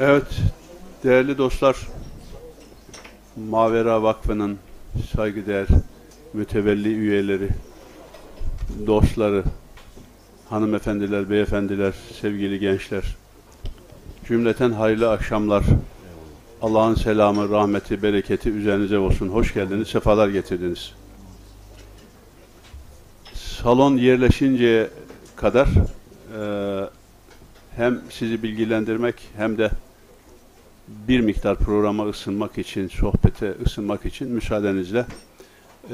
Evet, değerli dostlar, Mavera Vakfı'nın saygıdeğer mütevelli üyeleri, dostları, hanımefendiler, beyefendiler, sevgili gençler, cümleten hayırlı akşamlar. Allah'ın selamı, rahmeti, bereketi üzerinize olsun. Hoş geldiniz, sefalar getirdiniz. Salon yerleşinceye kadar e, hem sizi bilgilendirmek hem de bir miktar programa ısınmak için, sohbete ısınmak için müsaadenizle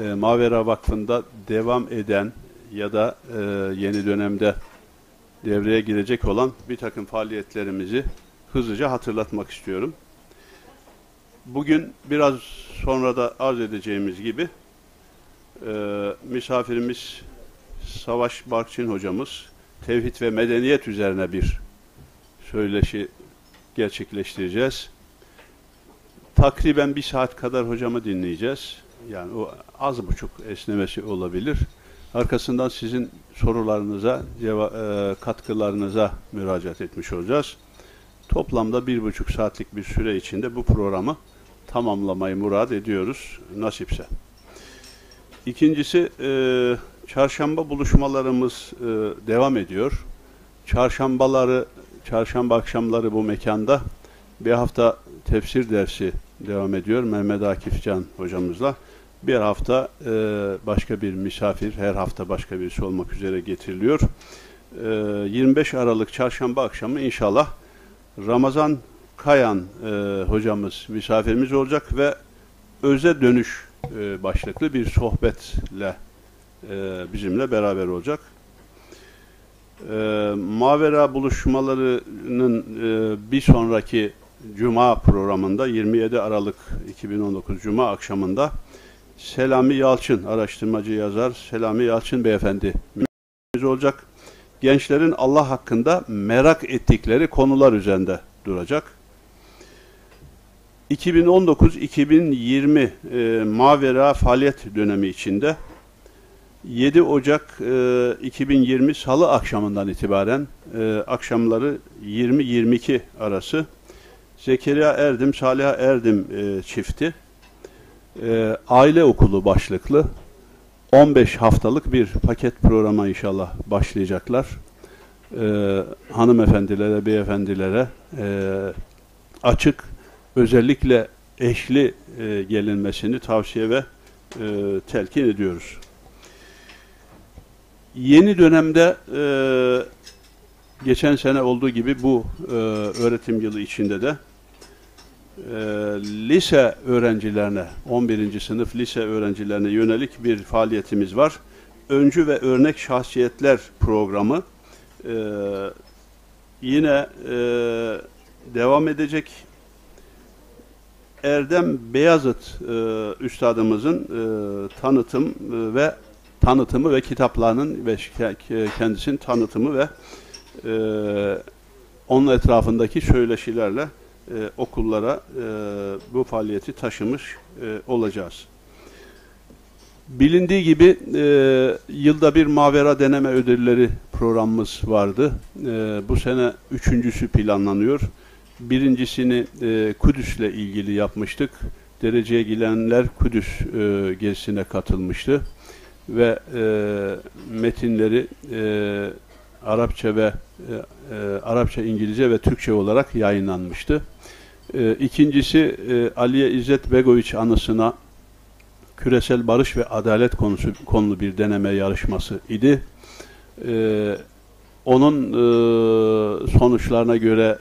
e, Mavera Vakfı'nda devam eden ya da e, yeni dönemde devreye girecek olan bir takım faaliyetlerimizi hızlıca hatırlatmak istiyorum. Bugün biraz sonra da arz edeceğimiz gibi e, misafirimiz Savaş Barkçın hocamız tevhid ve medeniyet üzerine bir söyleşi gerçekleştireceğiz. Takriben bir saat kadar hocamı dinleyeceğiz. Yani o az buçuk esnemesi olabilir. Arkasından sizin sorularınıza, e, katkılarınıza müracaat etmiş olacağız. Toplamda bir buçuk saatlik bir süre içinde bu programı tamamlamayı murad ediyoruz nasipse. İkincisi, e, çarşamba buluşmalarımız e, devam ediyor. Çarşambaları çarşamba akşamları bu mekanda bir hafta tefsir dersi devam ediyor Mehmet Akif Can hocamızla. Bir hafta e, başka bir misafir, her hafta başka birisi olmak üzere getiriliyor. E, 25 Aralık çarşamba akşamı inşallah Ramazan Kayan e, hocamız misafirimiz olacak ve öze dönüş e, başlıklı bir sohbetle e, bizimle beraber olacak e, Mavera buluşmalarının e, bir sonraki Cuma programında 27 Aralık 2019 Cuma akşamında Selami Yalçın, araştırmacı yazar Selami Yalçın beyefendi olacak. Gençlerin Allah hakkında merak ettikleri konular üzerinde duracak. 2019-2020 e, Mavera faaliyet dönemi içinde 7 Ocak e, 2020 Salı akşamından itibaren e, akşamları 20-22 arası Zekeriya Erdim, Salih Erdim e, çifti e, aile okulu başlıklı 15 haftalık bir paket programa inşallah başlayacaklar. E, hanımefendilere, beyefendilere e, açık, özellikle eşli e, gelinmesini tavsiye ve e, telkin ediyoruz. Yeni dönemde e, geçen sene olduğu gibi bu e, öğretim yılı içinde de e, lise öğrencilerine, 11. sınıf lise öğrencilerine yönelik bir faaliyetimiz var. Öncü ve örnek şahsiyetler programı e, yine e, devam edecek. Erdem Beyazıt e, üstadımızın e, tanıtım e, ve tanıtımı ve kitaplarının ve kendisinin tanıtımı ve e, onun etrafındaki söyleşilerle e, okullara e, bu faaliyeti taşımış e, olacağız. Bilindiği gibi e, yılda bir Mavera deneme ödülleri programımız vardı. E, bu sene üçüncüsü planlanıyor. Birincisini e, Kudüs'le ilgili yapmıştık. Dereceye girenler Kudüs e, gezisine katılmıştı ve e, metinleri e, Arapça ve e, e, Arapça, İngilizce ve Türkçe olarak yayınlanmıştı. E, ikincisi e, Aliye İzzet Begoviç anısına küresel barış ve adalet konusu konulu bir deneme yarışması idi. E, onun e, sonuçlarına göre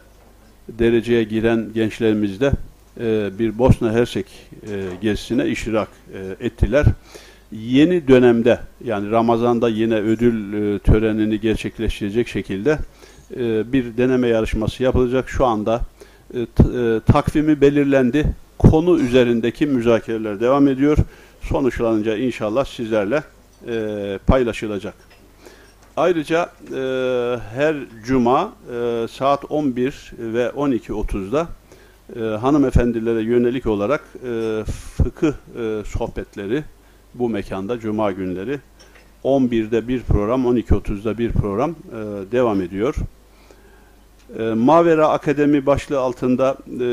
dereceye giren gençlerimiz de e, bir Bosna Hersek e, gezisine iştirak e, ettiler yeni dönemde yani Ramazan'da yine ödül e, törenini gerçekleştirecek şekilde e, bir deneme yarışması yapılacak. Şu anda e, e, takvimi belirlendi. Konu üzerindeki müzakereler devam ediyor. Sonuçlanınca inşallah sizlerle e, paylaşılacak. Ayrıca e, her cuma e, saat 11 ve 12.30'da e, hanımefendilere yönelik olarak e, fıkıh e, sohbetleri, bu mekanda Cuma günleri 11'de bir program, 12.30'da bir program e, devam ediyor. E, Mavera Akademi başlığı altında e,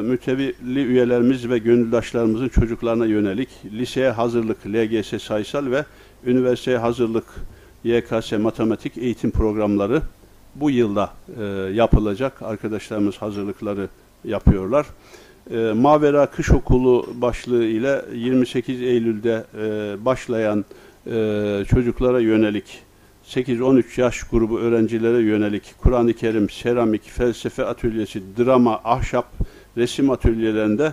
mütevelli üyelerimiz ve gönüldaşlarımızın çocuklarına yönelik liseye hazırlık, LGS sayısal ve üniversiteye hazırlık, YKS matematik eğitim programları bu yılda e, yapılacak. Arkadaşlarımız hazırlıkları yapıyorlar. E, Mavera Kış Okulu başlığı ile 28 Eylül'de e, başlayan e, çocuklara yönelik 8-13 yaş grubu öğrencilere yönelik Kur'an-ı Kerim, seramik, felsefe atölyesi, drama, ahşap, resim atölyelerinde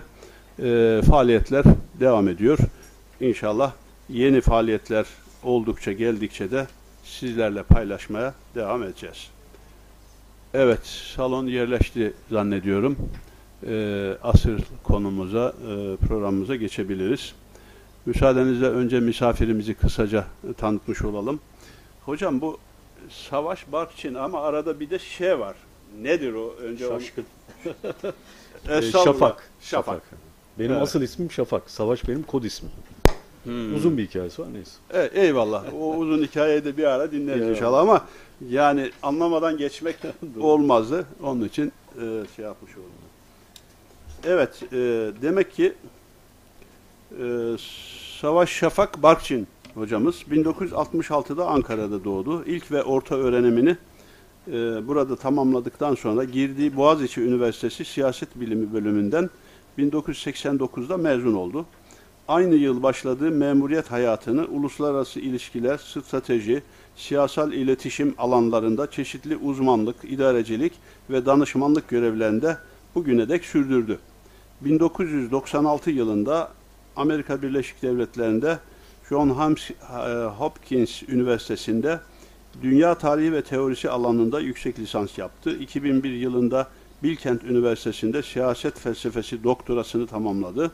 e, faaliyetler devam ediyor. İnşallah yeni faaliyetler oldukça geldikçe de sizlerle paylaşmaya devam edeceğiz. Evet, salon yerleşti zannediyorum. E, asır konumuza, e, programımıza geçebiliriz. Müsaadenizle önce misafirimizi kısaca tanıtmış olalım. Hocam bu Savaş Barkçin ama arada bir de şey var. Nedir o? Önce Şaşkın. Onu... Şafak. Şafak. Benim Evet. asıl ismim Şafak. Savaş benim kod ismim. Hmm. Uzun bir hikayesi var neyse. E, eyvallah. O uzun hikayeyi de bir ara dinleriz Ya. inşallah ama yani anlamadan geçmek olmazdı. Onun için e, şey yapmış oldum. Evet, e, demek ki e, Savaş Şafak Barkçin hocamız 1966'da Ankara'da doğdu. İlk ve orta öğrenimini e, burada tamamladıktan sonra girdiği Boğaziçi Üniversitesi Siyaset Bilimi bölümünden 1989'da mezun oldu. Aynı yıl başladığı memuriyet hayatını uluslararası ilişkiler, strateji, siyasal iletişim alanlarında çeşitli uzmanlık, idarecilik ve danışmanlık görevlerinde bugüne dek sürdürdü. 1996 yılında Amerika Birleşik Devletleri'nde John e, Hopkins Üniversitesi'nde Dünya Tarihi ve Teorisi alanında yüksek lisans yaptı. 2001 yılında Bilkent Üniversitesi'nde siyaset felsefesi doktorasını tamamladı.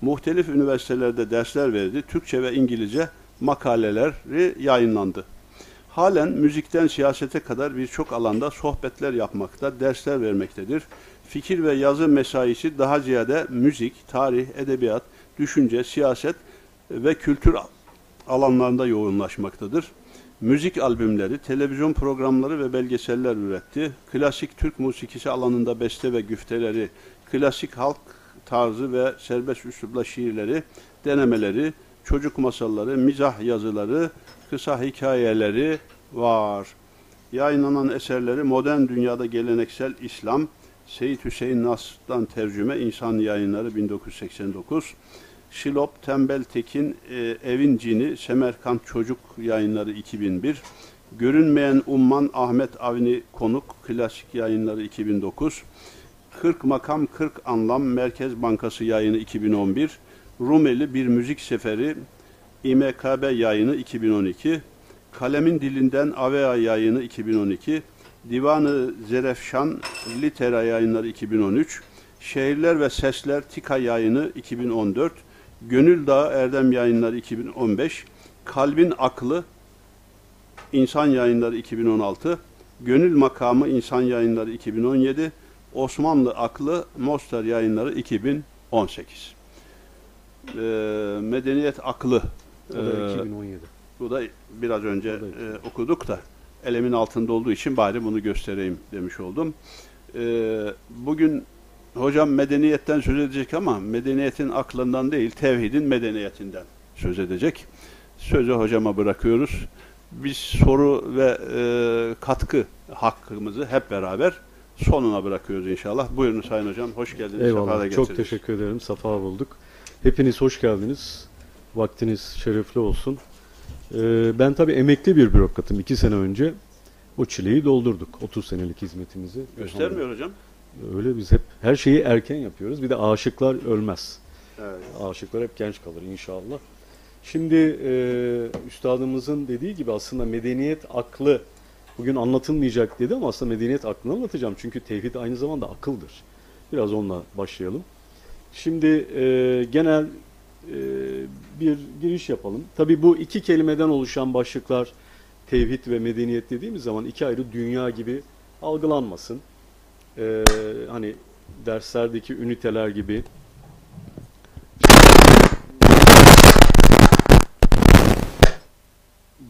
Muhtelif üniversitelerde dersler verdi. Türkçe ve İngilizce makaleleri yayınlandı. Halen müzikten siyasete kadar birçok alanda sohbetler yapmakta, dersler vermektedir. Fikir ve yazı mesaisi daha ziyade müzik, tarih, edebiyat, düşünce, siyaset ve kültür alanlarında yoğunlaşmaktadır. Müzik albümleri, televizyon programları ve belgeseller üretti. Klasik Türk musikisi alanında beste ve güfteleri, klasik halk tarzı ve serbest üslupla şiirleri, denemeleri, çocuk masalları, mizah yazıları, kısa hikayeleri var. Yayınlanan eserleri Modern Dünyada Geleneksel İslam, Seyit Hüseyin Nasr'dan tercüme İnsan Yayınları 1989, Şilop, Tembel Tekin, e, Evin Cini, Semerkant Çocuk Yayınları 2001, Görünmeyen Umman Ahmet Avni Konuk, Klasik Yayınları 2009, 40 Makam 40 Anlam Merkez Bankası Yayını 2011, Rumeli Bir Müzik Seferi, İMKB Yayını 2012, Kalemin Dilinden Avea Yayını 2012, Divanı Zerefşan Litera Yayınları 2013, Şehirler ve Sesler Tika Yayını 2014, Gönül Dağı Erdem Yayınları 2015, Kalbin Aklı İnsan Yayınları 2016, Gönül Makamı İnsan Yayınları 2017, Osmanlı Aklı Mostar Yayınları 2018. Ee, Medeniyet Aklı O da ee, 2017. bu da biraz önce da e, okuduk da elimin altında olduğu için bari bunu göstereyim demiş oldum. Ee, bugün hocam medeniyetten söz edecek ama medeniyetin aklından değil tevhidin medeniyetinden söz edecek. Sözü hocama bırakıyoruz. Biz soru ve e, katkı hakkımızı hep beraber sonuna bırakıyoruz inşallah. Buyurun Sayın Hocam. Hoş geldiniz. Eyvallah. Çok teşekkür ederim. Safa bulduk. Hepiniz hoş geldiniz. Vaktiniz şerefli olsun. Ee, ben tabii emekli bir bürokratım. İki sene önce o çileyi doldurduk. 30 senelik hizmetimizi. Göstermiyor hocam. Öyle biz hep her şeyi erken yapıyoruz. Bir de aşıklar ölmez. Evet. Aşıklar hep genç kalır inşallah. Şimdi e, üstadımızın dediği gibi aslında medeniyet aklı bugün anlatılmayacak dedi ama aslında medeniyet aklını anlatacağım. Çünkü tevhid aynı zamanda akıldır. Biraz onunla başlayalım. Şimdi e, genel e, bir giriş yapalım. Tabii bu iki kelimeden oluşan başlıklar tevhid ve medeniyet dediğimiz zaman iki ayrı dünya gibi algılanmasın. E, hani derslerdeki üniteler gibi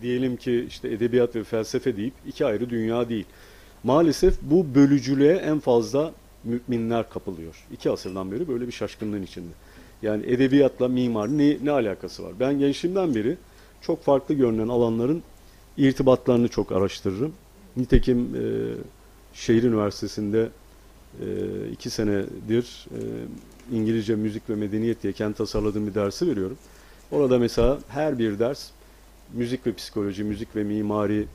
diyelim ki işte edebiyat ve felsefe deyip iki ayrı dünya değil. Maalesef bu bölücülüğe en fazla müminler kapılıyor. İki asırdan beri böyle bir şaşkınlığın içinde. Yani edebiyatla mimar ne, ne alakası var? Ben gençliğimden beri çok farklı görünen alanların irtibatlarını çok araştırırım. Nitekim e, şehir üniversitesinde e, iki senedir e, İngilizce müzik ve medeniyet diye kendi tasarladığım bir dersi veriyorum. Orada mesela her bir ders müzik ve psikoloji, müzik ve mimari,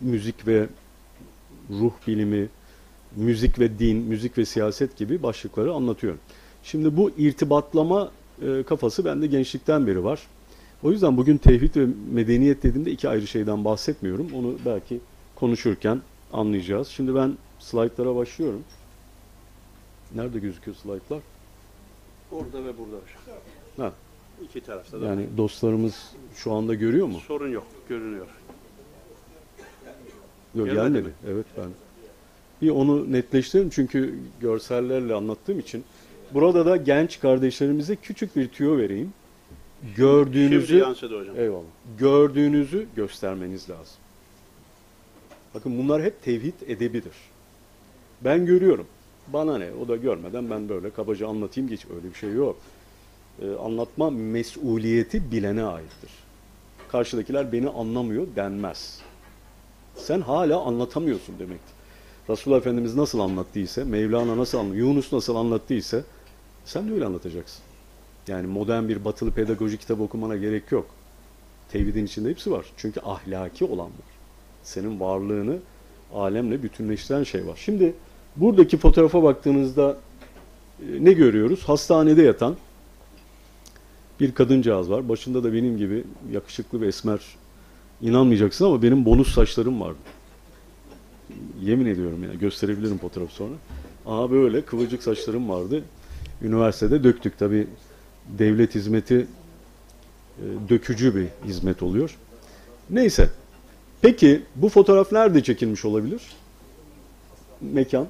müzik ve ruh bilimi, müzik ve din, müzik ve siyaset gibi başlıkları anlatıyorum. Şimdi bu irtibatlama e, kafası bende gençlikten beri var. O yüzden bugün tevhid ve medeniyet dediğimde iki ayrı şeyden bahsetmiyorum. Onu belki konuşurken anlayacağız. Şimdi ben slaytlara başlıyorum. Nerede gözüküyor slaytlar? Orada ve burada hocam. Ha, İki tarafta da. yani dostlarımız şu anda görüyor mu? Sorun yok, görünüyor. Yok Gelmedi gelmedi. mi? Evet ben. Bir onu netleştirelim çünkü görsellerle anlattığım için. Burada da genç kardeşlerimize küçük bir tüyo vereyim. Gördüğünüzü Şimdi yansıdı hocam. eyvallah. Gördüğünüzü göstermeniz lazım. Bakın bunlar hep tevhid edebidir. Ben görüyorum. Bana ne? O da görmeden ben böyle kabaca anlatayım geç. Öyle bir şey yok. Ee, anlatma mesuliyeti bilene aittir. Karşıdakiler beni anlamıyor denmez. Sen hala anlatamıyorsun demektir. Resulullah Efendimiz nasıl anlattıysa, Mevlana nasıl anlattıysa, Yunus nasıl anlattıysa sen de öyle anlatacaksın. Yani modern bir batılı pedagoji kitabı okumana gerek yok. Tevhidin içinde hepsi var. Çünkü ahlaki olan var. Senin varlığını alemle bütünleştiren şey var. Şimdi buradaki fotoğrafa baktığınızda e, ne görüyoruz? Hastanede yatan bir kadıncağız var. Başında da benim gibi yakışıklı ve esmer İnanmayacaksın ama benim bonus saçlarım vardı. Yemin ediyorum ya gösterebilirim fotoğrafı sonra. Aha böyle kıvırcık saçlarım vardı. Üniversitede döktük tabi devlet hizmeti e, dökücü bir hizmet oluyor. Neyse. Peki bu fotoğraf nerede çekilmiş olabilir? Mekan.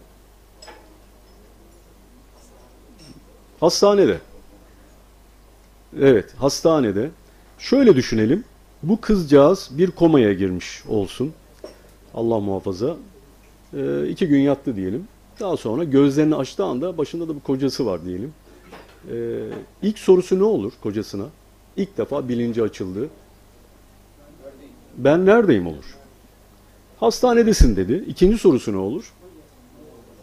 Hastanede. Evet, hastanede. Şöyle düşünelim. Bu kızcağız bir komaya girmiş olsun. Allah muhafaza. Ee, iki gün yattı diyelim. Daha sonra gözlerini açtığı anda başında da bir kocası var diyelim. Ee, ilk sorusu ne olur kocasına? İlk defa bilinci açıldı. Ben neredeyim olur. Hastanedesin dedi. İkinci sorusu ne olur?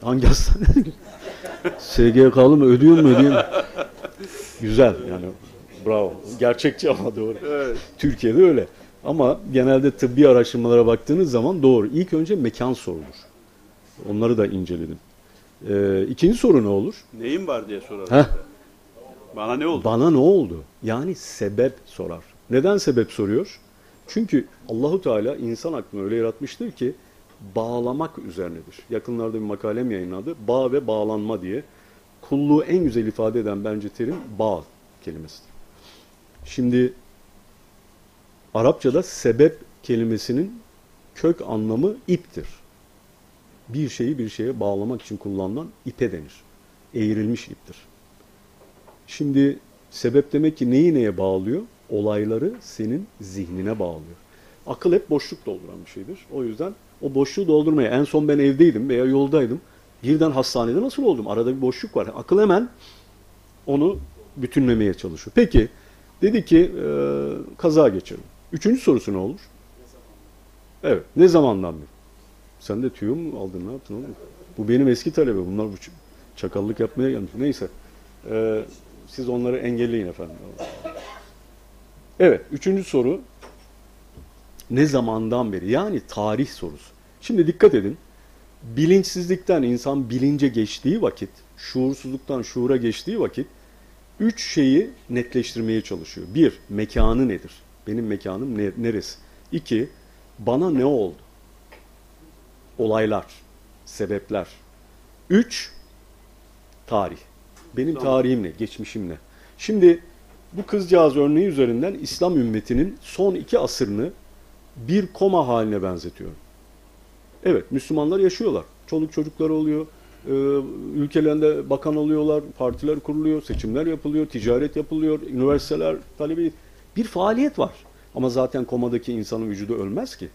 Hangi hastane? SGK'lı mı? Ödüyor mu? Mu? Güzel yani bravo. Gerçekçi ama doğru. Evet. Türkiye'de öyle. Ama genelde tıbbi araştırmalara baktığınız zaman doğru. İlk önce mekan sorulur. Onları da inceledim. Ee, ikinci soru ne olur? Neyin var diye sorar. Heh. Bana ne oldu? Bana ne oldu? Yani sebep sorar. Neden sebep soruyor? Çünkü Allahu Teala insan aklını öyle yaratmıştır ki bağlamak üzerinedir. Yakınlarda bir makalem yayınladı. Bağ ve bağlanma diye. Kulluğu en güzel ifade eden bence terim bağ kelimesidir. Şimdi Arapçada sebep kelimesinin kök anlamı iptir. Bir şeyi bir şeye bağlamak için kullanılan ipe denir. Eğrilmiş iptir. Şimdi sebep demek ki neyi neye bağlıyor? Olayları senin zihnine bağlıyor. Akıl hep boşluk dolduran bir şeydir. O yüzden o boşluğu doldurmaya en son ben evdeydim veya yoldaydım. Birden hastanede nasıl oldum? Arada bir boşluk var. Akıl hemen onu bütünlemeye çalışıyor. Peki dedi ki e, kaza geçirdim. Üçüncü sorusu ne olur? Evet. Ne zamandan beri? Sen de tüyo mu aldın? Ne yaptın oğlum? Bu benim eski talebe. Bunlar bu çakallık yapmaya gelmiş. Neyse. Ee, siz onları engelleyin efendim. Evet. Üçüncü soru. Ne zamandan beri? Yani tarih sorusu. Şimdi dikkat edin. Bilinçsizlikten insan bilince geçtiği vakit, şuursuzluktan şuura geçtiği vakit üç şeyi netleştirmeye çalışıyor. Bir, mekanı nedir? Benim mekanım ne- neresi? İki, bana ne oldu? Olaylar, sebepler. Üç, tarih. Benim tarihim ne? Geçmişim ne? Şimdi bu kızcağız örneği üzerinden İslam ümmetinin son iki asırını bir koma haline benzetiyorum. Evet, Müslümanlar yaşıyorlar. Çoluk çocukları oluyor. Ee, ülkelerinde bakan oluyorlar, partiler kuruluyor, seçimler yapılıyor, ticaret yapılıyor, üniversiteler talebi bir faaliyet var. Ama zaten komadaki insanın vücudu ölmez ki.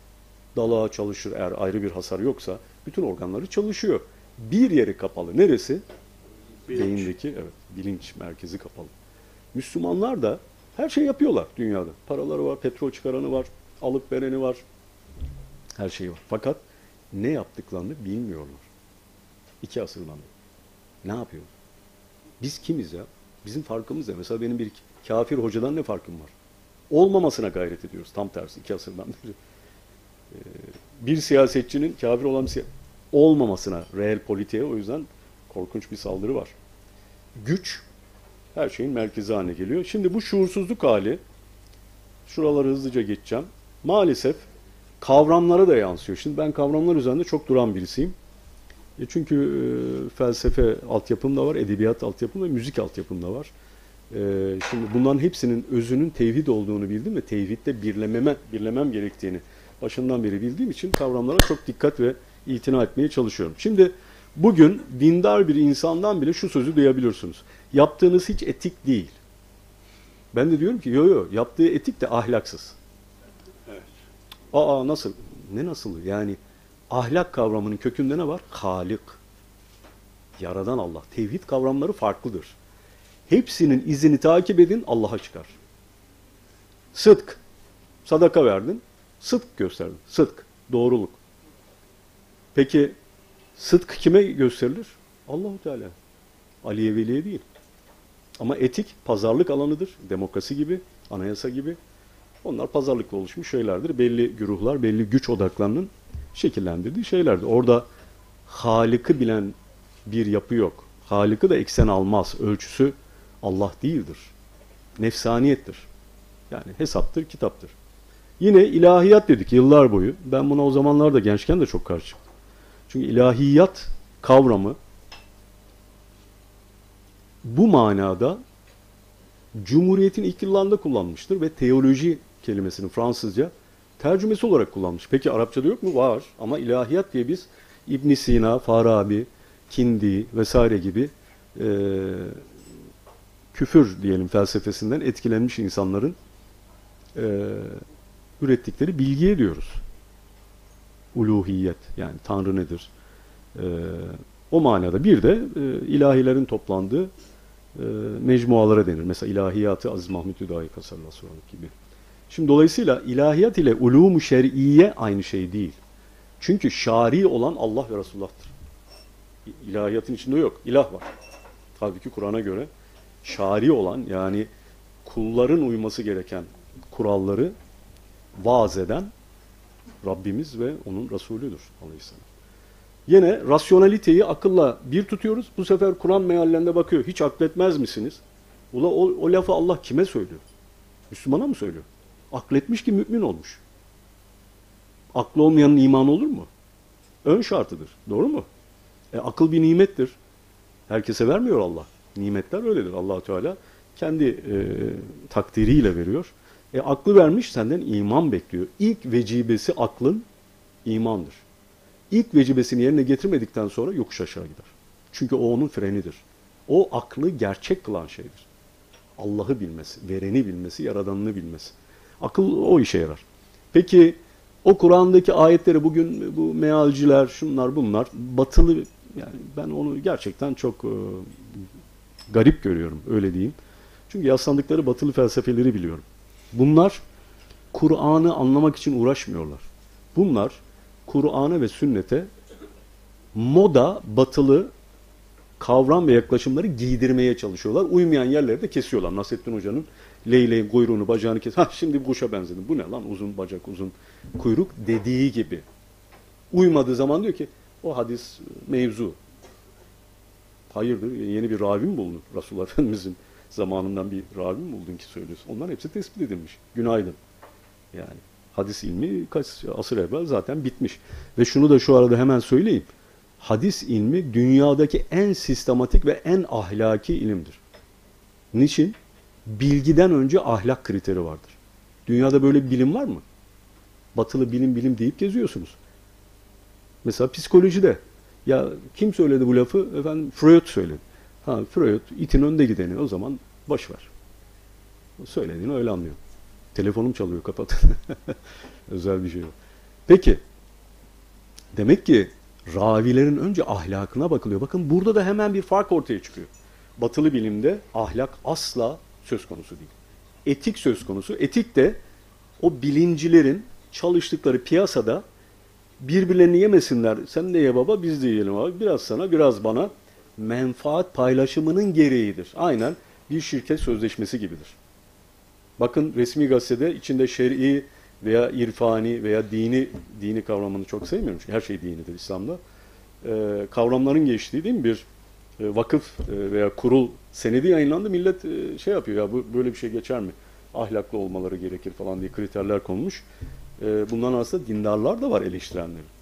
Dalağı çalışır eğer ayrı bir hasar yoksa. Bütün organları çalışıyor. Bir yeri kapalı. Neresi? Bilinç. Beyindeki evet bilinç merkezi kapalı. Müslümanlar da her şey yapıyorlar dünyada. Paraları var, petrol çıkaranı var, alıp vereni var. Her şey var. Fakat ne yaptıklarını bilmiyorlar. İki asırdan beri. Ne yapıyor? Biz kimiz ya? Bizim farkımız ne? Mesela benim bir kafir hocadan ne farkım var? Olmamasına gayret ediyoruz. Tam tersi iki asırdan beri. Ee, bir siyasetçinin kafir olan siya- olmamasına, reel politiğe o yüzden korkunç bir saldırı var. Güç her şeyin merkezi haline geliyor. Şimdi bu şuursuzluk hali, şuraları hızlıca geçeceğim. Maalesef kavramlara da yansıyor. Şimdi ben kavramlar üzerinde çok duran birisiyim. E çünkü e, felsefe altyapım da var, edebiyat altyapım ve müzik altyapım da var. E, şimdi bunların hepsinin özünün tevhid olduğunu bildim ve tevhidde birlememe, birlemem gerektiğini başından beri bildiğim için kavramlara çok dikkat ve itina etmeye çalışıyorum. Şimdi bugün dindar bir insandan bile şu sözü duyabiliyorsunuz. Yaptığınız hiç etik değil. Ben de diyorum ki yo yo yaptığı etik de ahlaksız. Evet. Aa nasıl? Ne nasıl? Yani ahlak kavramının kökünde ne var? Halik. Yaradan Allah. Tevhid kavramları farklıdır. Hepsinin izini takip edin Allah'a çıkar. Sıdk. Sadaka verdin. Sıdk gösterdin. Sıdk. Doğruluk. Peki sıdk kime gösterilir? Allahu Teala. Aliye Veli'ye değil. Ama etik pazarlık alanıdır. Demokrasi gibi, anayasa gibi. Onlar pazarlıkla oluşmuş şeylerdir. Belli güruhlar, belli güç odaklarının şekillendirdiği şeylerdir. Orada Halık'ı bilen bir yapı yok. Halık'ı da eksen almaz. Ölçüsü Allah değildir. Nefsaniyettir. Yani hesaptır, kitaptır. Yine ilahiyat dedik yıllar boyu. Ben buna o zamanlarda gençken de çok karşı çıktım. Çünkü ilahiyat kavramı bu manada Cumhuriyet'in ilk yıllarında kullanmıştır ve teoloji kelimesini Fransızca tercümesi olarak kullanmış. Peki Arapçada yok mu? Var. Ama ilahiyat diye biz İbn Sina, Farabi, Kindi vesaire gibi e, küfür diyelim felsefesinden etkilenmiş insanların e, ürettikleri bilgiye diyoruz. Uluhiyet yani Tanrı nedir? E, o manada bir de e, ilahilerin toplandığı e, mecmualara denir. Mesela ilahiyatı Aziz Mahmud Hüdayi sallallahu gibi. Şimdi dolayısıyla ilahiyat ile ulûmu şer'iye aynı şey değil. Çünkü şari olan Allah ve Resulullah'tır. İlahiyatın içinde yok. İlah var. Tabii ki Kur'an'a göre şari olan yani kulların uyması gereken kuralları vaaz eden Rabbimiz ve onun Resulüdür aleyhisselam. Yine rasyonaliteyi akılla bir tutuyoruz. Bu sefer Kur'an meallerinde bakıyor. Hiç akletmez misiniz? Ula o, o lafı Allah kime söylüyor? Müslümana mı söylüyor? Akletmiş ki mümin olmuş. Aklı olmayanın imanı olur mu? Ön şartıdır. Doğru mu? E, akıl bir nimettir. Herkese vermiyor Allah. Nimetler öyledir. allah Teala kendi e, takdiriyle veriyor. E, aklı vermiş senden iman bekliyor. İlk vecibesi aklın imandır. İlk vecibesini yerine getirmedikten sonra yokuş aşağı gider. Çünkü o onun frenidir. O aklı gerçek kılan şeydir. Allah'ı bilmesi, vereni bilmesi, yaradanını bilmesi. Akıl o işe yarar. Peki o Kur'an'daki ayetleri bugün bu mealciler, şunlar bunlar batılı yani ben onu gerçekten çok e, garip görüyorum öyle diyeyim. Çünkü yaslandıkları batılı felsefeleri biliyorum. Bunlar Kur'an'ı anlamak için uğraşmıyorlar. Bunlar Kur'an'a ve sünnete moda, batılı kavram ve yaklaşımları giydirmeye çalışıyorlar. Uymayan yerleri de kesiyorlar. Nasrettin Hoca'nın leyleğin kuyruğunu, bacağını kes. Ha şimdi kuşa benzedim. Bu ne lan uzun bacak, uzun kuyruk dediği gibi. Uymadığı zaman diyor ki o hadis mevzu. Hayırdır yeni bir ravi mi buldun? Resulullah Efendimizin zamanından bir ravi mi buldun ki söylüyorsun? Onların hepsi tespit edilmiş. Günaydın. Yani hadis ilmi kaç asır evvel zaten bitmiş. Ve şunu da şu arada hemen söyleyeyim. Hadis ilmi dünyadaki en sistematik ve en ahlaki ilimdir. Niçin? Bilgiden önce ahlak kriteri vardır. Dünyada böyle bir bilim var mı? Batılı bilim bilim deyip geziyorsunuz. Mesela psikolojide. Ya kim söyledi bu lafı? Efendim Freud söyledi. Ha Freud itin önde gideni o zaman boş ver. Söylediğini öyle anlıyor. Telefonum çalıyor kapat. Özel bir şey yok. Peki Demek ki ravilerin önce ahlakına bakılıyor. Bakın burada da hemen bir fark ortaya çıkıyor. Batılı bilimde ahlak asla söz konusu değil. Etik söz konusu. Etik de o bilimcilerin çalıştıkları piyasada birbirlerini yemesinler. Sen de ye baba biz de yiyelim abi. Biraz sana biraz bana menfaat paylaşımının gereğidir. Aynen bir şirket sözleşmesi gibidir. Bakın resmi gazetede içinde şer'i veya irfani veya dini dini kavramını çok sevmiyorum çünkü her şey dinidir İslam'da. Ee, kavramların geçtiği değil mi bir e, vakıf e, veya kurul senedi yayınlandı. Millet e, şey yapıyor ya bu böyle bir şey geçer mi? Ahlaklı olmaları gerekir falan diye kriterler konmuş. E, bundan aslında dindarlar da var eleştirenleri.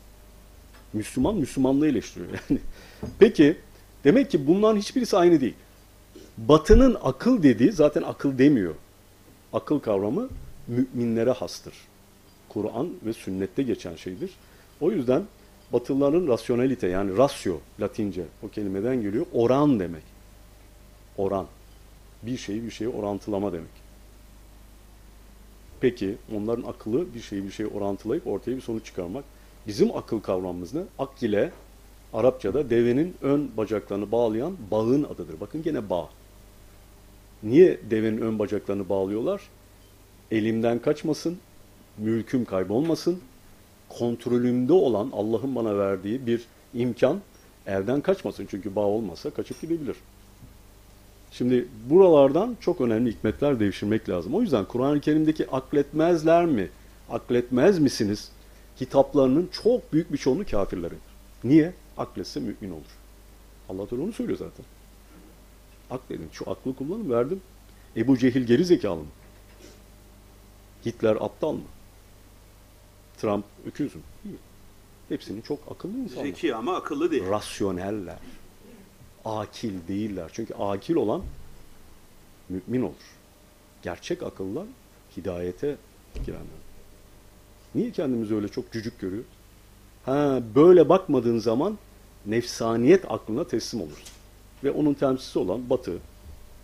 Müslüman Müslümanlığı eleştiriyor yani. Peki demek ki bunların hiçbirisi aynı değil. Batının akıl dediği zaten akıl demiyor. Akıl kavramı müminlere hastır. Kur'an ve sünnette geçen şeydir. O yüzden Batılıların rasyonelite yani rasyo latince o kelimeden geliyor. Oran demek. Oran. Bir şeyi bir şeye orantılama demek. Peki onların akıllı bir şeyi bir şeye orantılayıp ortaya bir sonuç çıkarmak. Bizim akıl kavramımız ne? Ak ile Arapçada devenin ön bacaklarını bağlayan bağın adıdır. Bakın gene bağ. Niye devenin ön bacaklarını bağlıyorlar? Elimden kaçmasın, mülküm kaybolmasın, kontrolümde olan Allah'ın bana verdiği bir imkan elden kaçmasın. Çünkü bağ olmasa kaçıp gidebilir. Şimdi buralardan çok önemli hikmetler devşirmek lazım. O yüzden Kur'an-ı Kerim'deki akletmezler mi, akletmez misiniz? Kitaplarının çok büyük bir çoğunluğu kafirlerin. Niye? Akletse mümin olur. Allah Teala onu söylüyor zaten. Akledin. Şu aklı kullanın verdim. Ebu Cehil geri zekalı mı? Hitler aptal mı? Trump öküz mü? Değil. Hepsinin çok akıllı insanlar. Zeki ama akıllı değil. Rasyoneller. Akil değiller. Çünkü akil olan mümin olur. Gerçek akıllar hidayete girenler. Niye kendimizi öyle çok cücük görüyoruz? Ha, böyle bakmadığın zaman nefsaniyet aklına teslim olursun. Ve onun temsilcisi olan Batı,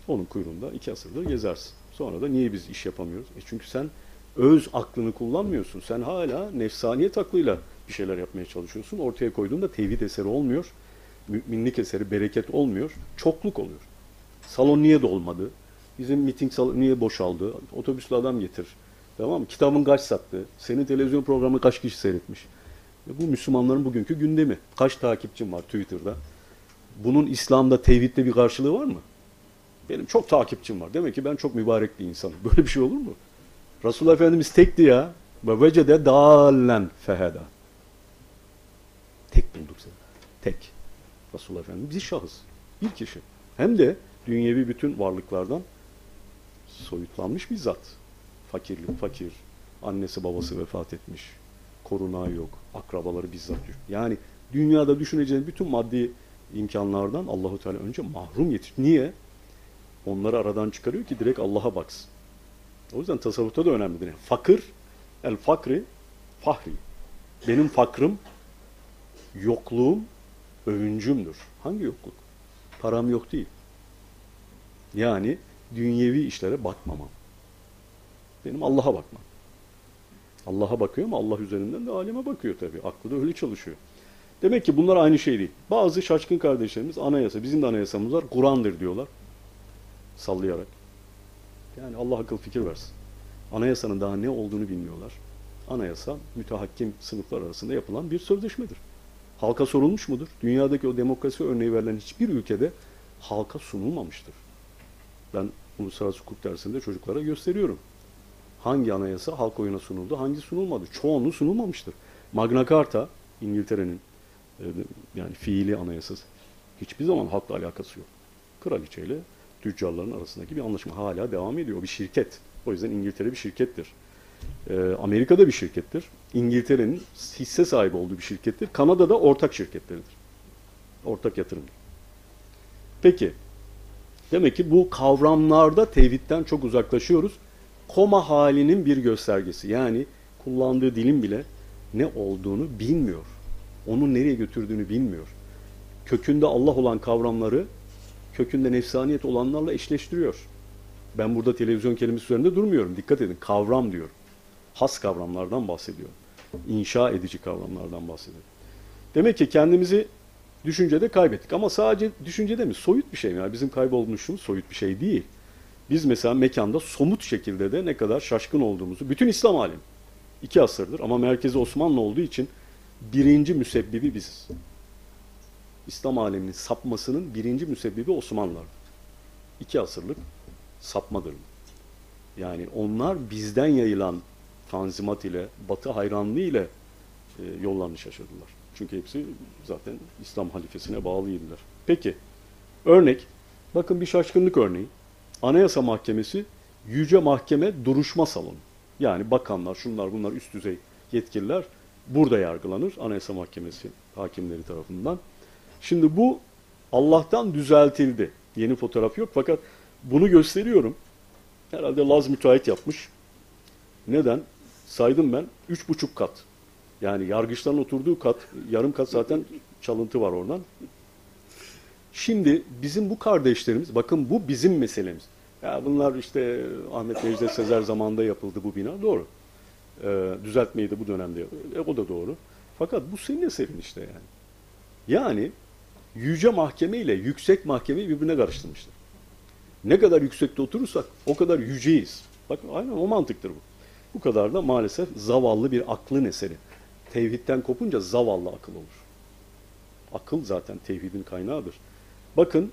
onun kuyruğunda iki asırdır gezersin. Sonra da niye biz iş yapamıyoruz? E çünkü sen öz aklını kullanmıyorsun. Sen hala nefsaniyet aklıyla bir şeyler yapmaya çalışıyorsun. Ortaya koyduğunda tevhid eseri olmuyor. Müminlik eseri, bereket olmuyor. Çokluk oluyor. Salon niye dolmadı? Bizim miting salonu niye boşaldı? Otobüsle adam getir. Tamam mı? Kitabın kaç sattı? Senin televizyon programı kaç kişi seyretmiş? E bu Müslümanların bugünkü gündemi. Kaç takipçim var Twitter'da? Bunun İslam'da tevhidde bir karşılığı var mı? Benim çok takipçim var. Demek ki ben çok mübarek bir insanım. Böyle bir şey olur mu? Resulullah Efendimiz tekti ya. Ve vecede dallen feheda. Tek bulduk seni. Tek. Resulullah Efendimiz bir şahıs. Bir kişi. Hem de dünyevi bütün varlıklardan soyutlanmış bir zat. Fakirlik, fakir. Annesi babası vefat etmiş. Korunağı yok. Akrabaları bizzat yok. Yani dünyada düşüneceğiniz bütün maddi imkanlardan Allahu Teala önce mahrum yetiş. Niye? Onları aradan çıkarıyor ki direkt Allah'a baksın. O yüzden tasavvufta da önemlidir. Yani fakir, el fakri, fahri. Benim fakrım, yokluğum, övüncümdür. Hangi yokluk? Param yok değil. Yani dünyevi işlere bakmamam. Benim Allah'a bakmam. Allah'a bakıyor ama Allah üzerinden de aleme bakıyor tabii. Aklı da öyle çalışıyor. Demek ki bunlar aynı şey değil. Bazı şaşkın kardeşlerimiz anayasa, bizim de anayasamız var, Kur'an'dır diyorlar. Sallayarak. Yani Allah akıl fikir versin. Anayasanın daha ne olduğunu bilmiyorlar. Anayasa mütehakkim sınıflar arasında yapılan bir sözleşmedir. Halka sorulmuş mudur? Dünyadaki o demokrasi örneği verilen hiçbir ülkede halka sunulmamıştır. Ben uluslararası hukuk dersinde çocuklara gösteriyorum. Hangi anayasa halk oyuna sunuldu, hangi sunulmadı? Çoğunluğu sunulmamıştır. Magna Carta, İngiltere'nin e, yani fiili anayasası hiçbir zaman halkla alakası yok. Kraliçeyle tüccarların arasındaki bir anlaşma hala devam ediyor. Bir şirket. O yüzden İngiltere bir şirkettir. Ee, Amerika'da bir şirkettir. İngiltere'nin hisse sahibi olduğu bir şirkettir. Kanada'da ortak şirketleridir. Ortak yatırımdır. Peki, demek ki bu kavramlarda tevhidden çok uzaklaşıyoruz. Koma halinin bir göstergesi. Yani kullandığı dilin bile ne olduğunu bilmiyor. Onu nereye götürdüğünü bilmiyor. Kökünde Allah olan kavramları kökünde nefsaniyet olanlarla eşleştiriyor. Ben burada televizyon kelimesi üzerinde durmuyorum. Dikkat edin. Kavram diyor. Has kavramlardan bahsediyor. İnşa edici kavramlardan bahsediyor. Demek ki kendimizi düşüncede kaybettik. Ama sadece düşüncede mi? Soyut bir şey mi? Yani bizim kaybolmuşumuz soyut bir şey değil. Biz mesela mekanda somut şekilde de ne kadar şaşkın olduğumuzu, bütün İslam alemi, iki asırdır ama merkezi Osmanlı olduğu için birinci müsebbibi biziz. İslam aleminin sapmasının birinci müsebbibi Osmanlılar. İki asırlık sapmadır. Yani onlar bizden yayılan tanzimat ile, batı hayranlığı ile e, yollarını şaşırdılar. Çünkü hepsi zaten İslam halifesine bağlıydılar. Peki, örnek, bakın bir şaşkınlık örneği. Anayasa Mahkemesi Yüce Mahkeme Duruşma Salonu. Yani bakanlar, şunlar bunlar üst düzey yetkililer burada yargılanır. Anayasa Mahkemesi hakimleri tarafından. Şimdi bu Allah'tan düzeltildi. Yeni fotoğraf yok fakat bunu gösteriyorum. Herhalde Laz müteahhit yapmış. Neden? Saydım ben. Üç buçuk kat. Yani yargıçların oturduğu kat, yarım kat zaten çalıntı var oradan. Şimdi bizim bu kardeşlerimiz, bakın bu bizim meselemiz. Ya bunlar işte Ahmet Necdet Sezer zamanında yapıldı bu bina, doğru. Ee, düzeltmeyi de bu dönemde e, o da doğru. Fakat bu senin eserin işte yani. Yani yüce mahkeme ile yüksek mahkemeyi birbirine karıştırmışlar. Ne kadar yüksekte oturursak o kadar yüceyiz. Bak aynen o mantıktır bu. Bu kadar da maalesef zavallı bir aklın eseri. Tevhidden kopunca zavallı akıl olur. Akıl zaten tevhidin kaynağıdır. Bakın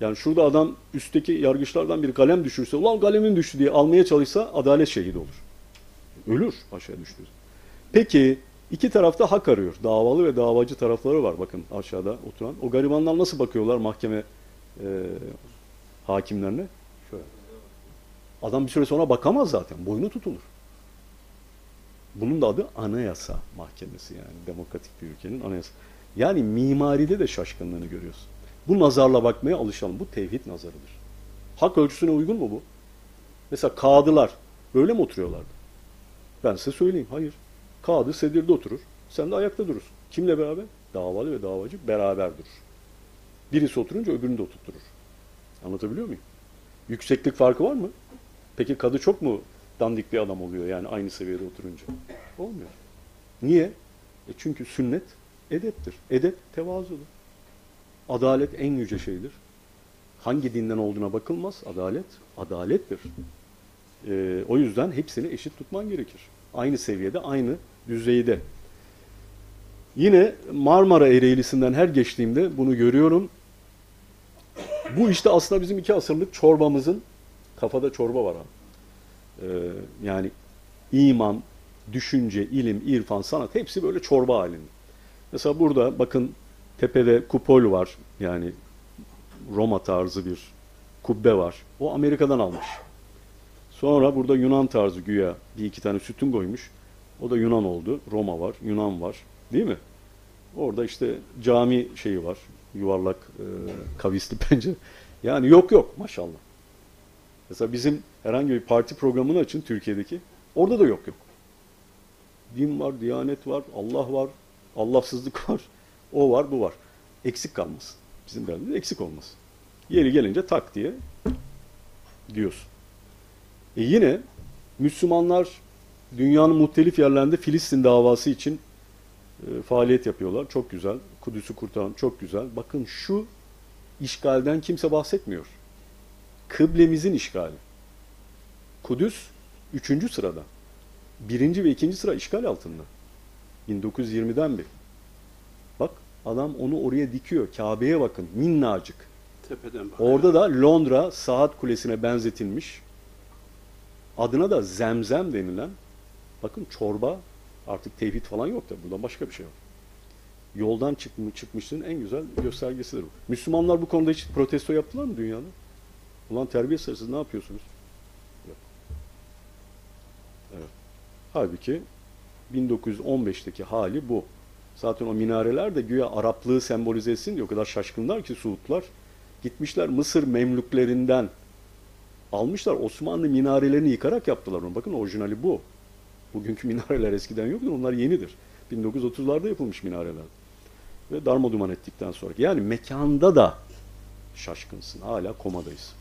yani şurada adam üstteki yargıçlardan bir kalem düşürse, ulan kalemim düştü diye almaya çalışsa adalet şehidi olur. Ölür aşağı düştüğü. Peki iki tarafta hak arıyor. Davalı ve davacı tarafları var bakın aşağıda oturan. O garibanlar nasıl bakıyorlar mahkeme e, hakimlerine? Şöyle. Adam bir süre sonra bakamaz zaten. Boynu tutulur. Bunun da adı anayasa mahkemesi yani. Demokratik bir ülkenin anayasa. Yani mimaride de şaşkınlığını görüyorsun. Bu nazarla bakmaya alışalım. Bu tevhid nazarıdır. Hak ölçüsüne uygun mu bu? Mesela kadılar böyle mi oturuyorlardı? Ben size söyleyeyim. Hayır. Kadı sedirde oturur. Sen de ayakta durursun. Kimle beraber? Davalı ve davacı beraber durur. Birisi oturunca öbürünü de oturtturur. Anlatabiliyor muyum? Yükseklik farkı var mı? Peki kadı çok mu dandik bir adam oluyor yani aynı seviyede oturunca? Olmuyor. Niye? E çünkü sünnet edeptir. Edep tevazudur. Adalet en yüce şeydir. Hangi dinden olduğuna bakılmaz. Adalet, adalettir. Ee, o yüzden hepsini eşit tutman gerekir. Aynı seviyede, aynı düzeyde. Yine Marmara Ereğlisi'nden her geçtiğimde bunu görüyorum. Bu işte aslında bizim iki asırlık çorbamızın, kafada çorba var abi. Ee, yani iman, düşünce, ilim, irfan, sanat hepsi böyle çorba halinde. Mesela burada bakın tepede kupol var. Yani Roma tarzı bir kubbe var. O Amerika'dan almış. Sonra burada Yunan tarzı güya bir iki tane sütun koymuş. O da Yunan oldu. Roma var, Yunan var. Değil mi? Orada işte cami şeyi var. Yuvarlak e, kavisli pencere. Yani yok yok maşallah. Mesela bizim herhangi bir parti programını açın Türkiye'deki. Orada da yok yok. Din var, diyanet var, Allah var, Allahsızlık var. O var, bu var. Eksik kalmasın. Bizim derdimiz eksik olmasın. Yeri gelince tak diye diyorsun. E yine Müslümanlar dünyanın muhtelif yerlerinde Filistin davası için e, faaliyet yapıyorlar. Çok güzel. Kudüs'ü kurtaran çok güzel. Bakın şu işgalden kimse bahsetmiyor. Kıblemizin işgali. Kudüs üçüncü sırada. Birinci ve ikinci sıra işgal altında. 1920'den bir. Bak adam onu oraya dikiyor. Kabe'ye bakın minnacık. Tepeden bak. Orada da Londra saat kulesine benzetilmiş. Adına da zemzem denilen bakın çorba artık tevhid falan yok da buradan başka bir şey yok. Yoldan çıkmış, çıkmışlığın en güzel göstergesidir bu. Müslümanlar bu konuda hiç protesto yaptılar mı dünyada? Ulan terbiye siz ne yapıyorsunuz? Yok. Evet. Halbuki 1915'teki hali bu. Zaten o minareler de güya Araplığı sembolize etsin diye o kadar şaşkınlar ki Suudlar. Gitmişler Mısır Memlüklerinden almışlar Osmanlı minarelerini yıkarak yaptılar onu. Bakın orijinali bu. Bugünkü minareler eskiden yoktu. Onlar yenidir. 1930'larda yapılmış minareler. Ve darma duman ettikten sonra. Yani mekanda da şaşkınsın. Hala komadayız.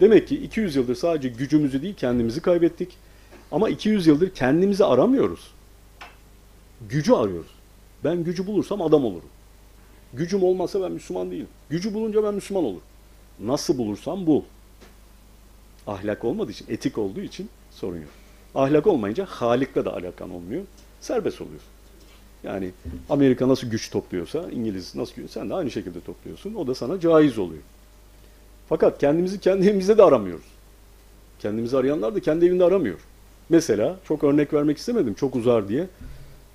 Demek ki 200 yıldır sadece gücümüzü değil kendimizi kaybettik. Ama 200 yıldır kendimizi aramıyoruz. Gücü arıyoruz. Ben gücü bulursam adam olurum. Gücüm olmasa ben Müslüman değilim. Gücü bulunca ben Müslüman olurum. Nasıl bulursam bul. Ahlak olmadığı için, etik olduğu için sorun yok. Ahlak olmayınca Halik'le de alakan olmuyor. Serbest oluyorsun. Yani Amerika nasıl güç topluyorsa, İngiliz nasıl güç, sen de aynı şekilde topluyorsun. O da sana caiz oluyor. Fakat kendimizi kendi de aramıyoruz. Kendimizi arayanlar da kendi evinde aramıyor. Mesela çok örnek vermek istemedim çok uzar diye.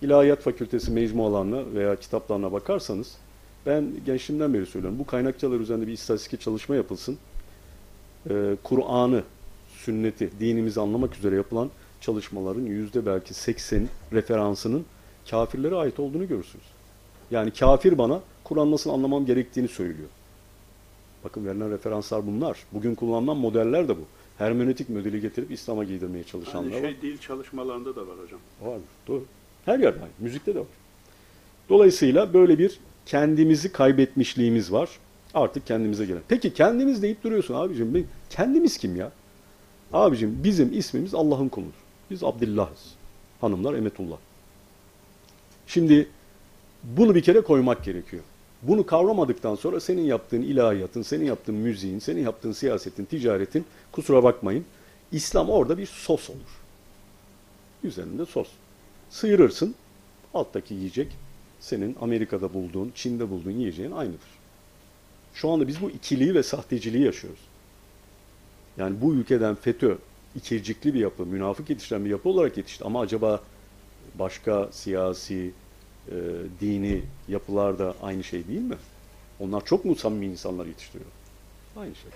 İlahiyat Fakültesi mecmualarına veya kitaplarına bakarsanız ben gençliğimden beri söylüyorum. Bu kaynakçalar üzerinde bir istatistik çalışma yapılsın. Ee, Kur'an'ı, sünneti, dinimizi anlamak üzere yapılan çalışmaların yüzde belki 80 referansının kafirlere ait olduğunu görürsünüz. Yani kafir bana Kur'an nasıl anlamam gerektiğini söylüyor. Bakın verilen referanslar bunlar. Bugün kullanılan modeller de bu. Hermeneutik modeli getirip İslam'a giydirmeye çalışanlar var. şey dil çalışmalarında da var hocam. Var. Doğru. Her yerde aynı. Müzikte de var. Dolayısıyla böyle bir kendimizi kaybetmişliğimiz var. Artık kendimize gelen. Peki kendimiz deyip duruyorsun abicim. Ben- Kendimiz kim ya? Abicim bizim ismimiz Allah'ın kuludur. Biz Abdullah'ız. Hanımlar Emetullah. Şimdi bunu bir kere koymak gerekiyor. Bunu kavramadıktan sonra senin yaptığın ilahiyatın, senin yaptığın müziğin, senin yaptığın siyasetin, ticaretin kusura bakmayın. İslam orada bir sos olur. Üzerinde sos. Sıyırırsın. Alttaki yiyecek senin Amerika'da bulduğun, Çin'de bulduğun yiyeceğin aynıdır. Şu anda biz bu ikiliği ve sahteciliği yaşıyoruz. Yani bu ülkeden FETÖ ikircikli bir yapı, münafık yetiştiren bir yapı olarak yetişti. Ama acaba başka siyasi, e, dini yapılar da aynı şey değil mi? Onlar çok mu samimi insanlar yetiştiriyor? Aynı şey.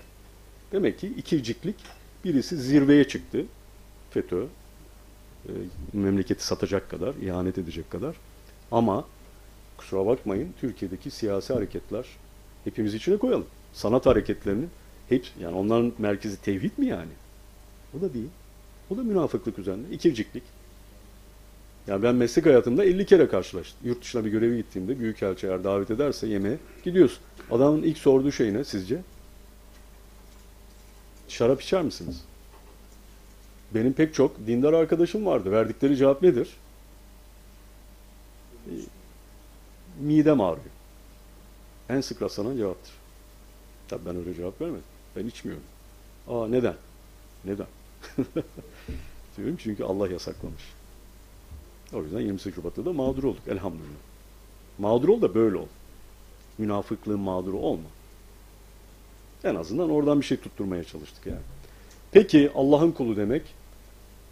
Demek ki ikirciklik birisi zirveye çıktı. FETÖ, memleketi satacak kadar, ihanet edecek kadar. Ama kusura bakmayın Türkiye'deki siyasi hareketler hepimiz içine koyalım. Sanat hareketlerinin hep yani onların merkezi tevhid mi yani? O da değil. O da münafıklık üzerine. ikirciklik. Yani ben meslek hayatımda 50 kere karşılaştım. Yurt dışına bir göreve gittiğimde büyükelçi eğer davet ederse yemeğe gidiyorsun. Adamın ilk sorduğu şey ne sizce? Şarap içer misiniz? Benim pek çok dindar arkadaşım vardı. Verdikleri cevap nedir? E, Midem ağrıyor. En sık rastlanan cevaptır. Tabii ben öyle cevap vermedim. Ben içmiyorum. Aa neden? Neden? Diyorum çünkü Allah yasaklamış. O yüzden 28 Şubat'ta da mağdur olduk elhamdülillah. Mağdur ol da böyle ol. Münafıklığın mağduru olma. En azından oradan bir şey tutturmaya çalıştık yani. Peki Allah'ın kulu demek,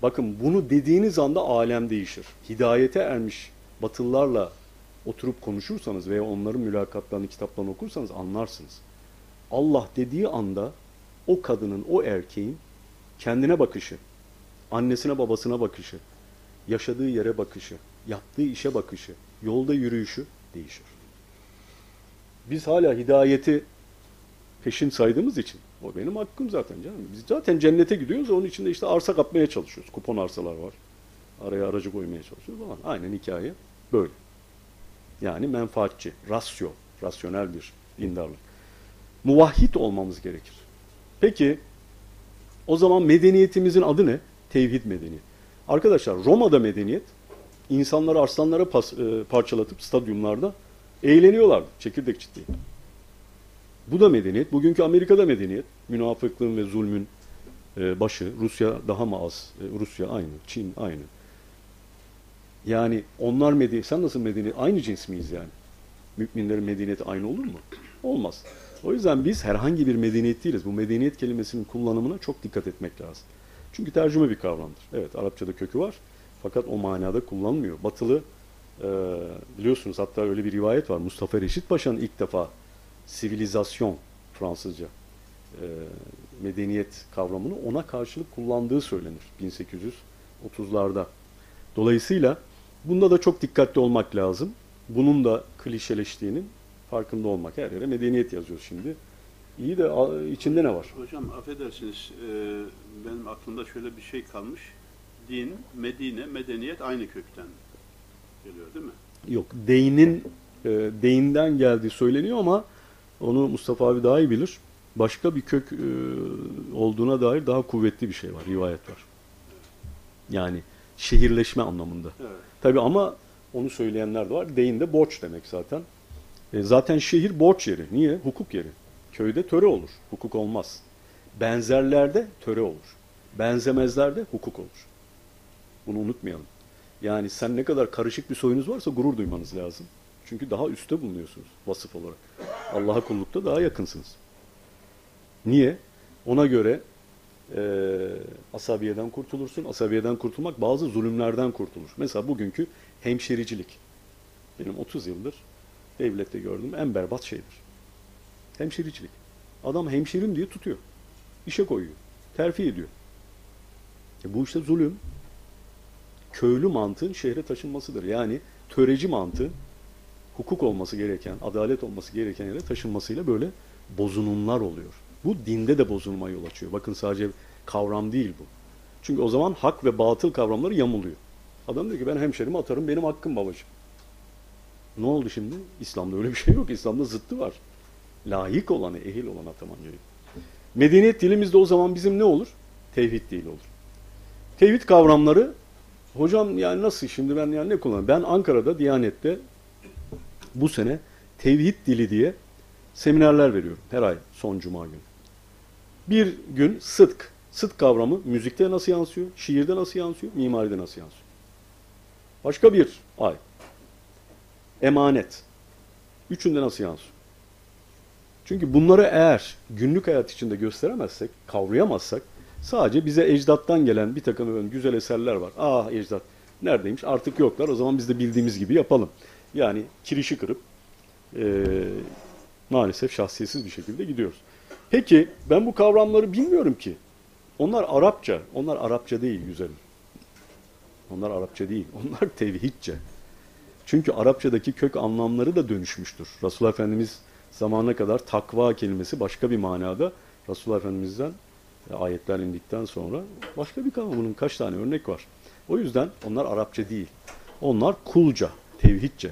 bakın bunu dediğiniz anda alem değişir. Hidayete ermiş batılılarla oturup konuşursanız veya onların mülakatlarını, kitaplarını okursanız anlarsınız. Allah dediği anda o kadının, o erkeğin kendine bakışı, annesine babasına bakışı, yaşadığı yere bakışı, yaptığı işe bakışı, yolda yürüyüşü değişir. Biz hala hidayeti peşin saydığımız için o benim hakkım zaten canım. Biz zaten cennete gidiyoruz onun için de işte arsa kapmaya çalışıyoruz. Kupon arsalar var. Araya aracı koymaya çalışıyoruz falan. Aynen hikaye böyle. Yani menfaatçi, rasyo, rasyonel bir dindarlık. Muvahhid olmamız gerekir. Peki o zaman medeniyetimizin adı ne? Tevhid medeniyet. Arkadaşlar Roma'da medeniyet insanları arslanlara pas, e, parçalatıp stadyumlarda eğleniyorlardı çekirdek çitleyi. Bu da medeniyet. Bugünkü Amerika'da medeniyet. Münafıklığın ve zulmün e, başı. Rusya daha mı az? E, Rusya aynı. Çin aynı. Yani onlar medeniyet. Sen nasıl medeniyet? Aynı cins miyiz yani? Müminlerin medeniyeti aynı olur mu? Olmaz. O yüzden biz herhangi bir medeniyet değiliz. Bu medeniyet kelimesinin kullanımına çok dikkat etmek lazım. Çünkü tercüme bir kavramdır. Evet Arapçada kökü var. Fakat o manada kullanılmıyor. Batılı e, biliyorsunuz hatta öyle bir rivayet var. Mustafa Reşit Paşa'nın ilk defa sivilizasyon Fransızca e, medeniyet kavramını ona karşılık kullandığı söylenir 1830'larda. Dolayısıyla bunda da çok dikkatli olmak lazım. Bunun da klişeleştiğinin farkında olmak. Her yere medeniyet yazıyoruz şimdi. İyi de içinde ne var? Hocam affedersiniz e, benim aklımda şöyle bir şey kalmış. Din, Medine, medeniyet aynı kökten geliyor değil mi? Yok, deyinin e, deyinden geldiği söyleniyor ama onu Mustafa abi daha iyi bilir. Başka bir kök e, olduğuna dair daha kuvvetli bir şey var, rivayet var. Yani şehirleşme anlamında. Evet. Tabi ama Onu söyleyenler de var. Deyin de borç demek zaten. E, zaten şehir borç yeri. Niye? Hukuk yeri. Köyde töre olur. Hukuk olmaz. Benzerlerde töre olur. Benzemezlerde hukuk olur. Bunu unutmayalım. Yani sen ne kadar karışık bir soyunuz varsa gurur duymanız lazım. Çünkü daha üstte bulunuyorsunuz vasıf olarak. Allah'a kullukta daha yakınsınız. Niye? Ona göre e, asabiyeden kurtulursun. Asabiyeden kurtulmak bazı zulümlerden kurtulur. Mesela bugünkü hemşericilik. Benim 30 yıldır devlette gördüğüm en berbat şeydir. Hemşericilik. Adam hemşerim diye tutuyor. İşe koyuyor. Terfi ediyor. E bu işte zulüm. Köylü mantığın şehre taşınmasıdır. Yani töreci mantığı hukuk olması gereken, adalet olması gereken yere taşınmasıyla böyle bozunumlar oluyor. Bu dinde de bozulma yol açıyor. Bakın sadece kavram değil bu. Çünkü o zaman hak ve batıl kavramları yamuluyor. Adam diyor ki ben hemşerimi atarım benim hakkım babacığım. Ne oldu şimdi? İslam'da öyle bir şey yok. İslam'da zıttı var. Layık olanı, ehil olan ataman Medeniyet dilimizde o zaman bizim ne olur? Tevhid dili olur. Tevhid kavramları hocam yani nasıl şimdi ben yani ne kullanıyorum? Ben Ankara'da Diyanet'te bu sene tevhid dili diye seminerler veriyorum her ay son cuma günü. Bir gün sıdk. Sıdk kavramı müzikte nasıl yansıyor? Şiirde nasıl yansıyor? Mimaride nasıl yansıyor? Başka bir ay. Emanet. Üçünde nasıl yansıyor? Çünkü bunları eğer günlük hayat içinde gösteremezsek, kavrayamazsak sadece bize ecdattan gelen bir takım güzel eserler var. Ah ecdat neredeymiş artık yoklar o zaman biz de bildiğimiz gibi yapalım. Yani kirişi kırıp e, maalesef şahsiyetsiz bir şekilde gidiyoruz. Peki ben bu kavramları bilmiyorum ki. Onlar Arapça. Onlar Arapça değil güzelim. Onlar Arapça değil. Onlar tevhidçe. Çünkü Arapçadaki kök anlamları da dönüşmüştür. Resulullah Efendimiz zamana kadar takva kelimesi başka bir manada Resulullah Efendimiz'den e, ayetler indikten sonra başka bir kavram. Bunun kaç tane örnek var. O yüzden onlar Arapça değil. Onlar kulca, tevhidce.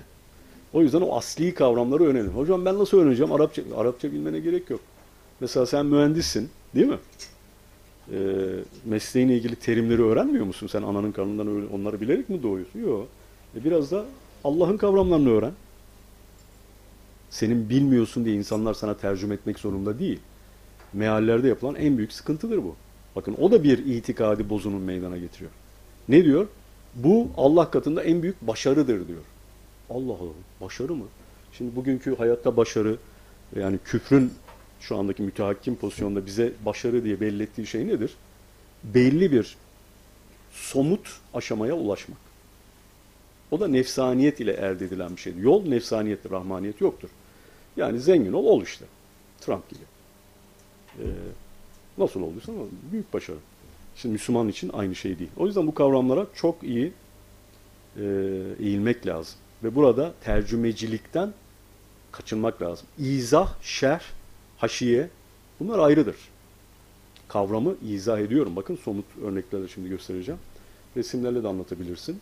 O yüzden o asli kavramları öğrenelim. Hocam ben nasıl öğreneceğim? Arapça, Arapça bilmene gerek yok. Mesela sen mühendissin değil mi? E, mesleğine ilgili terimleri öğrenmiyor musun? Sen ananın karnından onları bilerek mi doğuyorsun? Yok. E biraz da Allah'ın kavramlarını öğren. Senin bilmiyorsun diye insanlar sana tercüme etmek zorunda değil. Meallerde yapılan en büyük sıkıntıdır bu. Bakın o da bir itikadi bozunun meydana getiriyor. Ne diyor? Bu Allah katında en büyük başarıdır diyor. Allah Allah başarı mı? Şimdi bugünkü hayatta başarı yani küfrün şu andaki mütehakkim pozisyonda bize başarı diye belli ettiği şey nedir? Belli bir somut aşamaya ulaşmak. O da nefsaniyet ile elde edilen bir şeydir. Yol nefsaniyettir, rahmaniyet yoktur. Yani zengin ol, ol işte. Trump gibi. Ee, nasıl olduysa büyük başarı. Şimdi Müslüman için aynı şey değil. O yüzden bu kavramlara çok iyi e, eğilmek lazım. Ve burada tercümecilikten kaçınmak lazım. İzah, şerh, haşiye bunlar ayrıdır. Kavramı izah ediyorum. Bakın somut örneklerle şimdi göstereceğim. Resimlerle de anlatabilirsin.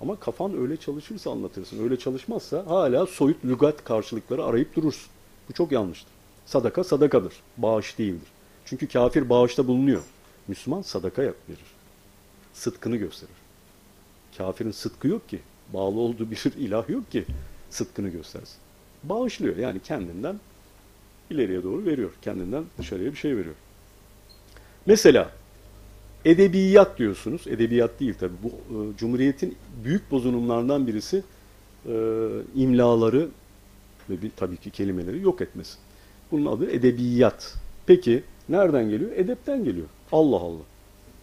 Ama kafan öyle çalışırsa anlatırsın. Öyle çalışmazsa hala soyut lügat karşılıkları arayıp durursun. Bu çok yanlıştır. Sadaka sadakadır. Bağış değildir. Çünkü kafir bağışta bulunuyor. Müslüman sadaka yap verir. Sıtkını gösterir. Kafirin sıtkı yok ki. Bağlı olduğu bir ilah yok ki sıtkını göstersin. Bağışlıyor yani kendinden ileriye doğru veriyor. Kendinden dışarıya bir şey veriyor. Mesela edebiyat diyorsunuz. Edebiyat değil tabi. Bu e, Cumhuriyet'in büyük bozunumlarından birisi e, imlaları ve bir, tabii ki kelimeleri yok etmesi. Bunun adı edebiyat. Peki nereden geliyor? Edepten geliyor. Allah Allah.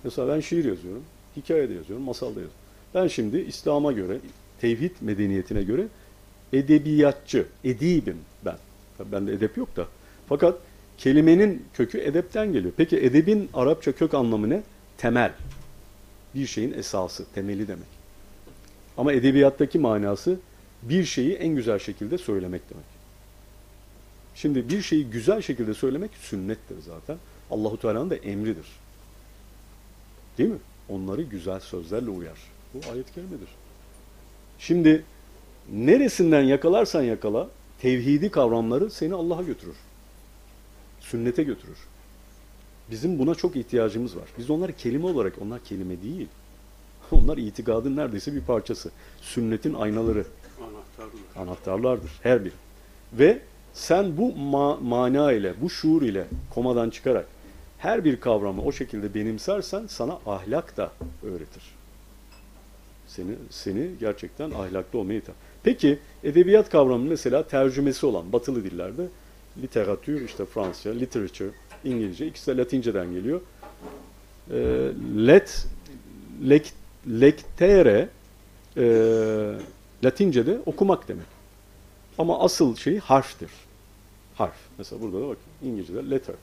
Mesela ben şiir yazıyorum, hikaye de yazıyorum, masal da yazıyorum. Ben şimdi İslam'a göre, tevhid medeniyetine göre edebiyatçı, edibim ben. Tabii bende edep yok da. Fakat kelimenin kökü edepten geliyor. Peki edebin Arapça kök anlamı ne? Temel. Bir şeyin esası, temeli demek. Ama edebiyattaki manası bir şeyi en güzel şekilde söylemek demek. Şimdi bir şeyi güzel şekilde söylemek sünnettir zaten. Allahu Teala'nın da emridir. Değil mi? Onları güzel sözlerle uyar. Bu ayet-i kerimedir. Şimdi neresinden yakalarsan yakala tevhidi kavramları seni Allah'a götürür. Sünnete götürür. Bizim buna çok ihtiyacımız var. Biz onları kelime olarak, onlar kelime değil. Onlar itikadın neredeyse bir parçası. Sünnetin aynaları, Anahtarlar. anahtarlardır her biri. Ve sen bu ma- mana ile, bu şuur ile komadan çıkarak her bir kavramı o şekilde benimsersen sana ahlak da öğretir. Seni seni gerçekten ahlaklı olmaya iter. Peki edebiyat kavramı mesela tercümesi olan batılı dillerde literatür işte Fransızca, literature, İngilizce ikisi de Latinceden geliyor. Ee, let lek, lectere e, Latince'de okumak demek. Ama asıl şey harftir. Harf. Mesela burada da bak İngilizce'de letter.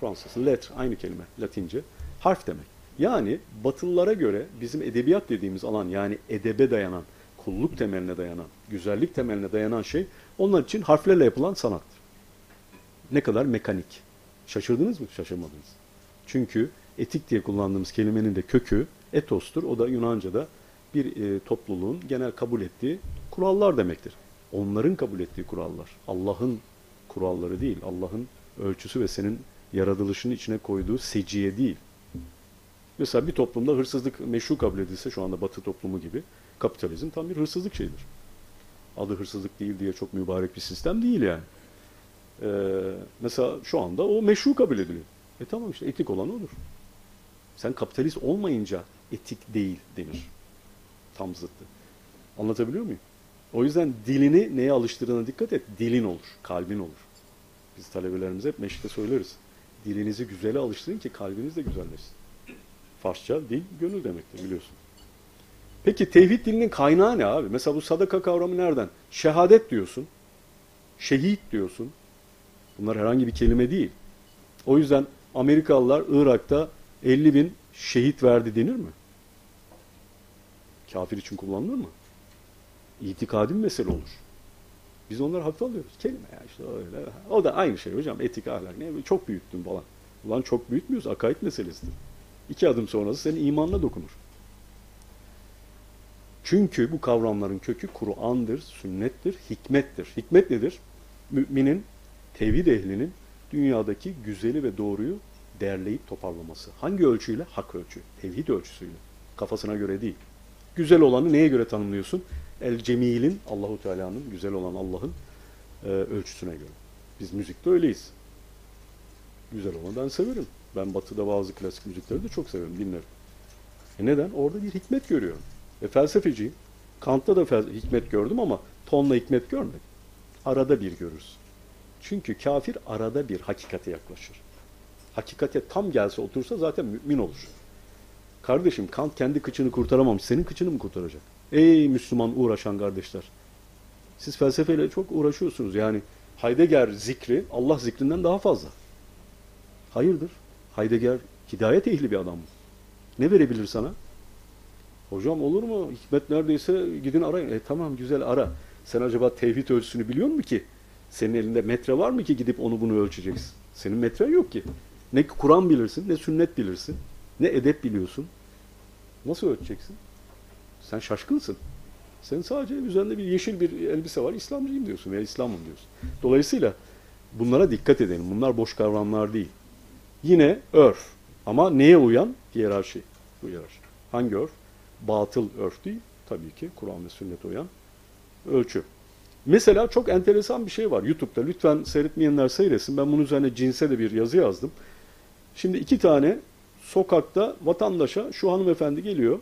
Fransız letter aynı kelime Latince. Harf demek. Yani Batılılara göre bizim edebiyat dediğimiz alan yani edebe dayanan, kulluk temeline dayanan, güzellik temeline dayanan şey onlar için harflerle yapılan sanattır. Ne kadar mekanik. Şaşırdınız mı? Şaşırmadınız. Çünkü etik diye kullandığımız kelimenin de kökü etostur. O da Yunanca'da bir e, topluluğun genel kabul ettiği kurallar demektir. Onların kabul ettiği kurallar. Allah'ın kuralları değil. Allah'ın ölçüsü ve senin yaratılışını içine koyduğu seciye değil. Mesela bir toplumda hırsızlık meşru kabul edilse şu anda batı toplumu gibi kapitalizm tam bir hırsızlık şeyidir. Adı hırsızlık değil diye çok mübarek bir sistem değil yani. Ee, mesela şu anda o meşru kabul ediliyor. E tamam işte etik olan odur. Sen kapitalist olmayınca etik değil denir. Tam zıttı. Anlatabiliyor muyum? O yüzden dilini neye alıştırdığına dikkat et. Dilin olur, kalbin olur. Biz talebelerimize hep meşte söyleriz. Dilinizi güzele alıştırın ki kalbiniz de güzelleşsin. Farsça dil gönül demektir biliyorsun. Peki tevhid dilinin kaynağı ne abi? Mesela bu sadaka kavramı nereden? Şehadet diyorsun. Şehit diyorsun. Bunlar herhangi bir kelime değil. O yüzden Amerikalılar Irak'ta 50 bin şehit verdi denir mi? Kafir için kullanılır mı? İtikadi mesele olur. Biz onları hafife alıyoruz. Kelime ya işte öyle. O da aynı şey hocam. Etik ahlak ne? Çok büyüttün falan. Ulan çok büyütmüyoruz. Akaid meselesidir. İki adım sonrası senin imanına dokunur. Çünkü bu kavramların kökü Kur'an'dır, sünnettir, hikmettir. Hikmet nedir? Müminin, tevhid ehlinin dünyadaki güzeli ve doğruyu derleyip toparlaması. Hangi ölçüyle? Hak ölçü. Tevhid ölçüsüyle. Kafasına göre değil. Güzel olanı neye göre tanımlıyorsun? El Cemil'in, Allahu Teala'nın, güzel olan Allah'ın e, ölçüsüne göre. Biz müzikte öyleyiz. Güzel olanı ben severim. Ben batıda bazı klasik müzikleri de çok severim, dinlerim. E neden? Orada bir hikmet görüyorum. E felsefeciyim. Kant'ta da fel- hikmet gördüm ama tonla hikmet görmedim. Arada bir görürsün. Çünkü kafir arada bir hakikate yaklaşır. Hakikate tam gelse otursa zaten mümin olur. Kardeşim Kant kendi kıçını kurtaramamış. Senin kıçını mı kurtaracak? Ey Müslüman uğraşan kardeşler. Siz felsefeyle çok uğraşıyorsunuz. Yani Heidegger zikri Allah zikrinden daha fazla. Hayırdır? Heidegger hidayet ehli bir adam mı? Ne verebilir sana? Hocam olur mu? Hikmet neredeyse gidin arayın. E tamam güzel ara. Sen acaba tevhid ölçüsünü biliyor musun ki? Senin elinde metre var mı ki gidip onu bunu ölçeceksin? Senin metren yok ki. Ne Kur'an bilirsin, ne sünnet bilirsin, ne edep biliyorsun. Nasıl ölçeceksin? Sen şaşkınsın. Sen sadece üzerinde bir yeşil bir elbise var, İslamcıyım diyorsun veya İslam'ım diyorsun. Dolayısıyla bunlara dikkat edelim. Bunlar boş kavramlar değil. Yine örf. Ama neye uyan? Hiyerarşi. Bu hiyerarşi. Hangi örf? Batıl örf değil. Tabii ki Kur'an ve sünnete uyan ölçü. Mesela çok enteresan bir şey var YouTube'da. Lütfen seyretmeyenler seyretsin. Ben bunun üzerine cinse de bir yazı yazdım. Şimdi iki tane sokakta vatandaşa şu hanımefendi geliyor.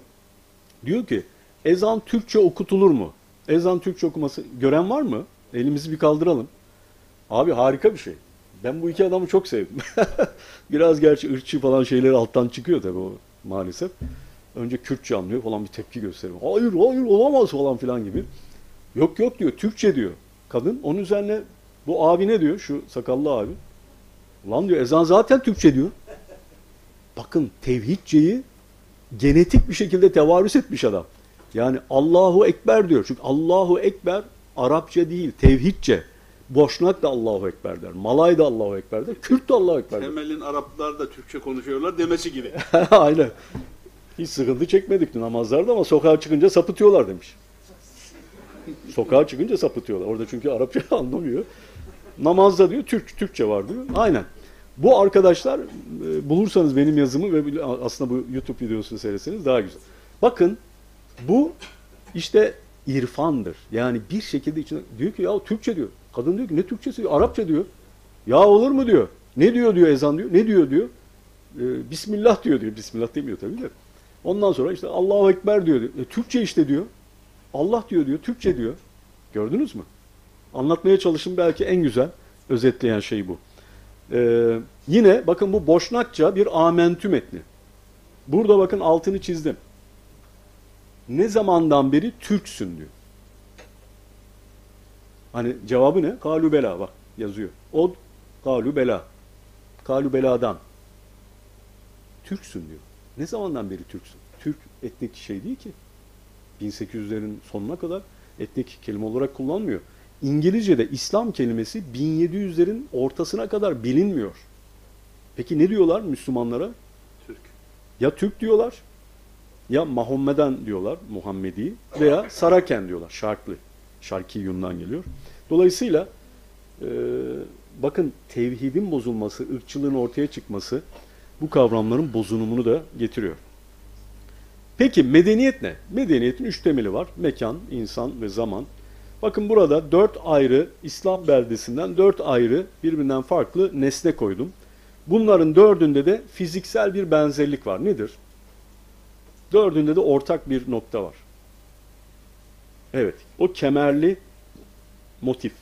Diyor ki ezan Türkçe okutulur mu? Ezan Türkçe okuması gören var mı? Elimizi bir kaldıralım. Abi harika bir şey. Ben bu iki adamı çok sevdim. Biraz gerçi ırkçı falan şeyleri alttan çıkıyor tabii o maalesef. Önce Kürtçe anlıyor falan bir tepki gösteriyor. Hayır hayır olamaz falan filan gibi. Yok yok diyor Türkçe diyor kadın. Onun üzerine bu abi ne diyor şu sakallı abi. Lan diyor ezan zaten Türkçe diyor. Bakın tevhidceyi genetik bir şekilde tevarüs etmiş adam. Yani Allahu Ekber diyor. Çünkü Allahu Ekber Arapça değil, tevhidce. Boşnak da Allahu Ekber der. Malay da Allahu Ekber der. Kürt de Allahu Ekber der. Temelin Araplar da Türkçe konuşuyorlar demesi gibi. Aynen. Hiç sıkıntı çekmedik namazlarda ama sokağa çıkınca sapıtıyorlar demiş. Sokağa çıkınca sapıtıyorlar. Orada çünkü Arapça anlamıyor. Namazda diyor Türk Türkçe var diyor. Aynen. Bu arkadaşlar e, bulursanız benim yazımı ve aslında bu YouTube videosunu seyretseniz daha güzel. Bakın bu işte irfandır. Yani bir şekilde içine diyor ki ya Türkçe diyor. Kadın diyor ki ne Türkçesi. Arapça diyor. Ya olur mu diyor. Ne diyor diyor ezan diyor. Ne diyor diyor. Ee, Bismillah diyor diyor. Bismillah demiyor tabii de. Ondan sonra işte Allahu Ekber diyor. diyor. E, Türkçe işte diyor. Allah diyor diyor. Türkçe diyor. Gördünüz mü? Anlatmaya çalışın belki en güzel özetleyen şey bu. Ee, yine bakın bu Boşnakça bir amentü metni. Burada bakın altını çizdim. Ne zamandan beri Türksün diyor. Hani cevabı ne? Kalübela bak yazıyor. Od kalübela. Kalübeladan. Türksün diyor. Ne zamandan beri Türksün? Türk etnik şey değil ki. 1800'lerin sonuna kadar etnik kelime olarak kullanmıyor. İngilizce'de İslam kelimesi 1700'lerin ortasına kadar bilinmiyor. Peki ne diyorlar Müslümanlara? Türk. Ya Türk diyorlar, ya Mahommedan diyorlar, Muhammedi veya Saraken diyorlar, Şarklı. Şarki Yun'dan geliyor. Dolayısıyla e, bakın tevhidin bozulması, ırkçılığın ortaya çıkması bu kavramların bozulumunu da getiriyor. Peki medeniyet ne? Medeniyetin üç temeli var. Mekan, insan ve zaman. Bakın burada dört ayrı İslam beldesinden dört ayrı birbirinden farklı nesne koydum. Bunların dördünde de fiziksel bir benzerlik var. Nedir? Dördünde de ortak bir nokta var. Evet, o kemerli motif.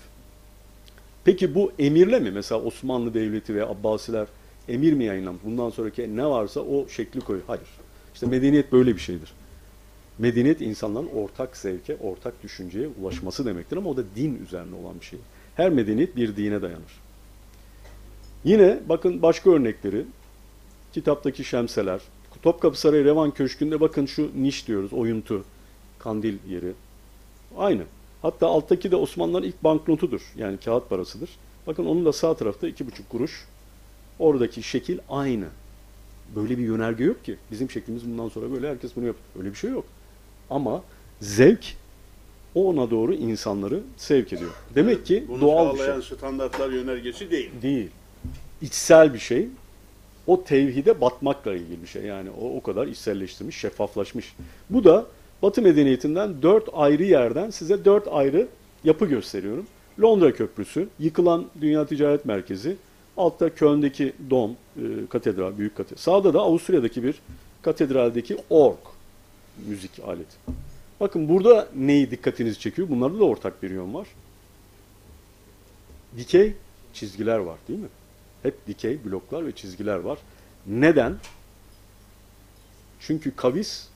Peki bu emirle mi? Mesela Osmanlı Devleti ve Abbasiler emir mi yayınlamış? Bundan sonraki ne varsa o şekli koyuyor. Hayır. İşte medeniyet böyle bir şeydir. Medeniyet insanların ortak zevke, ortak düşünceye ulaşması demektir ama o da din üzerine olan bir şey. Her medeniyet bir dine dayanır. Yine bakın başka örnekleri. Kitaptaki şemseler. Topkapı Sarayı Revan Köşkü'nde bakın şu niş diyoruz, oyuntu, kandil yeri. Aynı. Hatta alttaki de Osmanlıların ilk banknotudur. Yani kağıt parasıdır. Bakın onun da sağ tarafta iki buçuk kuruş. Oradaki şekil aynı. Böyle bir yönerge yok ki. Bizim şeklimiz bundan sonra böyle herkes bunu yapıyor. Öyle bir şey yok. Ama zevk o ona doğru insanları sevk ediyor. Demek ki Bunu doğal bir şey. sağlayan standartlar yönergesi değil. Değil. İçsel bir şey. O tevhide batmakla ilgili bir şey. Yani o o kadar içselleştirmiş, şeffaflaşmış. Bu da Batı medeniyetinden dört ayrı yerden size dört ayrı yapı gösteriyorum. Londra Köprüsü, yıkılan Dünya Ticaret Merkezi, altta Köln'deki Dom, e, katedral, büyük katedral. Sağda da Avusturya'daki bir katedraldeki org, müzik aleti. Bakın burada neyi dikkatinizi çekiyor? Bunlarda da ortak bir yön var. Dikey çizgiler var değil mi? Hep dikey bloklar ve çizgiler var. Neden? Çünkü kavis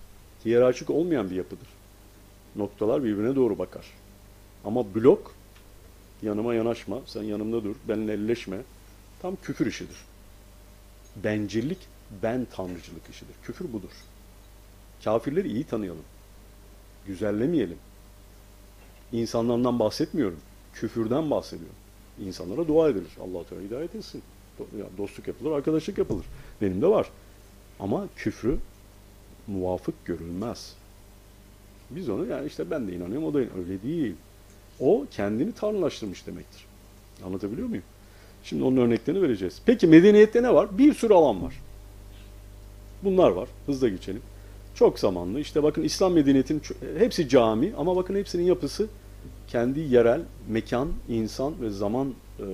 hiyerarşik olmayan bir yapıdır. Noktalar birbirine doğru bakar. Ama blok yanıma yanaşma, sen yanımda dur, benimle elleşme. Tam küfür işidir. Bencillik, ben tanrıcılık işidir. Küfür budur. Kafirleri iyi tanıyalım. Güzellemeyelim. İnsanlardan bahsetmiyorum. Küfürden bahsediyorum. İnsanlara dua edilir. allah Teala hidayet etsin. Dostluk yapılır, arkadaşlık yapılır. Benim de var. Ama küfrü muvafık görülmez. Biz onu yani işte ben de inanıyorum, o da inan- öyle değil. O kendini tanrılaştırmış demektir. Anlatabiliyor muyum? Şimdi onun örneklerini vereceğiz. Peki medeniyette ne var? Bir sürü alan var. Bunlar var. Hızla geçelim. Çok zamanlı. İşte bakın İslam medeniyetinin hepsi cami ama bakın hepsinin yapısı kendi yerel mekan, insan ve zaman e,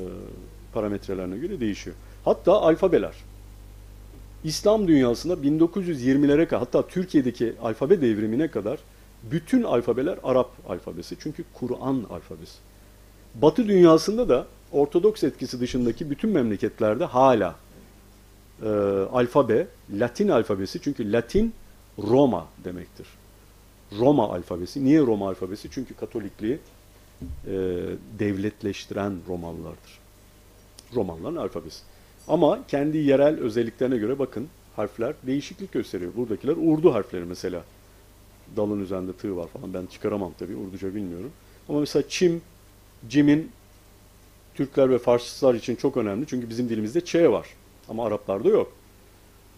parametrelerine göre değişiyor. Hatta alfabeler. İslam dünyasında 1920'lere kadar hatta Türkiye'deki alfabe devrimine kadar bütün alfabeler Arap alfabesi. Çünkü Kur'an alfabesi. Batı dünyasında da Ortodoks etkisi dışındaki bütün memleketlerde hala e, alfabe Latin alfabesi. Çünkü Latin Roma demektir. Roma alfabesi. Niye Roma alfabesi? Çünkü Katolikliği e, devletleştiren Romalılardır. Romanların alfabesi. Ama kendi yerel özelliklerine göre bakın harfler değişiklik gösteriyor. Buradakiler Urdu harfleri mesela. Dalın üzerinde tığ var falan. Ben çıkaramam tabii. Urduca bilmiyorum. Ama mesela çim, cimin Türkler ve Farslar için çok önemli. Çünkü bizim dilimizde Ç var. Ama Araplarda yok.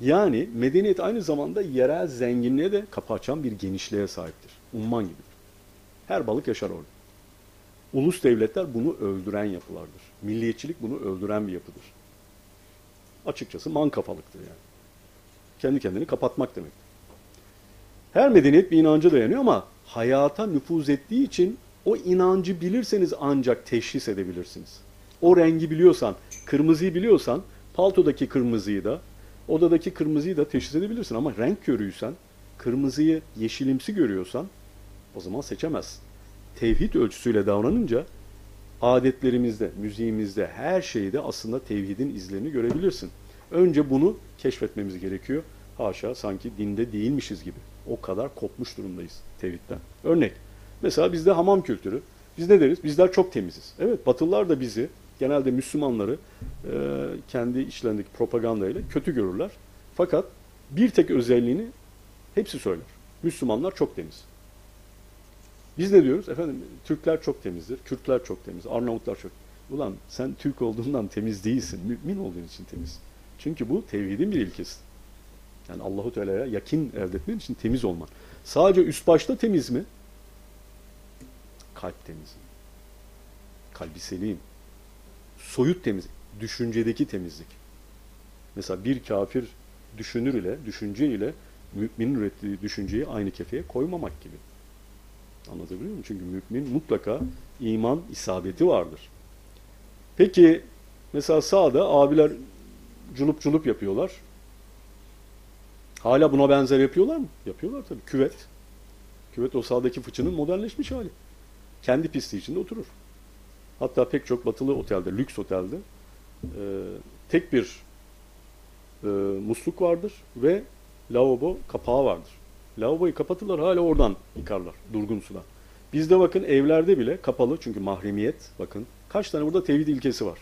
Yani medeniyet aynı zamanda yerel zenginliğe de kapı açan bir genişliğe sahiptir. Umman gibidir. Her balık yaşar orada. Ulus devletler bunu öldüren yapılardır. Milliyetçilik bunu öldüren bir yapıdır. Açıkçası man kafalıktır yani. Kendi kendini kapatmak demek. Her medeniyet bir inanca dayanıyor ama hayata nüfuz ettiği için o inancı bilirseniz ancak teşhis edebilirsiniz. O rengi biliyorsan, kırmızıyı biliyorsan, paltodaki kırmızıyı da, odadaki kırmızıyı da teşhis edebilirsin. Ama renk körüysen, kırmızıyı yeşilimsi görüyorsan o zaman seçemezsin. Tevhid ölçüsüyle davranınca adetlerimizde, müziğimizde, her şeyde aslında tevhidin izlerini görebilirsin. Önce bunu keşfetmemiz gerekiyor. Haşa sanki dinde değilmişiz gibi. O kadar kopmuş durumdayız tevhidden. Örnek, mesela bizde hamam kültürü. Biz ne deriz? Bizler çok temiziz. Evet, Batılılar da bizi, genelde Müslümanları e, kendi içlerindeki propagandayla kötü görürler. Fakat bir tek özelliğini hepsi söyler. Müslümanlar çok temiz. Biz ne diyoruz? Efendim Türkler çok temizdir, Kürtler çok temiz, Arnavutlar çok. Ulan sen Türk olduğundan temiz değilsin, mümin olduğun için temiz. Çünkü bu tevhidin bir ilkesi. Yani Allahu Teala'ya yakin elde etmen için temiz olman. Sadece üst başta temiz mi? Kalp temiz. Kalbi selim. Soyut temiz. Düşüncedeki temizlik. Mesela bir kafir düşünür ile, düşünce ile müminin ürettiği düşünceyi aynı kefeye koymamak gibi. Anlatabiliyor muyum? Çünkü mümin mutlaka iman isabeti vardır. Peki mesela sağda abiler culup culup yapıyorlar. Hala buna benzer yapıyorlar mı? Yapıyorlar tabii. Küvet. Küvet o sağdaki fıçının modernleşmiş hali. Kendi pisti içinde oturur. Hatta pek çok batılı otelde, lüks otelde e, tek bir e, musluk vardır ve lavabo kapağı vardır. Lavaboyu kapatırlar hala oradan yıkarlar durgun sudan. Bizde bakın evlerde bile kapalı çünkü mahremiyet bakın kaç tane burada tevhid ilkesi var.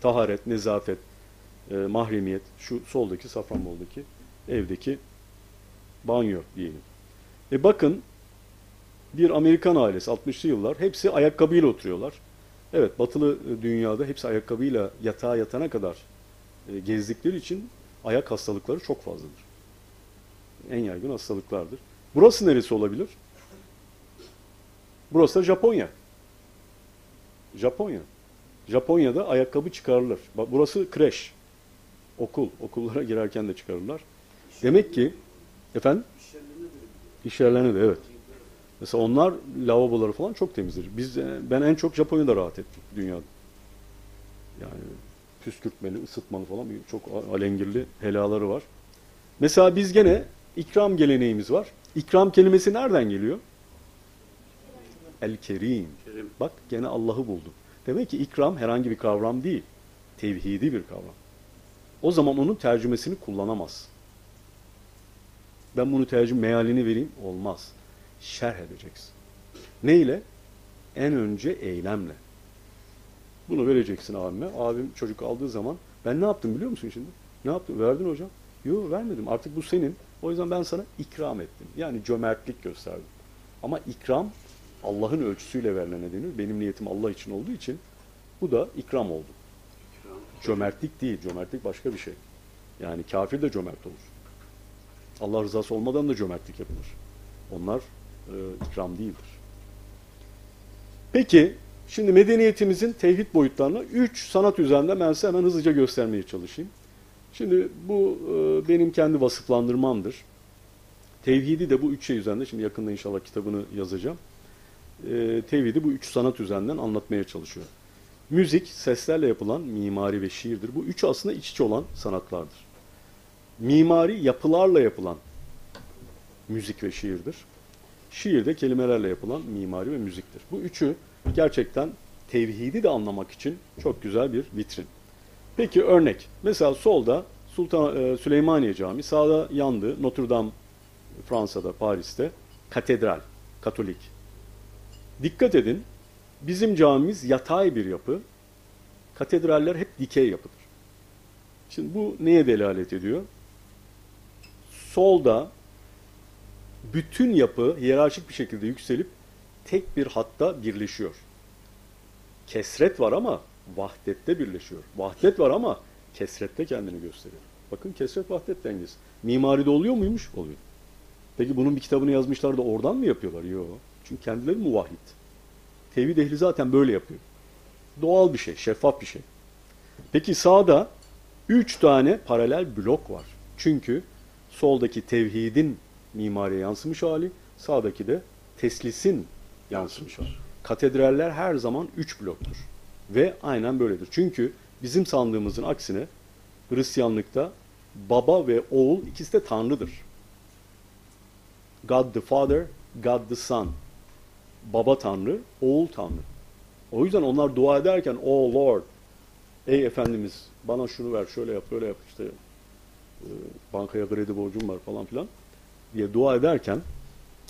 Taharet, nezafet, e, mahremiyet şu soldaki Safranbolu'daki evdeki banyo diyelim. E bakın bir Amerikan ailesi 60'lı yıllar hepsi ayakkabıyla oturuyorlar. Evet batılı dünyada hepsi ayakkabıyla yatağa yatana kadar e, gezdikleri için ayak hastalıkları çok fazladır. En yaygın hastalıklardır. Burası neresi olabilir? Burası da Japonya. Japonya. Japonya'da ayakkabı çıkarılır. Burası kreş. Okul. Okullara girerken de çıkarırlar. Demek ki efendim iş yerlerine de evet. Mesela onlar lavaboları falan çok temizdir. Biz ben en çok Japonya'da rahat ettim dünyada. Yani püskürtmeli, ısıtmalı falan çok alengirli helaları var. Mesela biz gene ikram geleneğimiz var. İkram kelimesi nereden geliyor? El-Kerim. Bak gene Allah'ı bulduk. Demek ki ikram herhangi bir kavram değil. Tevhidi bir kavram. O zaman onun tercümesini kullanamaz. Ben bunu tercüm mealini vereyim. Olmaz. Şerh edeceksin. Ne ile? En önce eylemle. Bunu vereceksin abime. Abim çocuk aldığı zaman ben ne yaptım biliyor musun şimdi? Ne yaptım? Verdin hocam. Yok vermedim. Artık bu senin. O yüzden ben sana ikram ettim. Yani cömertlik gösterdim. Ama ikram Allah'ın ölçüsüyle verilen denir. Benim niyetim Allah için olduğu için bu da ikram oldu. Cömertlik değil. Cömertlik başka bir şey. Yani kafir de cömert olur. Allah rızası olmadan da cömertlik yapılır. Onlar e, ikram değildir. Peki, şimdi medeniyetimizin tevhid boyutlarını üç sanat üzerinde ben size hemen hızlıca göstermeye çalışayım. Şimdi bu e, benim kendi vasıflandırmamdır. Tevhidi de bu üç şey üzerinde, şimdi yakında inşallah kitabını yazacağım. E, tevhidi bu üç sanat üzerinden anlatmaya çalışıyor. Müzik, seslerle yapılan mimari ve şiirdir. Bu üç aslında iç içe olan sanatlardır. Mimari yapılarla yapılan müzik ve şiirdir. Şiir de kelimelerle yapılan mimari ve müziktir. Bu üçü gerçekten tevhidi de anlamak için çok güzel bir vitrin. Peki örnek. Mesela solda Sultan e, Süleymaniye Camii, sağda yandı Notre Dame Fransa'da, Paris'te katedral, katolik. Dikkat edin, bizim camimiz yatay bir yapı, katedraller hep dikey yapıdır. Şimdi bu neye delalet ediyor? Solda bütün yapı hiyerarşik bir şekilde yükselip tek bir hatta birleşiyor. Kesret var ama vahdette birleşiyor. Vahdet var ama kesrette kendini gösteriyor. Bakın kesret vahdet dengesi. Mimaride oluyor muymuş? Oluyor. Peki bunun bir kitabını yazmışlar da oradan mı yapıyorlar? Yok. Çünkü kendileri muvahhid. Tevhid ehli zaten böyle yapıyor. Doğal bir şey, şeffaf bir şey. Peki sağda üç tane paralel blok var. Çünkü soldaki tevhidin mimariye yansımış hali, sağdaki de teslisin yansımış hali. Katedraller her zaman üç bloktur. Ve aynen böyledir. Çünkü bizim sandığımızın aksine Hristiyanlıkta baba ve oğul ikisi de Tanrı'dır. God the Father, God the Son. Baba Tanrı, oğul Tanrı. O yüzden onlar dua ederken, Oh Lord, ey Efendimiz bana şunu ver, şöyle yap, böyle yap işte e, bankaya kredi borcum var falan filan diye dua ederken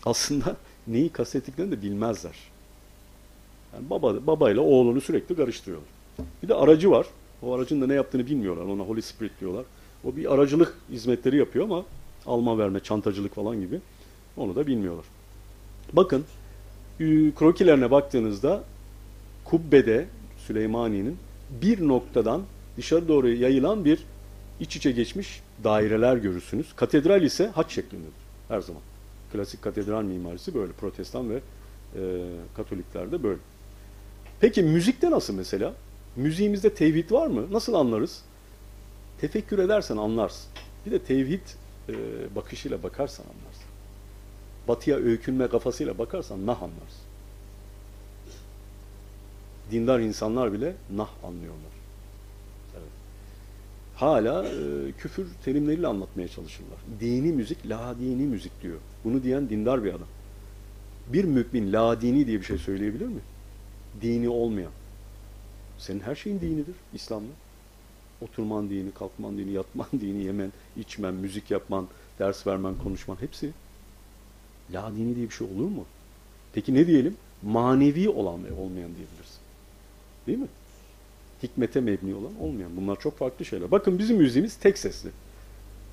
aslında neyi kastettiklerini de bilmezler. Yani baba babayla oğlunu sürekli karıştırıyorlar. Bir de aracı var. O aracın da ne yaptığını bilmiyorlar. Ona Holy Spirit diyorlar. O bir aracılık hizmetleri yapıyor ama alma verme, çantacılık falan gibi. Onu da bilmiyorlar. Bakın krokilerine baktığınızda kubbede Süleymaniye'nin bir noktadan dışarı doğru yayılan bir iç içe geçmiş daireler görürsünüz. Katedral ise haç şeklindedir her zaman. Klasik katedral mimarisi böyle. Protestan ve e, Katoliklerde böyle. Peki müzikte nasıl mesela? Müziğimizde tevhid var mı? Nasıl anlarız? Tefekkür edersen anlarsın. Bir de tevhid e, bakışıyla bakarsan anlarsın. Batıya öykünme kafasıyla bakarsan nah anlarsın. Dindar insanlar bile nah anlıyorlar. Evet. Hala e, küfür terimleriyle anlatmaya çalışırlar. Dini müzik, la dini müzik diyor. Bunu diyen dindar bir adam. Bir mümin la dini diye bir şey söyleyebilir mi? Dini olmayan. Senin her şeyin dinidir İslam'da. Oturman dini, kalkman dini, yatman dini, yemen, içmen, müzik yapman, ders vermen, konuşman hepsi. La dini diye bir şey olur mu? Peki ne diyelim? Manevi olan ve olmayan diyebiliriz. Değil mi? Hikmete mebni olan olmayan. Bunlar çok farklı şeyler. Bakın bizim müziğimiz tek sesli.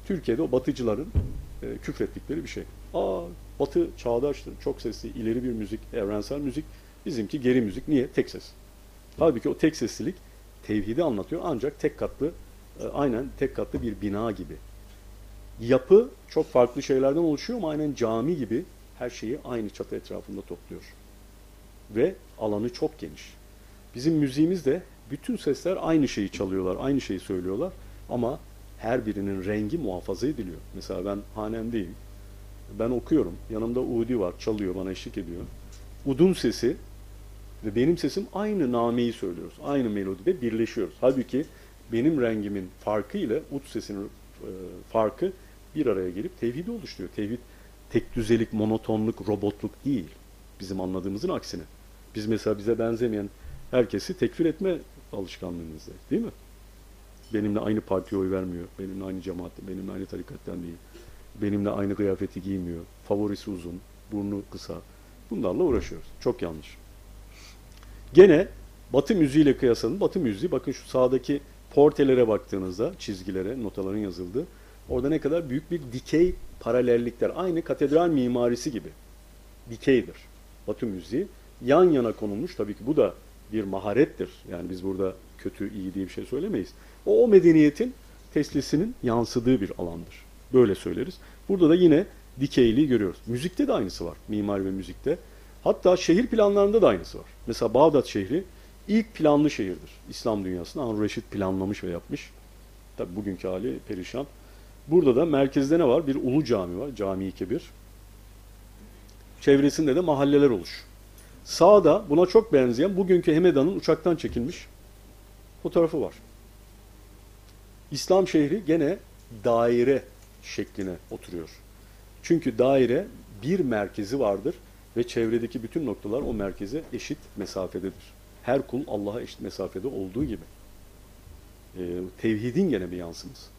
Türkiye'de o batıcıların e, küfrettikleri bir şey. Aa batı çağdaştır, çok sesli, ileri bir müzik, evrensel müzik. Bizimki geri müzik. Niye? Tek ses. Halbuki o tek seslilik tevhidi anlatıyor ancak tek katlı, e, aynen tek katlı bir bina gibi. Yapı çok farklı şeylerden oluşuyor ama aynen cami gibi her şeyi aynı çatı etrafında topluyor. Ve alanı çok geniş. Bizim müziğimiz de bütün sesler aynı şeyi çalıyorlar, aynı şeyi söylüyorlar ama her birinin rengi muhafaza ediliyor. Mesela ben hanemdeyim. Ben okuyorum. Yanımda Udi var, çalıyor, bana eşlik ediyor. Udun sesi ve benim sesim aynı nameyi söylüyoruz. Aynı melodide birleşiyoruz. Halbuki benim rengimin farkı ile ud sesinin e, farkı bir araya gelip tevhidi oluşturuyor. Tevhid tek düzelik, monotonluk, robotluk değil. Bizim anladığımızın aksine. Biz mesela bize benzemeyen herkesi tekfir etme alışkanlığımızda. Değil mi? Benimle aynı partiye oy vermiyor. Benimle aynı cemaatte, benimle aynı tarikattan değil. Benimle aynı kıyafeti giymiyor. Favorisi uzun, burnu kısa. Bunlarla uğraşıyoruz. Çok yanlış. Gene Batı müziğiyle kıyaslanın. Batı müziği bakın şu sağdaki portelere baktığınızda çizgilere, notaların yazıldığı orada ne kadar büyük bir dikey paralellikler. Aynı katedral mimarisi gibi. Dikeydir. Batı müziği yan yana konulmuş. Tabii ki bu da bir maharettir. Yani biz burada kötü, iyi diye bir şey söylemeyiz. O, o medeniyetin teslisinin yansıdığı bir alandır. Böyle söyleriz. Burada da yine dikeyliği görüyoruz. Müzikte de aynısı var. Mimari ve müzikte. Hatta şehir planlarında da aynısı var. Mesela Bağdat şehri ilk planlı şehirdir. İslam dünyasında Harun Reşit planlamış ve yapmış. Tabi bugünkü hali perişan. Burada da merkezde ne var? Bir ulu cami var. Cami-i Kebir. Çevresinde de mahalleler oluş. Sağda buna çok benzeyen bugünkü Hemeda'nın uçaktan çekilmiş fotoğrafı var. İslam şehri gene daire şekline oturuyor. Çünkü daire bir merkezi vardır ve çevredeki bütün noktalar o merkeze eşit mesafededir. Her kul Allah'a eşit mesafede olduğu gibi. E, tevhidin gene bir yansıması.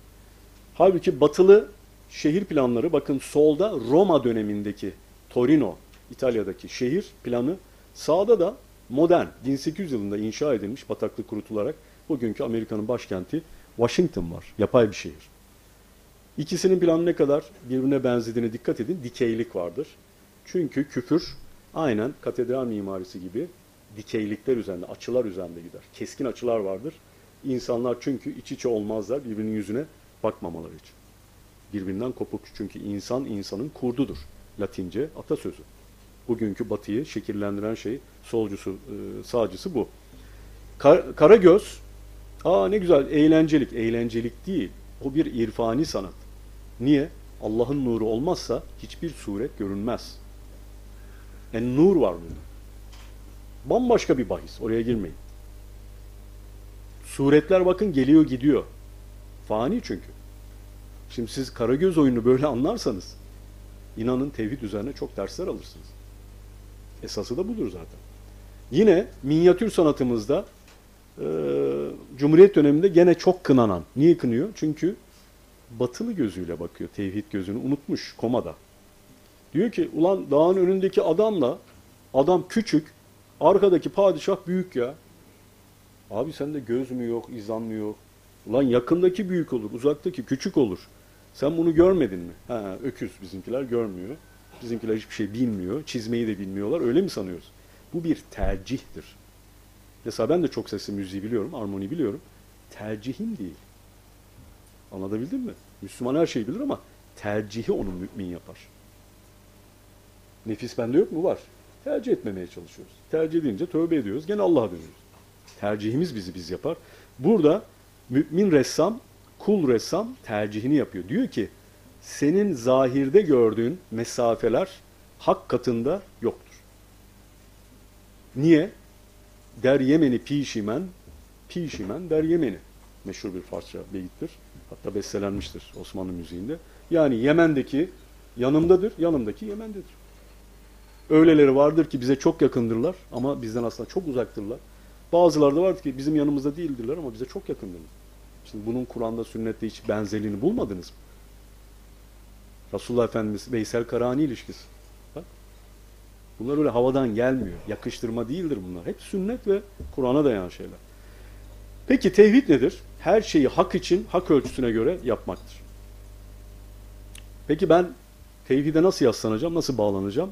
Halbuki batılı şehir planları bakın solda Roma dönemindeki Torino, İtalya'daki şehir planı sağda da modern 1800 yılında inşa edilmiş bataklık kurutularak bugünkü Amerika'nın başkenti Washington var. Yapay bir şehir. İkisinin planı ne kadar birbirine benzediğine dikkat edin. Dikeylik vardır. Çünkü küfür aynen katedral mimarisi gibi dikeylikler üzerinde, açılar üzerinde gider. Keskin açılar vardır. İnsanlar çünkü iç içe olmazlar birbirinin yüzüne bakmamaları için. Birbirinden kopuk. Çünkü insan insanın kurdudur. Latince atasözü. Bugünkü batıyı şekillendiren şey solcusu, e, sağcısı bu. Kar, Karagöz, aa ne güzel eğlencelik. Eğlencelik değil. O bir irfani sanat. Niye? Allah'ın nuru olmazsa hiçbir suret görünmez. En nur var burada. Bambaşka bir bahis. Oraya girmeyin. Suretler bakın geliyor gidiyor. Fani çünkü. Şimdi siz Karagöz oyunu böyle anlarsanız inanın tevhid üzerine çok dersler alırsınız. Esası da budur zaten. Yine minyatür sanatımızda e, Cumhuriyet döneminde gene çok kınanan. Niye kınıyor? Çünkü batılı gözüyle bakıyor. Tevhid gözünü unutmuş komada. Diyor ki ulan dağın önündeki adamla adam küçük, arkadaki padişah büyük ya. Abi sende göz mü yok, izan mı yok? Ulan yakındaki büyük olur, uzaktaki küçük olur. Sen bunu görmedin mi? Ha, öküz bizimkiler görmüyor. Bizimkiler hiçbir şey bilmiyor. Çizmeyi de bilmiyorlar. Öyle mi sanıyoruz? Bu bir tercihtir. Mesela ben de çok sesli müziği biliyorum, armoni biliyorum. Tercihim değil. Anlatabildim mi? Müslüman her şeyi bilir ama tercihi onu mümin yapar. Nefis bende yok mu? Var. Tercih etmemeye çalışıyoruz. Tercih edince tövbe ediyoruz. Gene Allah'a dönüyoruz. Tercihimiz bizi biz yapar. Burada mümin ressam, kul ressam tercihini yapıyor. Diyor ki senin zahirde gördüğün mesafeler hak katında yoktur. Niye? Der Yemeni pişimen, pişimen der Yemeni. Meşhur bir Farsça beyittir. Hatta bestelenmiştir Osmanlı müziğinde. Yani Yemen'deki yanımdadır, yanımdaki Yemen'dedir. Öyleleri vardır ki bize çok yakındırlar ama bizden aslında çok uzaktırlar. Bazıları da vardır ki bizim yanımızda değildirler ama bize çok yakındırlar. Şimdi bunun Kur'an'da, sünnette hiç benzerliğini bulmadınız mı? Resulullah Efendimiz Veysel Karani ilişkisi. Bak. Bunlar öyle havadan gelmiyor. Yakıştırma değildir bunlar. Hep sünnet ve Kur'an'a dayanan şeyler. Peki tevhid nedir? Her şeyi hak için, hak ölçüsüne göre yapmaktır. Peki ben tevhide nasıl yaslanacağım, nasıl bağlanacağım?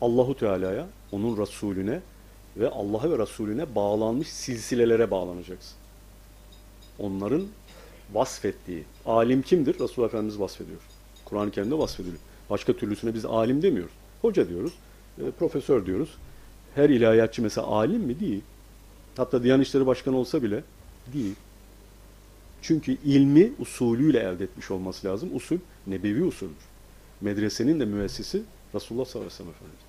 Allahu Teala'ya, onun Resulüne ve Allah'a ve Resulüne bağlanmış silsilelere bağlanacaksın. Onların vasfettiği. Alim kimdir? Resulullah Efendimiz vasfediyor. Kur'an-ı Kerim'de vasfediliyor. Başka türlüsüne biz alim demiyoruz. Hoca diyoruz, e, profesör diyoruz. Her ilahiyatçı mesela alim mi? Değil. Hatta Diyanet İşleri Başkanı olsa bile değil. Çünkü ilmi usulüyle elde etmiş olması lazım. Usul nebevi usuldür. Medresenin de müessisi Resulullah sallallahu aleyhi ve sellem Efendimiz.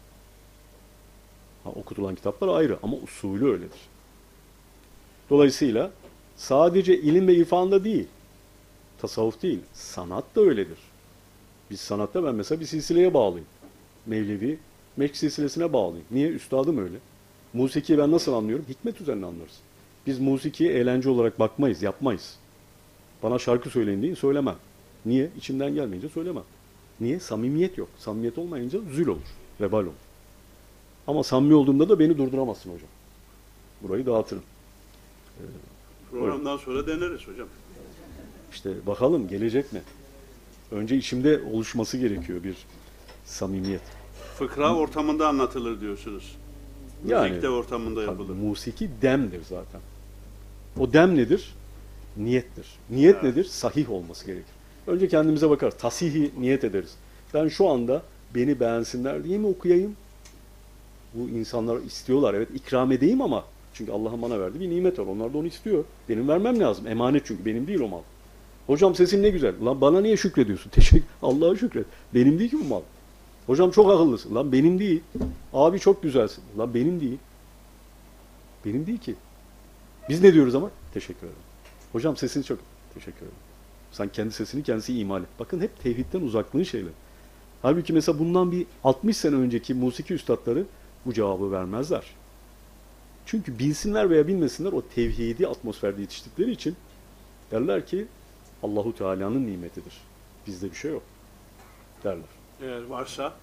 Okutulan kitaplar ayrı ama usulü öyledir. Dolayısıyla sadece ilim ve irfanda değil, tasavvuf değil, sanat da öyledir. Biz sanatta ben mesela bir silsileye bağlıyım. Mevlevi, Meşk silsilesine bağlıyım. Niye? Üstadım öyle. Musikiyi ben nasıl anlıyorum? Hikmet üzerine anlarız. Biz musikiye eğlence olarak bakmayız, yapmayız. Bana şarkı söyleyin deyin, söylemem. Niye? İçimden gelmeyince söylemem. Niye? Samimiyet yok. Samimiyet olmayınca zül olur, vebal olur. Ama samimi olduğumda da beni durduramazsın hocam. Burayı dağıtırım. Programdan sonra deneriz hocam. İşte bakalım gelecek mi? Önce içimde oluşması gerekiyor bir samimiyet. Fıkra ortamında anlatılır diyorsunuz. Yani- Müzik de ortamında yapılır. musiki demdir zaten. O dem nedir? Niyettir. Niyet Evet. nedir? Sahih olması gerekir. Önce kendimize bakar. Tasihi niyet ederiz. Ben şu anda beni beğensinler diye mi okuyayım? Bu insanlar istiyorlar. Evet ikram edeyim ama çünkü Allah'ın bana verdiği bir nimet var. Onlar da onu istiyor. Benim vermem lazım. Emanet çünkü. Benim değil o mal. Hocam sesin ne güzel. Lan bana niye şükrediyorsun? Teşekkür. Allah'a şükret. Benim değil ki bu mal. Hocam çok akıllısın. Lan benim değil. Abi çok güzelsin. Lan benim değil. Benim değil ki. Biz ne diyoruz ama? Teşekkür ederim. Hocam sesiniz çok... Teşekkür ederim. Sen kendi sesini kendisi imal et. Bakın hep tevhidden uzaklığın şeyler. Halbuki mesela bundan bir 60 sene önceki musiki üstadları bu cevabı vermezler. Çünkü bilsinler veya bilmesinler o tevhidi atmosferde yetiştikleri için derler ki Allahu Teala'nın nimetidir. Bizde bir şey yok derler. Eğer varsa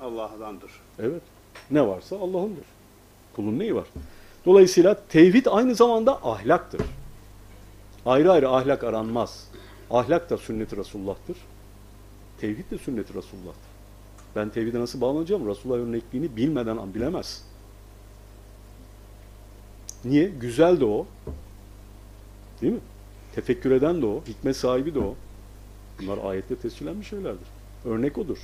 Allah'dandır. Evet. Ne varsa Allah'ındır. Kulun neyi var? Dolayısıyla tevhid aynı zamanda ahlaktır. Ayrı ayrı ahlak aranmaz. Ahlak da sünnet-i Resulullah'tır. Tevhid de sünnet-i Resulullah'tır. Ben tevhide nasıl bağlanacağım? Resulullah örnekliğini bilmeden bilemez. Niye? Güzel de o. Değil mi? Tefekkür eden de o. Hikmet sahibi de o. Bunlar ayette tescillenmiş şeylerdir. Örnek odur.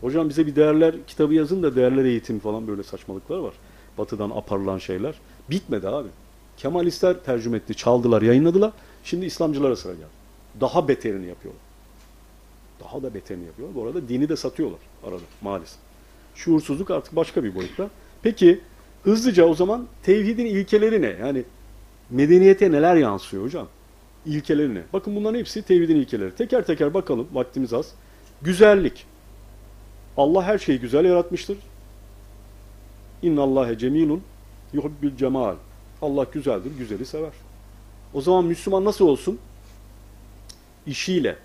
Hocam bize bir değerler kitabı yazın da değerler eğitimi falan böyle saçmalıklar var. Batı'dan aparılan şeyler. Bitmedi abi. Kemalistler tercüme etti, çaldılar, yayınladılar. Şimdi İslamcılara sıra geldi. Daha beterini yapıyorlar. Daha da beterini yapıyorlar. Bu arada dini de satıyorlar arada maalesef. Şuursuzluk artık başka bir boyutta. Peki hızlıca o zaman tevhidin ilkeleri ne? Yani medeniyete neler yansıyor hocam? İlkeleri ne? Bakın bunların hepsi tevhidin ilkeleri. Teker teker bakalım vaktimiz az. Güzellik. Allah her şeyi güzel yaratmıştır. İnna Allahe cemilun yuhibbül cemal. Allah güzeldir, güzeli sever. O zaman Müslüman nasıl olsun? İşiyle,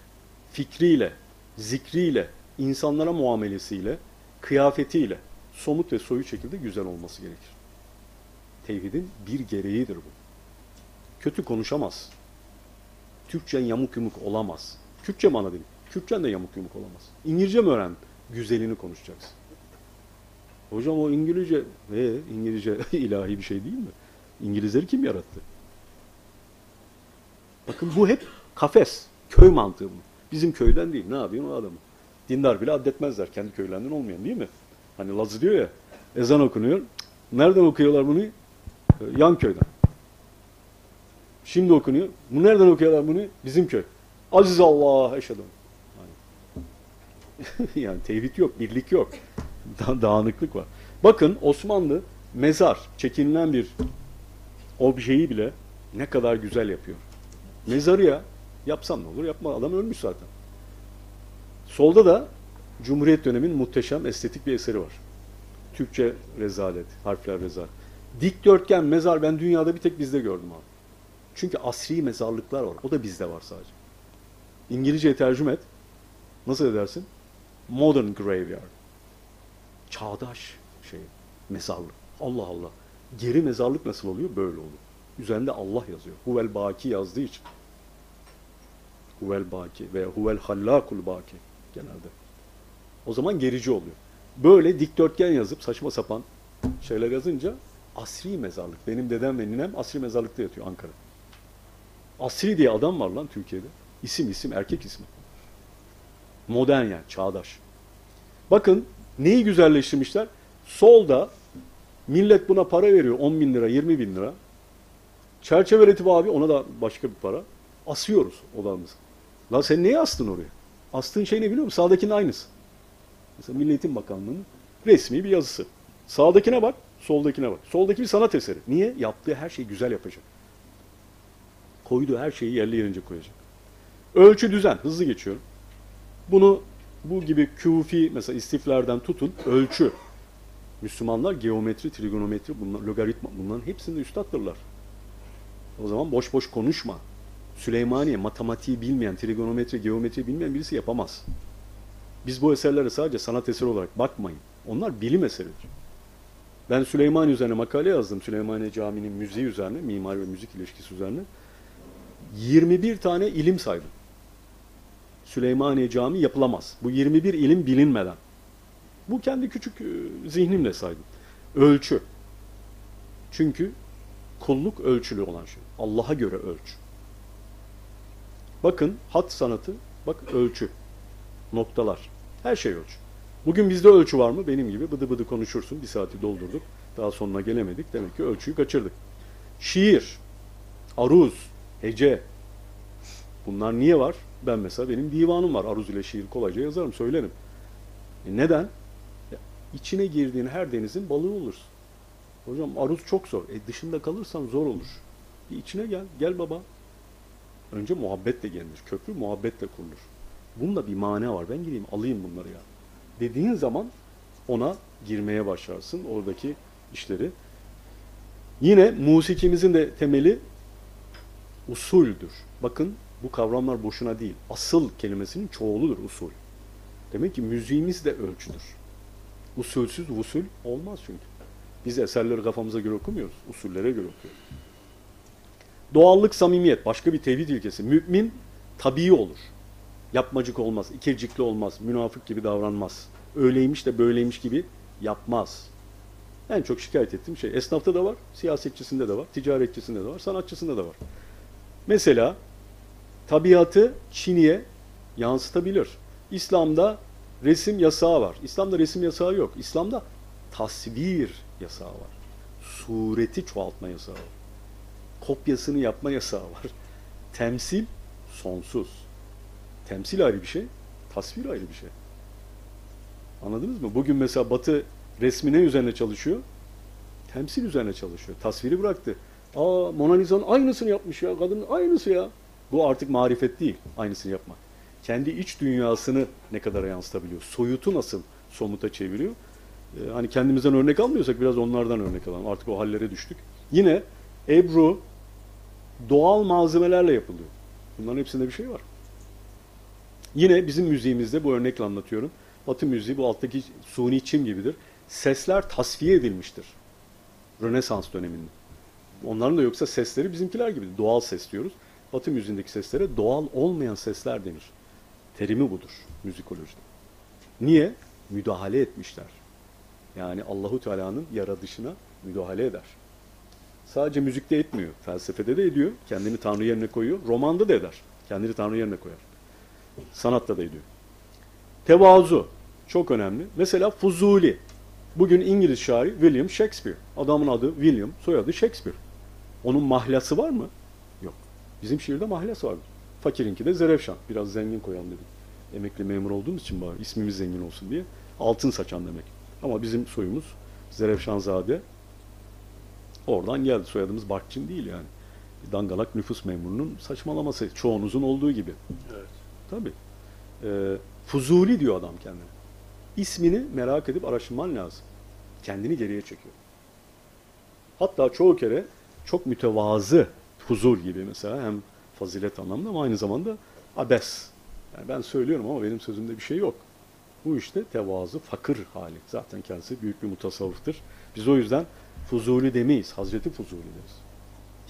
fikriyle, zikriyle, insanlara muamelesiyle, kıyafetiyle, somut ve soyut şekilde güzel olması gerekir. Tevhidin bir gereğidir bu. Kötü konuşamaz. Türkçen yamuk yumuk olamaz. Kürtçe mi ana dilim? Kürtçen de yamuk yumuk olamaz. İngilizce mi öğren? Güzelini konuşacaksın. Hocam o İngilizce, ee, İngilizce ilahi bir şey değil mi? İngilizleri kim yarattı? Bakın bu hep kafes, köy mantığı bu. Bizim köyden değil. Ne yapayım o adamı? Dindar bile addetmezler. Kendi köylerinden olmayan değil mi? Hani Lazı diyor ya, ezan okunuyor. Nereden okuyorlar bunu? Yan köyden. Şimdi okunuyor. Bu nereden okuyorlar bunu? Bizim köy. Aziz Allah eşhedem. Yani tevhid yok, birlik yok. Da dağınıklık var. Bakın Osmanlı mezar, çekinilen bir objeyi bile ne kadar güzel yapıyor. Mezarı ya, yapsam ne olur, yapma. Adam ölmüş zaten. Solda da Cumhuriyet dönemin muhteşem estetik bir eseri var. Türkçe rezalet, harfler rezalet. Dikdörtgen mezar ben dünyada bir tek bizde gördüm abi. Çünkü asri mezarlıklar var. O da bizde var sadece. İngilizce tercüme et. Nasıl edersin? Modern graveyard. Çağdaş şey, mezarlık. Allah Allah. Geri mezarlık nasıl oluyor? Böyle olur. Üzerinde Allah yazıyor. Huvel baki yazdığı için. Huvel baki veya huvel hallakul baki genelde. O zaman gerici oluyor. Böyle dikdörtgen yazıp saçma sapan şeyler yazınca asri mezarlık. Benim dedem ve ninem asri mezarlıkta yatıyor Ankara. Asri diye adam var lan Türkiye'de. İsim isim erkek ismi. Modern yani çağdaş. Bakın neyi güzelleştirmişler? Solda millet buna para veriyor 10 bin lira 20 bin lira. Çerçeveletip abi ona da başka bir para. Asıyoruz odamızı. Lan sen neye astın oraya? Astığın şey ne biliyor musun? Sağdakinin aynısı. Mesela Milli Eğitim Bakanlığı'nın resmi bir yazısı. Sağdakine bak, soldakine bak. Soldaki bir sanat eseri. Niye? Yaptığı her şeyi güzel yapacak. Koyduğu her şeyi yerli yerince koyacak. Ölçü düzen. Hızlı geçiyorum. Bunu bu gibi küfi mesela istiflerden tutun ölçü. Müslümanlar geometri, trigonometri, bunlar, logaritma bunların hepsinde üstaddırlar. O zaman boş boş konuşma. Süleymaniye matematiği bilmeyen, trigonometri, geometri bilmeyen birisi yapamaz. Biz bu eserlere sadece sanat eseri olarak bakmayın. Onlar bilim eseridir. Ben Süleymaniye üzerine makale yazdım. Süleymaniye Camii'nin müziği üzerine, mimari ve müzik ilişkisi üzerine. 21 tane ilim saydım. Süleymaniye Camii yapılamaz. Bu 21 ilim bilinmeden. Bu kendi küçük zihnimle saydım. Ölçü. Çünkü kulluk ölçülü olan şey. Allah'a göre ölçü. Bakın hat sanatı, bak ölçü. Noktalar. Her şey ölçü. Bugün bizde ölçü var mı? Benim gibi bıdı bıdı konuşursun. Bir saati doldurduk. Daha sonuna gelemedik. Demek ki ölçüyü kaçırdık. Şiir, aruz, hece. Bunlar niye var? Ben mesela benim divanım var. Aruz ile şiir kolayca yazarım, söylerim. E neden? Ya, içine girdiğin her denizin balığı olursun. Hocam aruz çok zor. E dışında kalırsan zor olur. Bir içine gel. Gel baba. Önce muhabbetle gelinir. Köprü muhabbetle kurulur. Bunda bir mana var. Ben gireyim alayım bunları ya. Dediğin zaman ona girmeye başlarsın. Oradaki işleri. Yine musikimizin de temeli usuldür. Bakın bu kavramlar boşuna değil. Asıl kelimesinin çoğuludur usul. Demek ki müziğimiz de ölçüdür. Usulsüz usul olmaz çünkü. Biz eserleri kafamıza göre okumuyoruz. Usullere göre okuyoruz. Doğallık, samimiyet başka bir tevhid ilkesi. Mümin tabii olur. Yapmacık olmaz, ikircikli olmaz, münafık gibi davranmaz. Öyleymiş de böyleymiş gibi yapmaz. En çok şikayet ettiğim şey esnafta da var, siyasetçisinde de var, ticaretçisinde de var, sanatçısında da var. Mesela tabiatı Çin'e yansıtabilir. İslam'da resim yasağı var. İslam'da resim yasağı yok. İslam'da tasvir yasağı var. Sureti çoğaltma yasağı var. Kopyasını yapma yasağı var. Temsil sonsuz. Temsil ayrı bir şey, Tasvir ayrı bir şey. Anladınız mı? Bugün mesela Batı resmi ne üzerine çalışıyor? Temsil üzerine çalışıyor. Tasviri bıraktı. Aa Mona Lisa'nın aynısını yapmış ya. Kadının aynısı ya. Bu artık marifet değil. Aynısını yapmak. Kendi iç dünyasını ne kadar yansıtabiliyor? Soyutu nasıl somuta çeviriyor? Ee, hani kendimizden örnek almıyorsak biraz onlardan örnek alalım. Artık o hallere düştük. Yine Ebru doğal malzemelerle yapılıyor. Bunların hepsinde bir şey var. Yine bizim müziğimizde bu örnekle anlatıyorum. Batı müziği bu alttaki suni çim gibidir. Sesler tasfiye edilmiştir. Rönesans döneminde. Onların da yoksa sesleri bizimkiler gibi doğal ses diyoruz. Batı müziğindeki seslere doğal olmayan sesler denir. Terimi budur müzikolojide. Niye? Müdahale etmişler. Yani Allahu Teala'nın yaratışına müdahale eder. Sadece müzikte etmiyor. Felsefede de ediyor. Kendini Tanrı yerine koyuyor. Romanda da eder. Kendini Tanrı yerine koyar. Sanatta da ediyor. Tevazu çok önemli. Mesela Fuzuli. Bugün İngiliz şairi William Shakespeare. Adamın adı William, soyadı Shakespeare. Onun mahlası var mı? Yok. Bizim şiirde mahlas var. Fakirinki de Zerevşan. Biraz zengin koyalım dedik. Emekli memur olduğumuz için bari ismimiz zengin olsun diye. Altın saçan demek. Ama bizim soyumuz Zerevşanzade. Oradan geldi. Soyadımız Barkçın değil yani. Dangalak nüfus memurunun saçmalaması. Çoğunuzun olduğu gibi. Evet. Tabii. Ee, Fuzuli diyor adam kendine. İsmini merak edip araştırman lazım. Kendini geriye çekiyor. Hatta çoğu kere çok mütevazı huzur gibi mesela hem fazilet anlamında ama aynı zamanda abes. Yani ben söylüyorum ama benim sözümde bir şey yok. Bu işte tevazu, fakir hali. Zaten kendisi büyük bir mutasavvıftır. Biz o yüzden Fuzuli demeyiz. Hazreti Fuzuli deriz.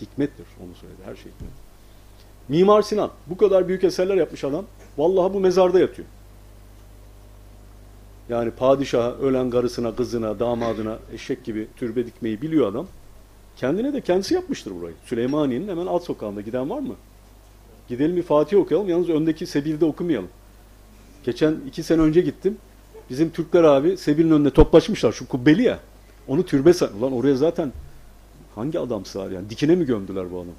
Hikmettir onu söyledi. Her şey hikmet. Mimar Sinan. Bu kadar büyük eserler yapmış adam. Vallahi bu mezarda yatıyor. Yani padişaha, ölen karısına, kızına, damadına eşek gibi türbe dikmeyi biliyor adam. Kendine de kendisi yapmıştır burayı. Süleymaniye'nin hemen alt sokağında giden var mı? Gidelim bir Fatih okuyalım. Yalnız öndeki Sebil'de okumayalım. Geçen iki sene önce gittim. Bizim Türkler abi Sebil'in önünde toplaşmışlar. Şu kubbeli ya. Onu türbe san... Ulan oraya zaten hangi adam sığar yani? Dikine mi gömdüler bu adamı?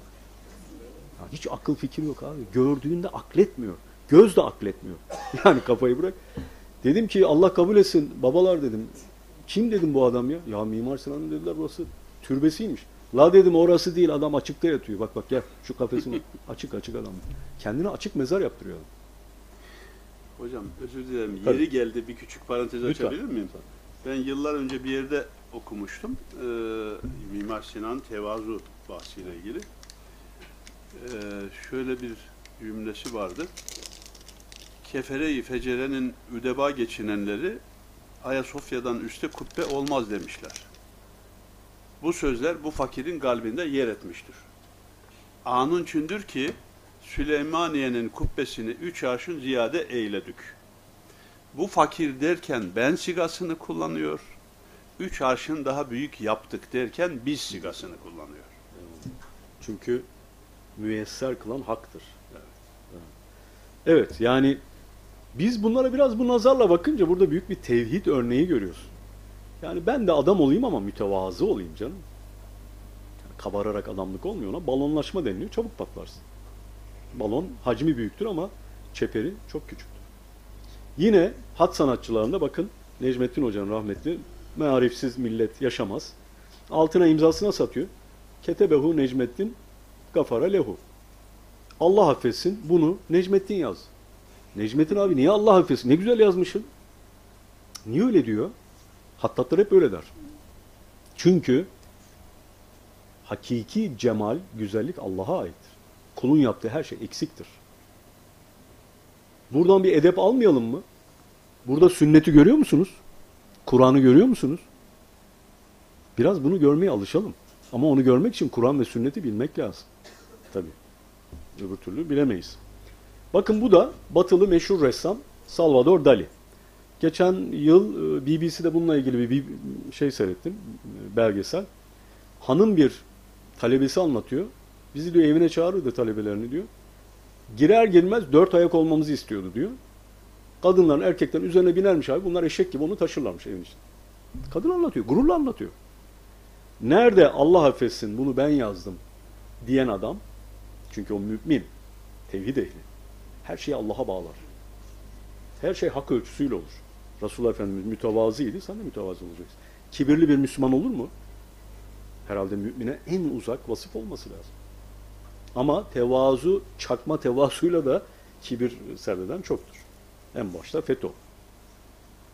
Ya hiç akıl fikir yok abi. Gördüğünde akletmiyor. Göz de akletmiyor. Yani kafayı bırak. Dedim ki Allah kabul etsin. Babalar dedim. Kim dedim bu adam ya? Ya Mimar Sinan'ın dediler burası türbesiymiş. La dedim orası değil adam açıkta yatıyor. Bak bak gel şu kafesin açık açık adam. Kendine açık mezar yaptırıyor adam. Hocam özür dilerim. Tabii. Yeri geldi bir küçük parantez Lütfen. açabilir miyim? Ben yıllar önce bir yerde okumuştum. Ee, Mimar Sinan tevazu bahsiyle ilgili. Ee, şöyle bir cümlesi vardı. Kefere-i fecerenin üdeba geçinenleri Ayasofya'dan üstte kubbe olmaz demişler. Bu sözler bu fakirin kalbinde yer etmiştir. Anın çündür ki Süleymaniye'nin kubbesini üç arşın ziyade eyledik. Bu fakir derken ben sigasını kullanıyor. Üç arşın daha büyük yaptık derken biz sigasını kullanıyor. Çünkü müyesser kılan haktır. Evet yani biz bunlara biraz bu nazarla bakınca burada büyük bir tevhid örneği görüyoruz. Yani ben de adam olayım ama mütevazı olayım canım. Yani kabararak adamlık olmuyor ona. Balonlaşma deniliyor. Çabuk patlarsın. Balon hacmi büyüktür ama çeperi çok küçüktür. Yine hat sanatçılarında bakın Necmettin Hoca'nın rahmetli mearifsiz millet yaşamaz. Altına imzasına satıyor. Ketebehu Necmettin gafara lehu. Allah affetsin bunu Necmettin yaz. Necmettin abi niye Allah affetsin? Ne güzel yazmışsın. Niye öyle diyor? Hattatlar hep öyle der. Çünkü hakiki cemal, güzellik Allah'a aittir. Kulun yaptığı her şey eksiktir. Buradan bir edep almayalım mı? Burada sünneti görüyor musunuz? Kur'an'ı görüyor musunuz? Biraz bunu görmeye alışalım. Ama onu görmek için Kur'an ve sünneti bilmek lazım. Tabii. Öbür türlü bilemeyiz. Bakın bu da batılı meşhur ressam Salvador Dali. Geçen yıl e, BBC'de bununla ilgili bir şey seyrettim, e, belgesel. Hanım bir talebesi anlatıyor. Bizi diyor evine çağırırdı talebelerini diyor. Girer girmez dört ayak olmamızı istiyordu diyor. Kadınların erkeklerin üzerine binermiş abi. Bunlar eşek gibi onu taşırlarmış evin içinde. Kadın anlatıyor, gururla anlatıyor. Nerede Allah affetsin bunu ben yazdım diyen adam, çünkü o mümin, tevhid ehli, her şeyi Allah'a bağlar. Her şey hak ölçüsüyle olur. Resulullah Efendimiz mütevazıydı, sen de mütevazı olacaksın. Kibirli bir Müslüman olur mu? Herhalde mümine en uzak vasıf olması lazım. Ama tevazu, çakma tevazuyla da kibir serdeden çoktur. En başta FETÖ.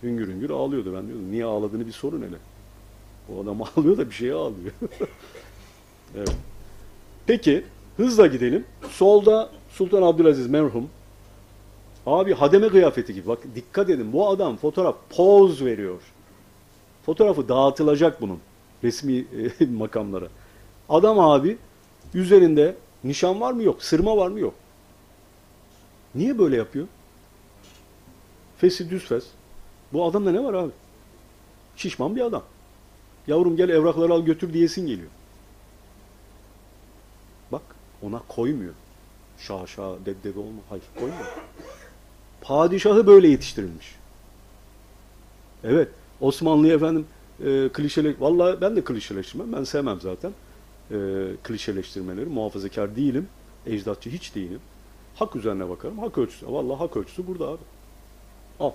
Hüngür hüngür ağlıyordu. Ben diyordum niye ağladığını bir sorun hele. O adam ağlıyor da bir şeye ağlıyor. evet. Peki hızla gidelim. Solda Sultan Abdülaziz merhum. Abi hademe kıyafeti gibi. Bak dikkat edin bu adam fotoğraf poz veriyor. Fotoğrafı dağıtılacak bunun resmi e, makamlara. Adam abi üzerinde nişan var mı yok, sırma var mı yok. Niye böyle yapıyor? Fesi düz fes. Bu adamda ne var abi? Şişman bir adam. Yavrum gel evrakları al götür diyesin geliyor. Bak ona koymuyor. Şah şah deddede olma. Hayır koymuyor. Padişahı böyle yetiştirilmiş. Evet. Osmanlı'ya efendim e, klişele... Vallahi ben de klişeleştirmem. Ben sevmem zaten e, klişeleştirmeleri. Muhafazakar değilim. Ecdatçı hiç değilim. Hak üzerine bakarım. Hak ölçüsü. Vallahi hak ölçüsü burada abi. Al.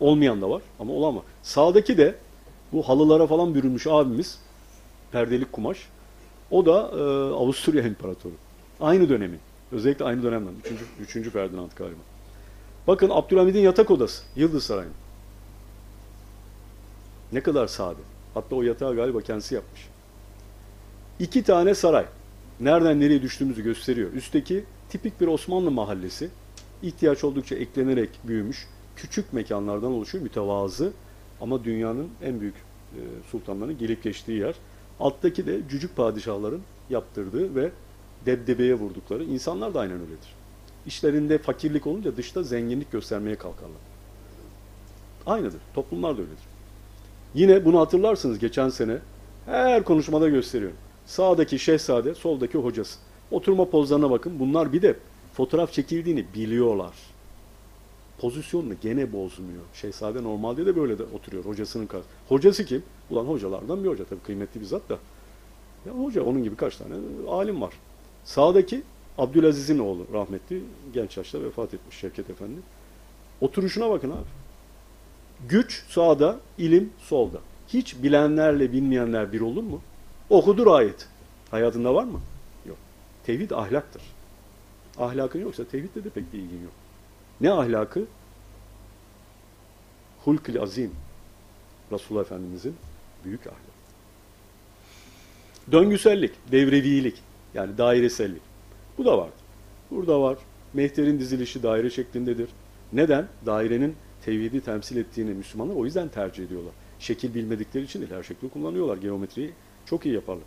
Olmayan da var ama olan var. Sağdaki de bu halılara falan bürünmüş abimiz perdelik kumaş. O da e, Avusturya İmparatoru. Aynı dönemi. Özellikle aynı dönemden. Üçüncü, üçüncü Ferdinand galiba. Bakın Abdülhamid'in yatak odası. Yıldız Sarayı'nın. Ne kadar sade. Hatta o yatağı galiba kendisi yapmış. İki tane saray. Nereden nereye düştüğümüzü gösteriyor. Üstteki tipik bir Osmanlı mahallesi. İhtiyaç oldukça eklenerek büyümüş. Küçük mekanlardan oluşuyor. Mütevazı. Ama dünyanın en büyük e, sultanlarının gelip geçtiği yer. Alttaki de cücük padişahların yaptırdığı ve debdebeye vurdukları. insanlar da aynen öyledir. İşlerinde fakirlik olunca dışta zenginlik göstermeye kalkarlar. Aynıdır. Toplumlar da öyledir. Yine bunu hatırlarsınız geçen sene her konuşmada gösteriyorum. Sağdaki şehzade, soldaki hocası. Oturma pozlarına bakın. Bunlar bir de fotoğraf çekildiğini biliyorlar. Pozisyonunu gene bozmuyor. Şehzade normalde de böyle de oturuyor hocasının karşısında. Hocası kim? Ulan hocalardan bir hoca tabii kıymetli bir zat da. Ya hoca onun gibi kaç tane alim var. Sağdaki Abdülaziz'in oğlu rahmetli genç yaşta vefat etmiş Şevket Efendi. Oturuşuna bakın abi. Güç sağda, ilim solda. Hiç bilenlerle bilmeyenler bir olur mu? Okudur ayet. Hayatında var mı? Yok. Tevhid ahlaktır. Ahlakın yoksa tevhidle de pek bir ilgin yok. Ne ahlakı? Hulkül azim. Resulullah Efendimizin büyük ahlakı. Döngüsellik, devrevilik yani dairesellik. Bu da var. Burada var. Mehter'in dizilişi daire şeklindedir. Neden? Dairenin tevhidi temsil ettiğini Müslümanlar o yüzden tercih ediyorlar. Şekil bilmedikleri için değil, her şekli kullanıyorlar. Geometriyi çok iyi yaparlar.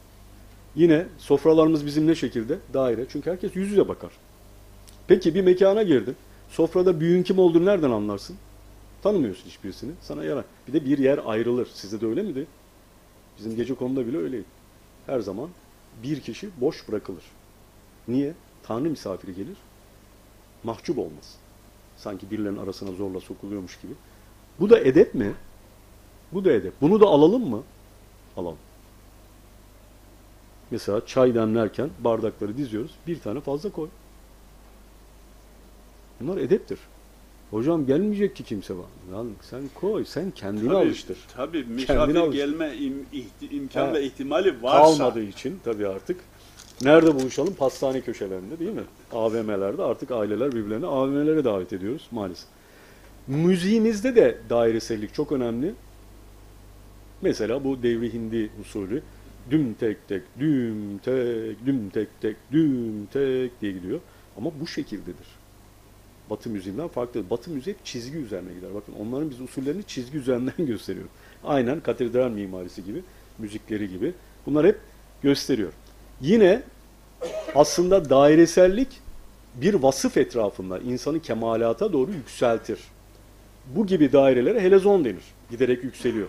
Yine sofralarımız bizim ne şekilde? Daire. Çünkü herkes yüz yüze bakar. Peki bir mekana girdin. Sofrada büyüğün kim olduğunu nereden anlarsın? Tanımıyorsun hiçbirisini. Sana yarar. Bir de bir yer ayrılır. Sizde de öyle miydi? Bizim gece konuda bile öyleydi. Her zaman bir kişi boş bırakılır. Niye? Tanrı misafiri gelir. Mahcup olmaz. Sanki birilerinin arasına zorla sokuluyormuş gibi. Bu da edep mi? Bu da edep. Bunu da alalım mı? Alalım. Mesela çay demlerken bardakları diziyoruz. Bir tane fazla koy. Bunlar edeptir. Hocam gelmeyecek ki kimse var. Lan sen koy, sen kendini Tabii, alıştır. Tabii misafir alıştır. gelme im, ihti- imkan Ha. ve ihtimali varsa. Kalmadığı için tabii artık. Nerede buluşalım? Pastane köşelerinde değil mi? AVM'lerde artık aileler birbirlerini AVM'lere davet ediyoruz maalesef. Müziğimizde de dairesellik çok önemli. Mesela bu devri hindi usulü düm tek tek, düm tek, düm tek tek, düm tek diye gidiyor. Ama bu şekildedir. Batı müziğinden farklı. Batı müziği hep çizgi üzerine gider. Bakın onların biz usullerini çizgi üzerinden gösteriyor. Aynen katedral mimarisi gibi, müzikleri gibi. Bunlar hep gösteriyor. Yine aslında dairesellik bir vasıf etrafında insanı kemalata doğru yükseltir. Bu gibi dairelere helezon denir. Giderek yükseliyor.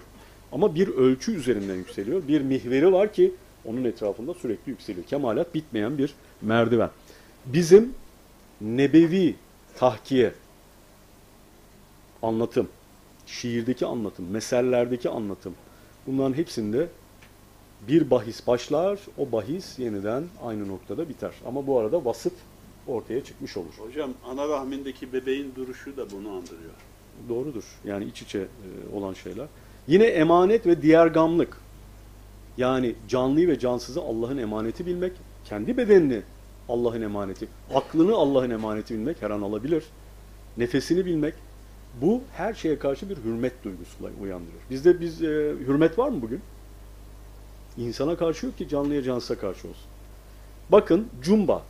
Ama bir ölçü üzerinden yükseliyor. Bir mihveri var ki onun etrafında sürekli yükseliyor. Kemalat bitmeyen bir merdiven. Bizim nebevi tahkiye, anlatım, şiirdeki anlatım, mesellerdeki anlatım bunların hepsinde bir bahis başlar, o bahis yeniden aynı noktada biter. Ama bu arada vasıf ortaya çıkmış olur. Hocam ana rahmindeki bebeğin duruşu da bunu andırıyor. Doğrudur. Yani iç içe e, olan şeyler. Yine emanet ve diğer gamlık. Yani canlıyı ve cansızı Allah'ın emaneti bilmek, kendi bedenini Allah'ın emaneti, aklını Allah'ın emaneti bilmek her an alabilir. Nefesini bilmek. Bu her şeye karşı bir hürmet duygusuyla uyandırır. Bizde biz e, hürmet var mı bugün? İnsana karşı yok ki canlıya cansıza karşı olsun. Bakın Cumba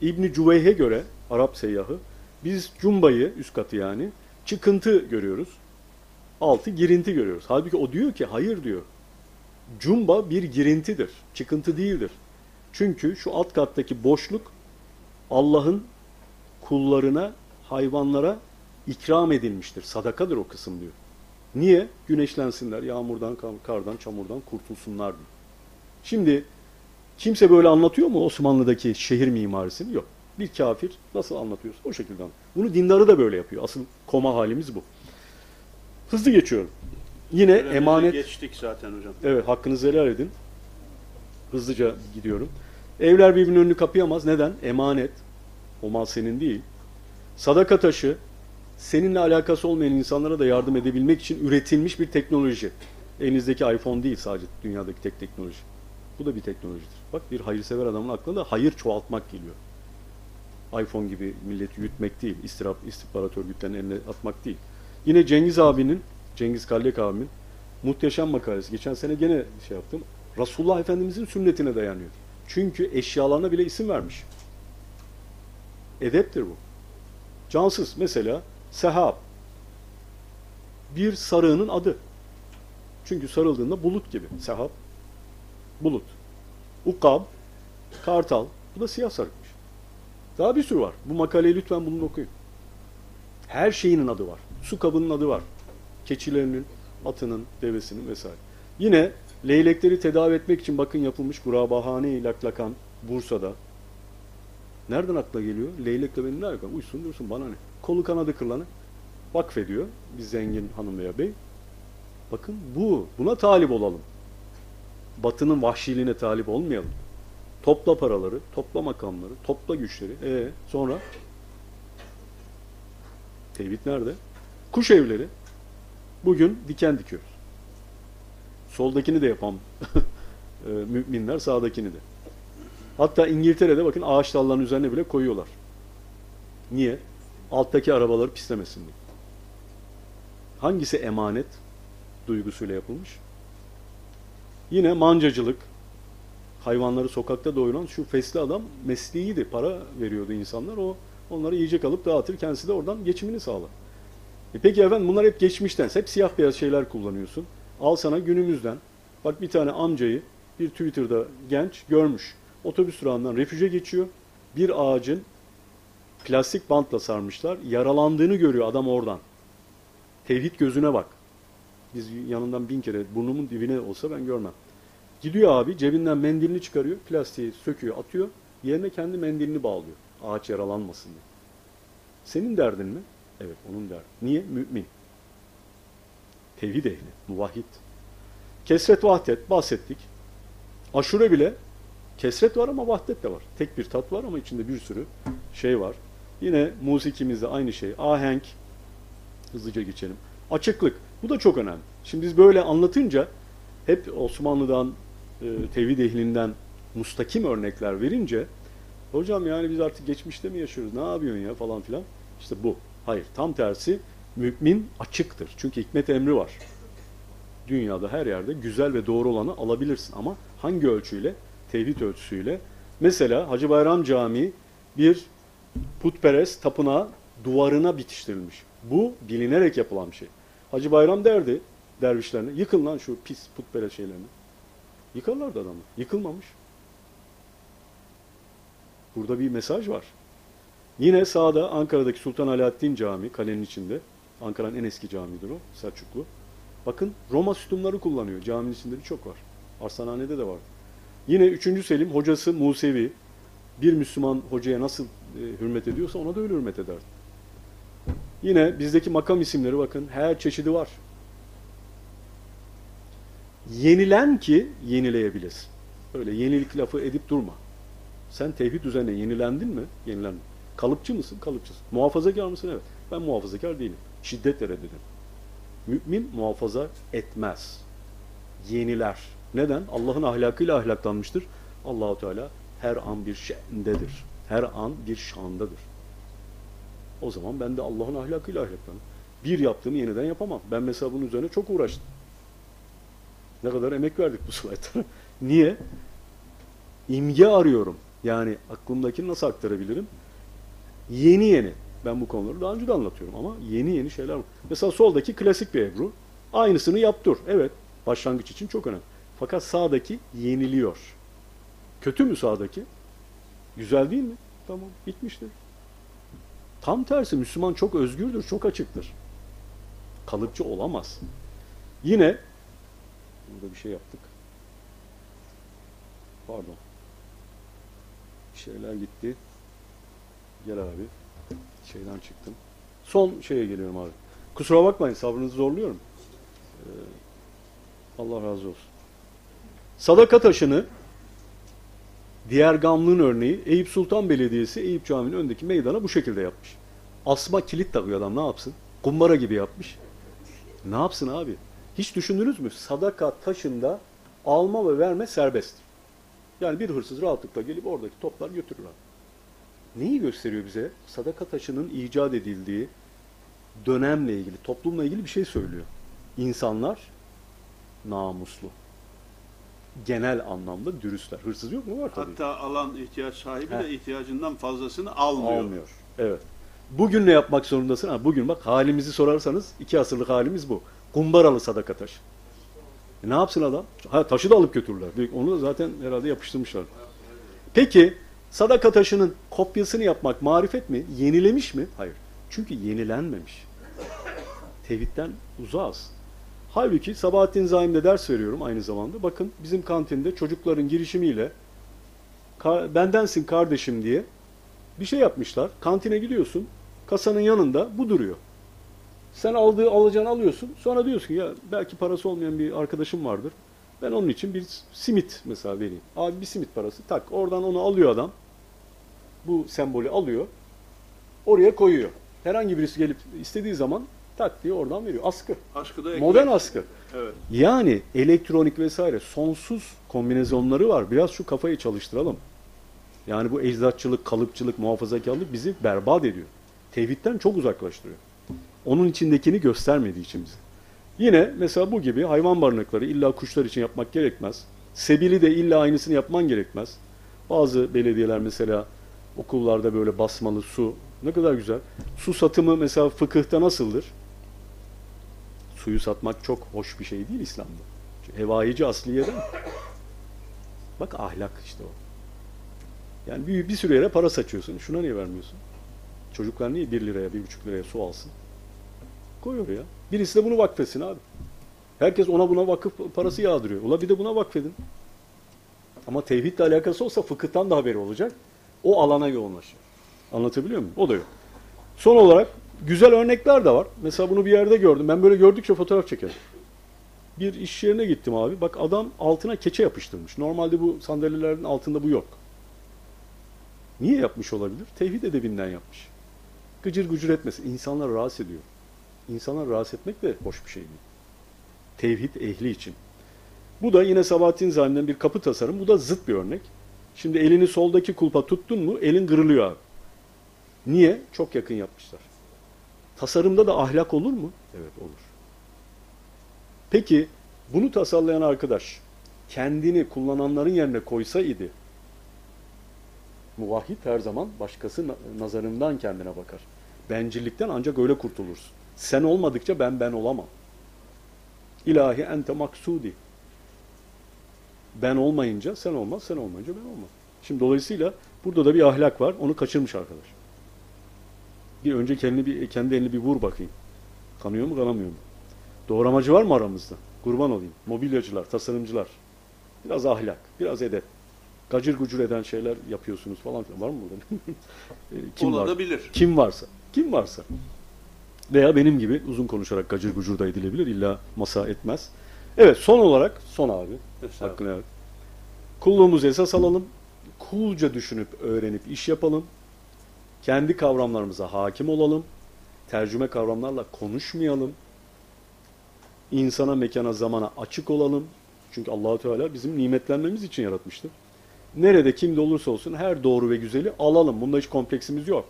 İbni Cüveyh'e göre Arap seyyahı biz Cumba'yı üst katı yani çıkıntı görüyoruz. Altı girinti görüyoruz. Halbuki o diyor ki hayır diyor. Cumba bir girintidir. Çıkıntı değildir. Çünkü şu alt kattaki boşluk Allah'ın kullarına, hayvanlara ikram edilmiştir. Sadakadır o kısım diyor. Niye? Güneşlensinler, yağmurdan, kardan, çamurdan kurtulsunlar diyor. Şimdi kimse böyle anlatıyor mu Osmanlı'daki şehir mimarisini? Yok. Bir kafir nasıl anlatıyorsa o şekilde anlatıyor. Bunu dindarı da böyle yapıyor. Asıl koma halimiz bu. Hızlı geçiyorum. Yine Süremizi emanet... Geçtik zaten hocam. Evet hakkınızı helal edin. Hızlıca gidiyorum. Evler birbirinin önünü kapayamaz. Neden? Emanet. O mal senin değil. Sadaka taşı seninle alakası olmayan insanlara da yardım edebilmek için üretilmiş bir teknoloji. Elinizdeki iPhone değil sadece dünyadaki tek teknoloji. Bu da bir teknolojidir. Bak bir hayırsever adamın aklına da hayır çoğaltmak geliyor. iPhone gibi milleti yutmek değil, istirap, istihbarat örgütlerinin eline atmak değil. Yine Cengiz abinin, Cengiz Kallek abimin muhteşem makalesi. Geçen sene gene şey yaptım. Resulullah Efendimizin sünnetine dayanıyor. Çünkü eşyalarına bile isim vermiş. Edeptir bu. Cansız mesela sehab. Bir sarığının adı. Çünkü sarıldığında bulut gibi. Sehab. Bulut. Ukab. Kartal. Bu da siyah sarıkmış. Daha bir sürü var. Bu makaleyi lütfen bunu okuyun. Her şeyinin adı var. Su kabının adı var. Keçilerinin, atının, devesinin vesaire. Yine leylekleri tedavi etmek için bakın yapılmış Gurabahane Laklakan Bursa'da. Nereden akla geliyor? Leylekle benim ne alakam? Uysun dursun bana ne? Kolu kanadı kırılanı vakfediyor. Bir zengin hanım veya bey. Bakın bu. Buna talip olalım. Batının vahşiliğine talip olmayalım. Topla paraları, topla makamları, topla güçleri. E sonra tevhid nerede? Kuş evleri. Bugün diken dikiyoruz. Soldakini de yapan e, müminler sağdakini de. Hatta İngiltere'de bakın ağaç dallarının üzerine bile koyuyorlar. Niye? Alttaki arabaları pislemesin diye. Hangisi emanet duygusuyla yapılmış? Yine mancacılık, hayvanları sokakta doyuran şu fesli adam mesleğiydi. Para veriyordu insanlar. O onları yiyecek alıp dağıtır. Kendisi de oradan geçimini sağlar. E peki efendim bunlar hep geçmişten. Hep siyah beyaz şeyler kullanıyorsun. Al sana günümüzden. Bak bir tane amcayı bir Twitter'da genç görmüş. Otobüs durağından refüje geçiyor. Bir ağacın plastik bantla sarmışlar. Yaralandığını görüyor adam oradan. Tevhid gözüne bak. Biz yanından bin kere burnumun dibine olsa ben görmem. Gidiyor abi cebinden mendilini çıkarıyor. Plastiği söküyor atıyor. Yerine kendi mendilini bağlıyor. Ağaç yaralanmasın diye. Senin derdin mi? Evet onun derdi. Niye? Mümin. Tevhid ehli. Muvahhid. Kesret vahdet bahsettik. Aşure bile kesret var ama vahdet de var. Tek bir tat var ama içinde bir sürü şey var. Yine musikimizde aynı şey. Ahenk. Hızlıca geçelim. Açıklık. Bu da çok önemli. Şimdi biz böyle anlatınca hep Osmanlı'dan, e, tevhid ehlinden mustakim örnekler verince hocam yani biz artık geçmişte mi yaşıyoruz? Ne yapıyorsun ya falan filan. İşte bu. Hayır. Tam tersi mümin açıktır. Çünkü hikmet emri var. Dünyada her yerde güzel ve doğru olanı alabilirsin ama hangi ölçüyle? Tevhid ölçüsüyle. Mesela Hacı Bayram Camii bir putperest tapınağı duvarına bitiştirilmiş. Bu bilinerek yapılan bir şey. Hacı Bayram derdi dervişlerine yıkın lan şu pis putperest şeylerini. Yıkarlardı adamı. Yıkılmamış. Burada bir mesaj var. Yine sağda Ankara'daki Sultan Alaaddin Camii kalenin içinde. Ankara'nın en eski camidir o Selçuklu. Bakın Roma sütunları kullanıyor. Caminin içinde çok var. Arslanhane'de de var. Yine 3. Selim hocası Musevi. Bir Müslüman hocaya nasıl e, hürmet ediyorsa ona da öyle hürmet eder. Yine bizdeki makam isimleri bakın her çeşidi var. Yenilen ki yenileyebilesin. Öyle yenilik lafı edip durma. Sen tevhid üzerine yenilendin mi? Yenilendin. Kalıpçı mısın? Kalıpçısın. Muhafazakar mısın? Evet. Ben muhafazakar değilim. Şiddetle reddederim. Mümin muhafaza etmez. Yeniler. Neden? Allah'ın ahlakıyla ahlaklanmıştır. Allahu Teala her an bir şendedir. Her an bir şandadır. O zaman ben de Allah'ın ahlakıyla ahlaklanırım. Bir yaptığımı yeniden yapamam. Ben mesela bunun üzerine çok uğraştım. Ne kadar emek verdik bu slaytlara. Niye? İmge arıyorum. Yani aklımdakini nasıl aktarabilirim? Yeni yeni. Ben bu konuları daha önce de anlatıyorum ama yeni yeni şeyler var. Mesela soldaki klasik bir Ebru. Aynısını yap dur. Evet. Başlangıç için çok önemli. Fakat sağdaki yeniliyor. Kötü mü sağdaki? Güzel değil mi? Tamam. Bitmiştir. Tam tersi Müslüman çok özgürdür, çok açıktır. Kalıpçı olamaz. Yine burada bir şey yaptık. Pardon. Bir şeyler gitti. Gel abi. Şeyden çıktım. Son şeye geliyorum abi. Kusura bakmayın sabrınızı zorluyorum. Ee, Allah razı olsun. Sadaka taşını diğer gamlığın örneği Eyüp Sultan Belediyesi Eyüp Camii'nin önündeki meydana bu şekilde yapmış. Asma kilit takıyor adam ne yapsın? Kumbara gibi yapmış. Ne yapsın abi? Hiç düşündünüz mü? Sadaka taşında alma ve verme serbest. Yani bir hırsız rahatlıkla gelip oradaki toplar götürür abi. Neyi gösteriyor bize? Sadaka taşının icat edildiği dönemle ilgili, toplumla ilgili bir şey söylüyor. İnsanlar namuslu. Genel anlamda dürüstler. Hırsız yok mu? Var tabii. Hatta alan ihtiyaç sahibi Heh. de ihtiyacından fazlasını almıyor. Almıyor. Evet. Bugün ne yapmak zorundasın? Ha, bugün bak halimizi sorarsanız iki asırlık halimiz bu. Kumbaralı sadaka taşı. E ne yapsın adam? Ha, taşı da alıp götürürler. Onu da zaten herhalde yapıştırmışlar. Peki sadaka taşının kopyasını yapmak marifet mi? Yenilemiş mi? Hayır. Çünkü yenilenmemiş. Tevhidden uzağız. Halbuki Sabahattin Zaim'de ders veriyorum aynı zamanda. Bakın bizim kantinde çocukların girişimiyle "Ka- bendensin kardeşim diye bir şey yapmışlar. Kantine gidiyorsun. Kasanın yanında bu duruyor. Sen aldığı alacağını alıyorsun. Sonra diyorsun ki, ya belki parası olmayan bir arkadaşım vardır. Ben onun için bir simit mesela vereyim. Abi bir simit parası tak. Oradan onu alıyor adam. Bu sembolü alıyor. Oraya koyuyor. Herhangi birisi gelip istediği zaman tak diye oradan veriyor. Askı. Aşkı da Modern askı. Evet. Yani elektronik vesaire sonsuz kombinasyonları var. Biraz şu kafayı çalıştıralım. Yani bu ecdatçılık, kalıpçılık, muhafazakarlık bizi berbat ediyor. Tevhidden çok uzaklaştırıyor. Onun içindekini göstermediği için bize. Yine mesela bu gibi hayvan barınakları illa kuşlar için yapmak gerekmez. Sebili de illa aynısını yapman gerekmez. Bazı belediyeler mesela okullarda böyle basmalı su ne kadar güzel. Su satımı mesela fıkıhta nasıldır? Suyu satmak çok hoş bir şey değil İslam'da. Hevayici asliyeden. Bak ahlak işte o. Yani bir, bir sürü yere para saçıyorsun. Şuna niye vermiyorsun? Çocuklar niye 1 liraya, 1,5 liraya su alsın? Koy oraya. Birisi de bunu vakfetsin abi. Herkes ona buna vakıf parası yağdırıyor. Ula bir de buna vakfedin. Ama tevhidle alakası olsa fıkıhtan da haberi olacak. O alana yoğunlaşır. Anlatabiliyor muyum? O da yok. Son olarak güzel örnekler de var. Mesela bunu bir yerde gördüm. Ben böyle gördükçe fotoğraf çekerim. Bir iş yerine gittim abi. Bak adam altına keçe yapıştırmış. Normalde bu sandalyelerin altında bu yok. Niye yapmış olabilir? Tevhid edebinden yapmış. Gıcır gıcır etmesin. İnsanlar rahatsız ediyor. İnsanlar rahatsız etmek de hoş bir şey değil. Tevhid ehli için. Bu da yine Sabahattin Zaim'den bir kapı tasarım. Bu da zıt bir örnek. Şimdi elini soldaki kulpa tuttun mu elin kırılıyor abi. Niye? Çok yakın yapmışlar. Tasarımda da ahlak olur mu? Evet olur. Peki bunu tasarlayan arkadaş kendini kullananların yerine koysa idi. Muvahhid her zaman başkası na- nazarından kendine bakar. Bencillikten ancak öyle kurtulursun. Sen olmadıkça ben ben olamam. İlahi ente maksudi. Ben olmayınca sen olmaz, sen olmayınca ben olmam. Şimdi dolayısıyla burada da bir ahlak var. Onu kaçırmış arkadaş. Bir önce kendini bir kendi elini bir vur bakayım. Kanıyor mu, kanamıyor mu? Doğramacı var mı aramızda? Kurban olayım. Mobilyacılar, tasarımcılar. Biraz ahlak, biraz edep. Gacır gucur eden şeyler yapıyorsunuz falan filan. Var mı burada? E, Kim var? Olabilir. Kim varsa. Kim varsa. Veya benim gibi uzun konuşarak gacır gucur da edilebilir. İlla masa etmez. Evet son olarak son abi. Hakkını evet. Kulluğumuzu esas alalım. coolca düşünüp öğrenip iş yapalım. Kendi kavramlarımıza hakim olalım. Tercüme kavramlarla konuşmayalım. İnsana, mekana, zamana açık olalım. Çünkü Allahu Teala bizim nimetlenmemiz için yaratmıştır. Nerede kimde olursa olsun her doğru ve güzeli alalım. Bunda hiç kompleksimiz yok.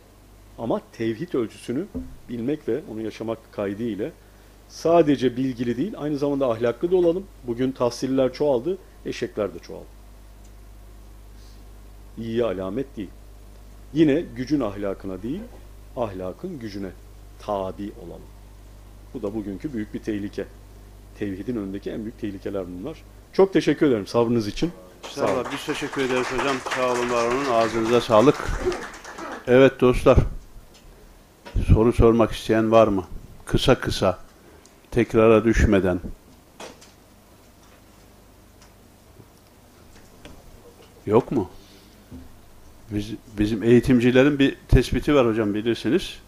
Ama tevhid ölçüsünü bilmek ve onu yaşamak kaydıyla sadece bilgili değil aynı zamanda ahlaklı da olalım. Bugün tahsiller çoğaldı, eşekler de çoğaldı. İyi alamet değil. Yine gücün ahlakına değil, ahlakın gücüne tabi olalım. Bu da bugünkü büyük bir tehlike. Tevhidin önündeki en büyük tehlikeler bunlar. Çok teşekkür ederim sabrınız için. Sağ olun. Biz teşekkür ederiz hocam. Sağ olun, var olun. Ağzınıza sağlık. Evet dostlar. Soru sormak isteyen var mı? Kısa kısa. Tekrara düşmeden. Yok mu? Biz, bizim eğitimcilerin bir tespiti var hocam bilirsiniz.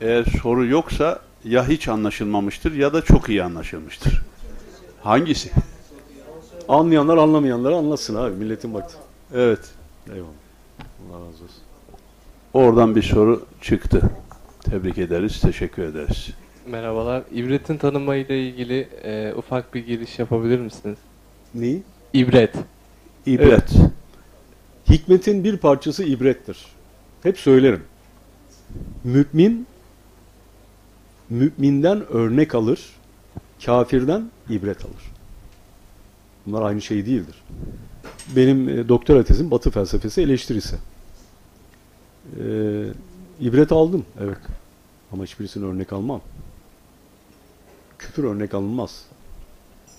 Eğer soru yoksa ya hiç anlaşılmamıştır ya da çok iyi anlaşılmıştır. Hangisi? Anlayanlar anlamayanları anlasın abi. Milletin vakti. Evet. Eyvallah. Allah razı olsun. Oradan bir soru çıktı. Tebrik ederiz, teşekkür ederiz. Merhabalar. İbretin tanımı ile ilgili e, ufak bir giriş yapabilir misiniz? Neyi? İbret. İbret. Hikmetin bir parçası ibrettir. Hep söylerim. Mümin müminden örnek alır, kafirden ibret alır. Bunlar aynı şey değildir. Benim e, doktora tezim Batı felsefesi eleştirisi. E, ibret aldım, evet. Ama hiçbirisini örnek almam. Küfür örnek alınmaz.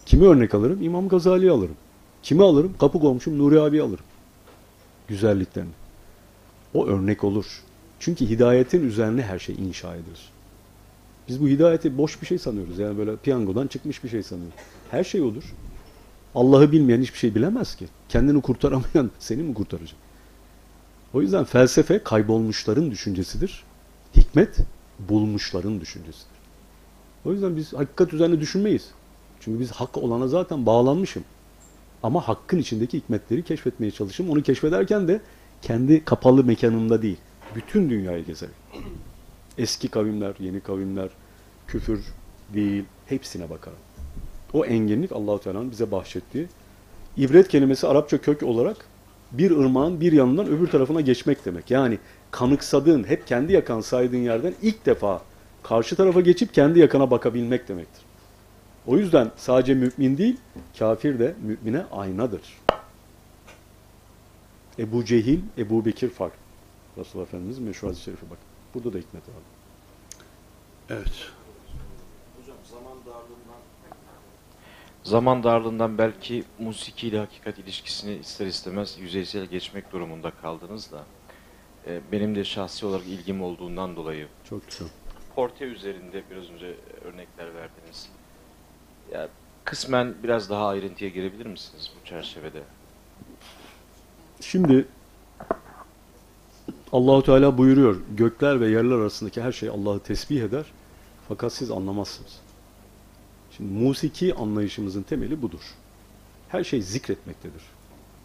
Kimi örnek alırım? İmam Gazali'yi alırım. Kimi alırım? Kapı komşum Nuri abi alırım. Güzelliklerini. O örnek olur. Çünkü hidayetin üzerine her şey inşa edilir. Biz bu hidayeti boş bir şey sanıyoruz. Yani böyle piyangodan çıkmış bir şey sanıyoruz. Her şey olur. Allah'ı bilmeyen hiçbir şey bilemez ki. Kendini kurtaramayan seni mi kurtaracak? O yüzden felsefe kaybolmuşların düşüncesidir. Hikmet bulmuşların düşüncesidir. O yüzden biz hakikat üzerine düşünmeyiz. Çünkü biz hak olana zaten bağlanmışım. Ama hakkın içindeki hikmetleri keşfetmeye çalışırım. Onu keşfederken de kendi kapalı mekanımda değil. Bütün dünyayı gezerim. Eski kavimler, yeni kavimler, küfür değil, hepsine bakarım. O enginlik Allahu Teala'nın bize bahşettiği. İbret kelimesi Arapça kök olarak bir ırmağın bir yanından öbür tarafına geçmek demek. Yani kanıksadığın, hep kendi yakan saydığın yerden ilk defa karşı tarafa geçip kendi yakana bakabilmek demektir. O yüzden sadece mümin değil, kafir de mümine aynadır. Ebu Cehil, Ebu Bekir fark. Resulullah Efendimiz meşhur hadis-i şerife bak. Burada da hikmet var. Evet. Zaman darlığından belki musiki ile hakikat ilişkisini ister istemez yüzeysel geçmek durumunda kaldınız da e, benim de şahsi olarak ilgim olduğundan dolayı Çok güzel. Porte üzerinde biraz önce örnekler verdiniz. Ya kısmen biraz daha ayrıntıya girebilir misiniz bu çerçevede? Şimdi Allahu Teala buyuruyor. Gökler ve yerler arasındaki her şey Allah'ı tesbih eder. Fakat siz anlamazsınız. Şimdi musiki anlayışımızın temeli budur. Her şey zikretmektedir.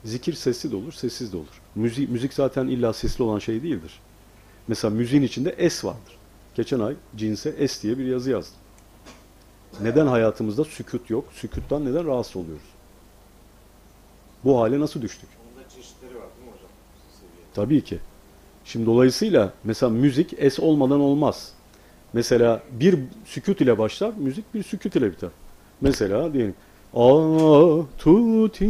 Zikir sesli de olur, sessiz de olur. Müzik, müzik zaten illa sesli olan şey değildir. Mesela müziğin içinde S vardır. Geçen ay cinse S diye bir yazı yazdım. Neden hayatımızda sükut yok? Sükuttan neden rahatsız oluyoruz? Bu hale nasıl düştük? Tabii ki. Şimdi dolayısıyla mesela müzik es olmadan olmaz. Mesela bir sükut ile başlar, müzik bir sükut ile biter. Mesela diyelim Tuti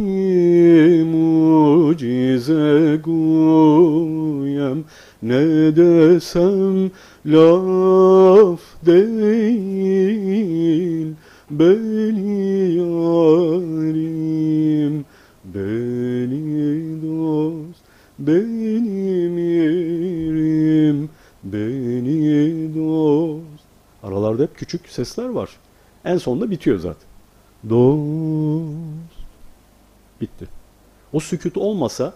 mucize guyem. Ne desem laf değil beni yarim. Beni dost benim yerim beni dost. Aralarda hep küçük sesler var. En sonunda bitiyor zaten dost bitti o sükut olmasa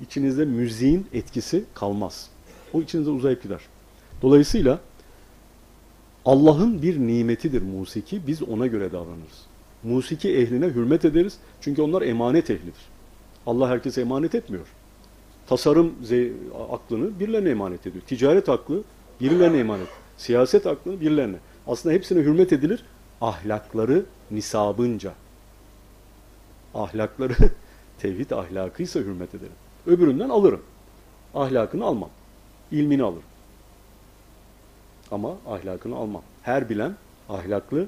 içinizde müziğin etkisi kalmaz o içinize uzayıp gider dolayısıyla Allah'ın bir nimetidir musiki. Biz ona göre davranırız. Musiki ehline hürmet ederiz. Çünkü onlar emanet ehlidir. Allah herkese emanet etmiyor. tasarım aklını birilerine emanet ediyor. Ticaret aklı birilerine emanet. Siyaset aklını birilerine. Aslında hepsine hürmet edilir. Ahlakları nisabınca. Ahlakları tevhid ahlakıysa hürmet ederim. Öbüründen alırım. Ahlakını almam. İlmini alırım. Ama ahlakını almam. Her bilen ahlaklı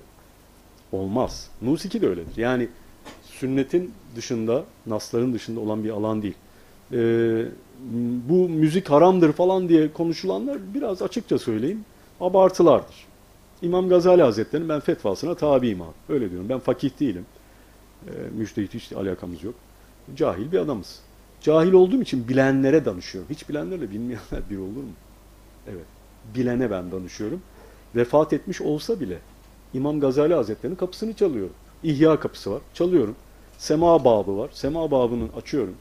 olmaz. Musiki de öyledir. Yani sünnetin dışında, nasların dışında olan bir alan değil. Ee, bu müzik haramdır falan diye konuşulanlar biraz açıkça söyleyeyim abartılardır. İmam Gazali Hazretleri'nin ben fetvasına tabiyim abi. Öyle diyorum. Ben fakih değilim. Ee, müştehit hiç alakamız yok. Cahil bir adamız. Cahil olduğum için bilenlere danışıyorum. Hiç bilenlerle bilmeyenler bir olur mu? Evet. Bilene ben danışıyorum. Vefat etmiş olsa bile İmam Gazali Hazretleri'nin kapısını çalıyorum. İhya kapısı var. Çalıyorum. Sema babı var. Sema babını açıyorum.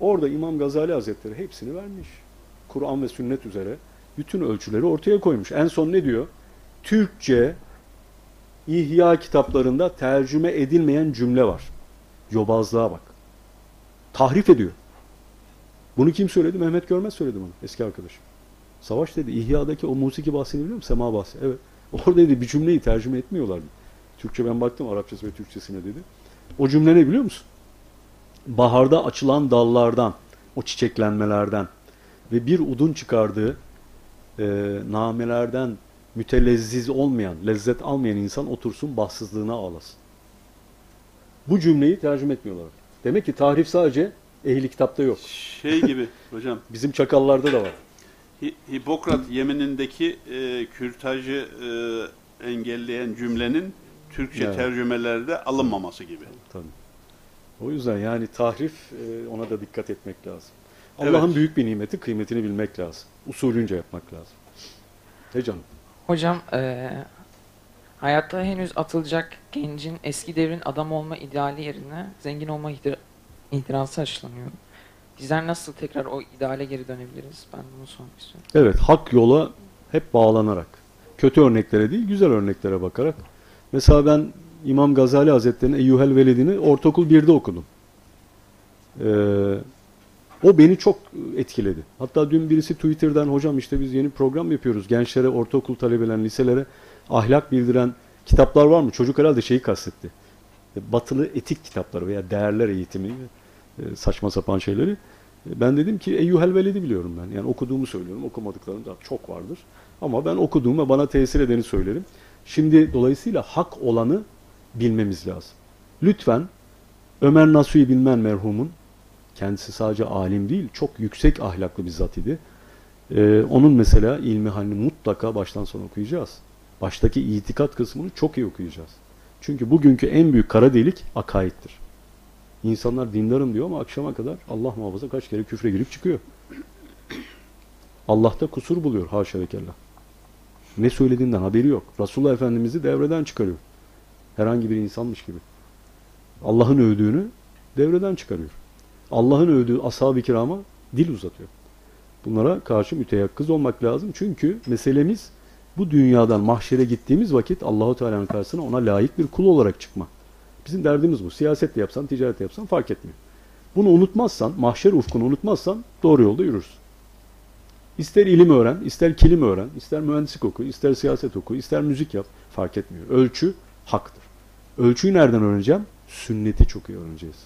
Orada İmam Gazali Hazretleri hepsini vermiş. Kur'an ve sünnet üzere bütün ölçüleri ortaya koymuş. En son ne diyor? Türkçe İhya kitaplarında tercüme edilmeyen cümle var. Yobazlığa bak. Tahrif ediyor. Bunu kim söyledi? Mehmet Görmez söyledi bunu. Eski arkadaşım. Savaş dedi. İhya'daki o musiki bahsini biliyor musun? Sema bahsi. Evet. Orada dedi bir cümleyi tercüme etmiyorlar. Türkçe ben baktım Arapçası ve Türkçesine dedi. O cümle ne biliyor musun? Baharda açılan dallardan, o çiçeklenmelerden ve bir udun çıkardığı e, namelerden mütelezziz olmayan, lezzet almayan insan otursun bahtsızlığına ağlasın. Bu cümleyi tercüme etmiyorlar. Demek ki tahrif sadece ehli kitapta yok. Şey gibi hocam, Bizim çakallarda da var. Hi- Hipokrat yeminindeki e, kürtajı e, engelleyen cümlenin Türkçe Evet. tercümelerde alınmaması gibi. Tabii. O yüzden yani tahrif e, ona da dikkat etmek lazım. Evet. Allah'ın büyük bir nimeti kıymetini bilmek lazım. Usulünce yapmak lazım. Ne canım? Hocam eee, hayatta henüz atılacak gencin eski devrin adam olma ideali yerine zengin olma ihtir- ihtirası aşılanıyor. Bizler nasıl tekrar o ideale geri dönebiliriz? Ben bunu sormak istiyorum. Evet, hak yola hep bağlanarak. Kötü örneklere değil, güzel örneklere bakarak. Mesela ben İmam Gazali Hazretleri'nin Eyyuhel Veledini ortaokul 1'de okudum. Ee, o beni çok etkiledi. Hatta dün birisi Twitter'dan hocam işte biz yeni program yapıyoruz. Gençlere, ortaokul talebelerine, liselere ahlak bildiren kitaplar var mı? Çocuk herhalde şeyi kastetti. E, Batılı etik kitapları veya değerler eğitimi e, saçma sapan şeyleri. E, Ben dedim ki Eyyuhel Veledi biliyorum ben. Yani okuduğumu söylüyorum. Okumadıklarım da çok vardır. Ama ben okuduğum ve bana tesir edeni söylerim. Şimdi dolayısıyla hak olanı bilmemiz lazım. Lütfen Ömer Nasuhi Bilmen merhumun kendisi sadece alim değil, çok yüksek ahlaklı bir zat idi. Ee, onun mesela ilmi halini mutlaka baştan sona okuyacağız. Baştaki itikat kısmını çok iyi okuyacağız. Çünkü bugünkü en büyük kara delik akaittir. İnsanlar dindarım diyor ama akşama kadar Allah muhafaza kaç kere küfre girip çıkıyor. Allah'ta kusur buluyor haşa ve kella. Ne söylediğinden haberi yok. Resulullah Efendimiz'i devreden çıkarıyor. Herhangi bir insanmış gibi. Allah'ın övdüğünü devreden çıkarıyor. Allah'ın övdüğü ashab-ı kirama dil uzatıyor. Bunlara karşı müteyakkız olmak lazım. Çünkü meselemiz bu dünyadan mahşere gittiğimiz vakit Allahu Teala'nın karşısına ona layık bir kul olarak çıkma. Bizim derdimiz bu. Siyaset de yapsan, ticaret de yapsan fark etmiyor. Bunu unutmazsan, mahşer ufkunu unutmazsan doğru yolda yürürsün. İster ilim öğren, ister kilim öğren, ister mühendislik oku, ister siyaset oku, ister müzik yap fark etmiyor. Ölçü haktır. Ölçüyü nereden öğreneceğim? Sünneti çok iyi öğreneceğiz.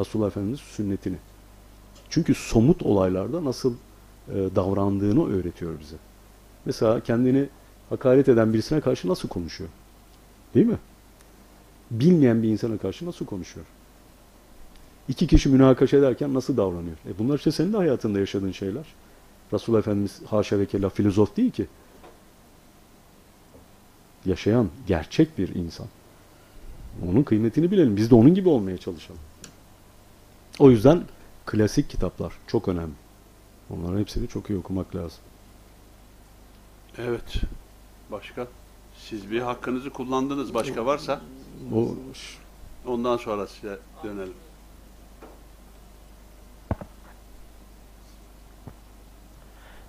Resulullah Efendimiz sünnetini. Çünkü somut olaylarda nasıl e, davrandığını öğretiyor bize. Mesela kendini hakaret eden birisine karşı nasıl konuşuyor? Değil mi? Bilmeyen bir insana karşı nasıl konuşuyor? İki kişi münakaşa ederken nasıl davranıyor? E bunlar işte senin de hayatında yaşadığın şeyler. Resulullah Efendimiz haşa ve kella filozof değil ki. Yaşayan, gerçek bir insan. Onun kıymetini bilelim. Biz de onun gibi olmaya çalışalım. O yüzden klasik kitaplar çok önemli. Onların hepsini çok iyi okumak lazım. Evet. Başka? Siz bir hakkınızı kullandınız. Başka varsa O ondan sonra size dönelim.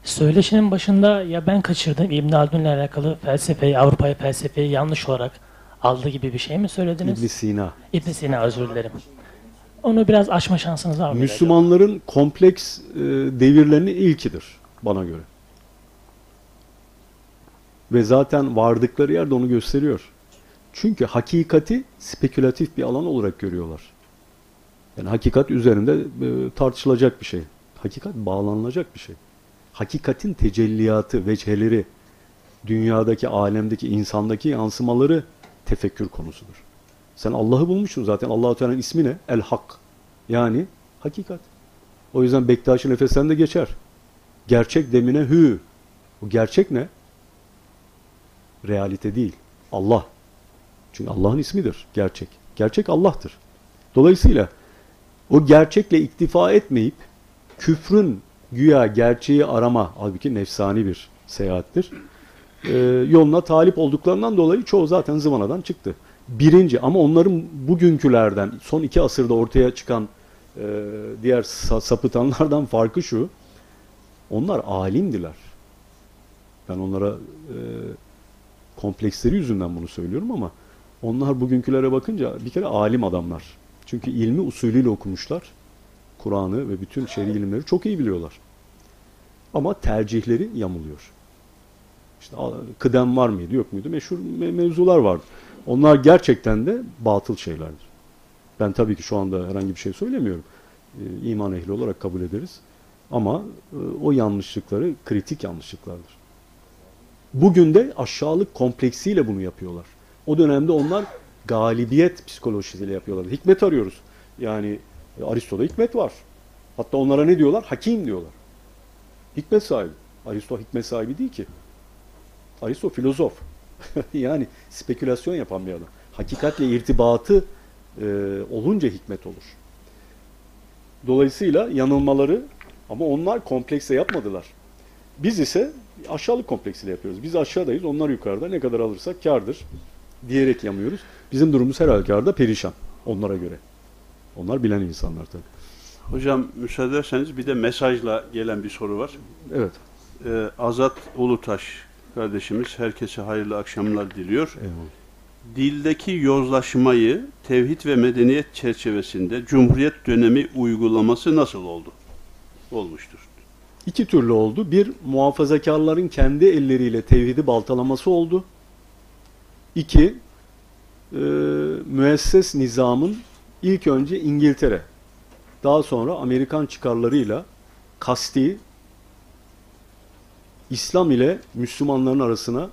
Söyleşinin başında ya ben kaçırdım İbn Haldun'la alakalı felsefeyi, Avrupa'ya felsefeyi yanlış olarak aldı gibi bir şey mi söylediniz? İbn Sina. İbn Sina özür dilerim. Onu biraz aşma şansınız var? Müslümanların kompleks e, devirlerinin ilkidir bana göre. Ve zaten vardıkları yerde onu gösteriyor. Çünkü hakikati spekülatif bir alan olarak görüyorlar. Yani hakikat üzerinde e, tartışılacak bir şey. Hakikat bağlanılacak bir şey. Hakikatin tecelliyatı, veçheleri, dünyadaki, alemdeki, insandaki yansımaları tefekkür konusudur. Sen Allah'ı bulmuşsun zaten. Allah-u Teala'nın ismi ne? El Hak. Yani hakikat. O yüzden Bektaşi nefesten de geçer. Gerçek demine hü. Bu gerçek ne? Realite değil. Allah. Çünkü Allah'ın ismidir gerçek. Gerçek Allah'tır. Dolayısıyla o gerçekle iktifa etmeyip küfrün güya gerçeği arama, halbuki nefsani bir seyahattir. Ee, yoluna talip olduklarından dolayı çoğu zaten zıvanadan çıktı. Birinci ama onların bugünkülerden son iki asırda ortaya çıkan e, diğer sa- sapıtanlardan farkı şu. Onlar alimdiler. Ben onlara e, kompleksleri yüzünden bunu söylüyorum ama onlar bugünkülere bakınca bir kere alim adamlar. Çünkü ilmi usulüyle okumuşlar. Kur'an'ı ve bütün şer'i ilimleri çok iyi biliyorlar. Ama tercihleri yamuluyor. İşte kıdem var mıydı yok muydu meşhur me- mevzular vardı. Onlar gerçekten de batıl şeylerdir. Ben tabii ki şu anda herhangi bir şey söylemiyorum. Ee, iman ehli olarak kabul ederiz. Ama e, o yanlışlıkları kritik yanlışlıklardır. Bugün de aşağılık kompleksiyle bunu yapıyorlar. O dönemde onlar galibiyet psikolojisiyle yapıyorlar. Hikmet arıyoruz. Yani e, Aristo'da hikmet var. Hatta onlara ne diyorlar? Hakim diyorlar. Hikmet sahibi. Aristo hikmet sahibi değil ki. Aristo filozof. yani spekülasyon yapan bir adam. Hakikatle irtibatı e, olunca hikmet olur. Dolayısıyla yanılmaları ama onlar komplekse yapmadılar. Biz ise aşağılık kompleksiyle yapıyoruz. Biz aşağıdayız, onlar yukarıda. Ne kadar alırsak kardır diyerek yamıyoruz. Bizim durumumuz her halükarda perişan onlara göre. Onlar bilen insanlar tabii. Hocam müsaade ederseniz bir de mesajla gelen bir soru var. Evet. Ee, Azat Ulutaş kardeşimiz herkese hayırlı akşamlar diliyor. Eyvallah. Dildeki yozlaşmayı tevhid ve medeniyet çerçevesinde Cumhuriyet dönemi uygulaması nasıl oldu? Olmuştur. İki türlü oldu. Bir, muhafazakarların kendi elleriyle tevhidi baltalaması oldu. İki, e, müesses nizamın ilk önce İngiltere, daha sonra Amerikan çıkarlarıyla kasti İslam ile Müslümanların arasına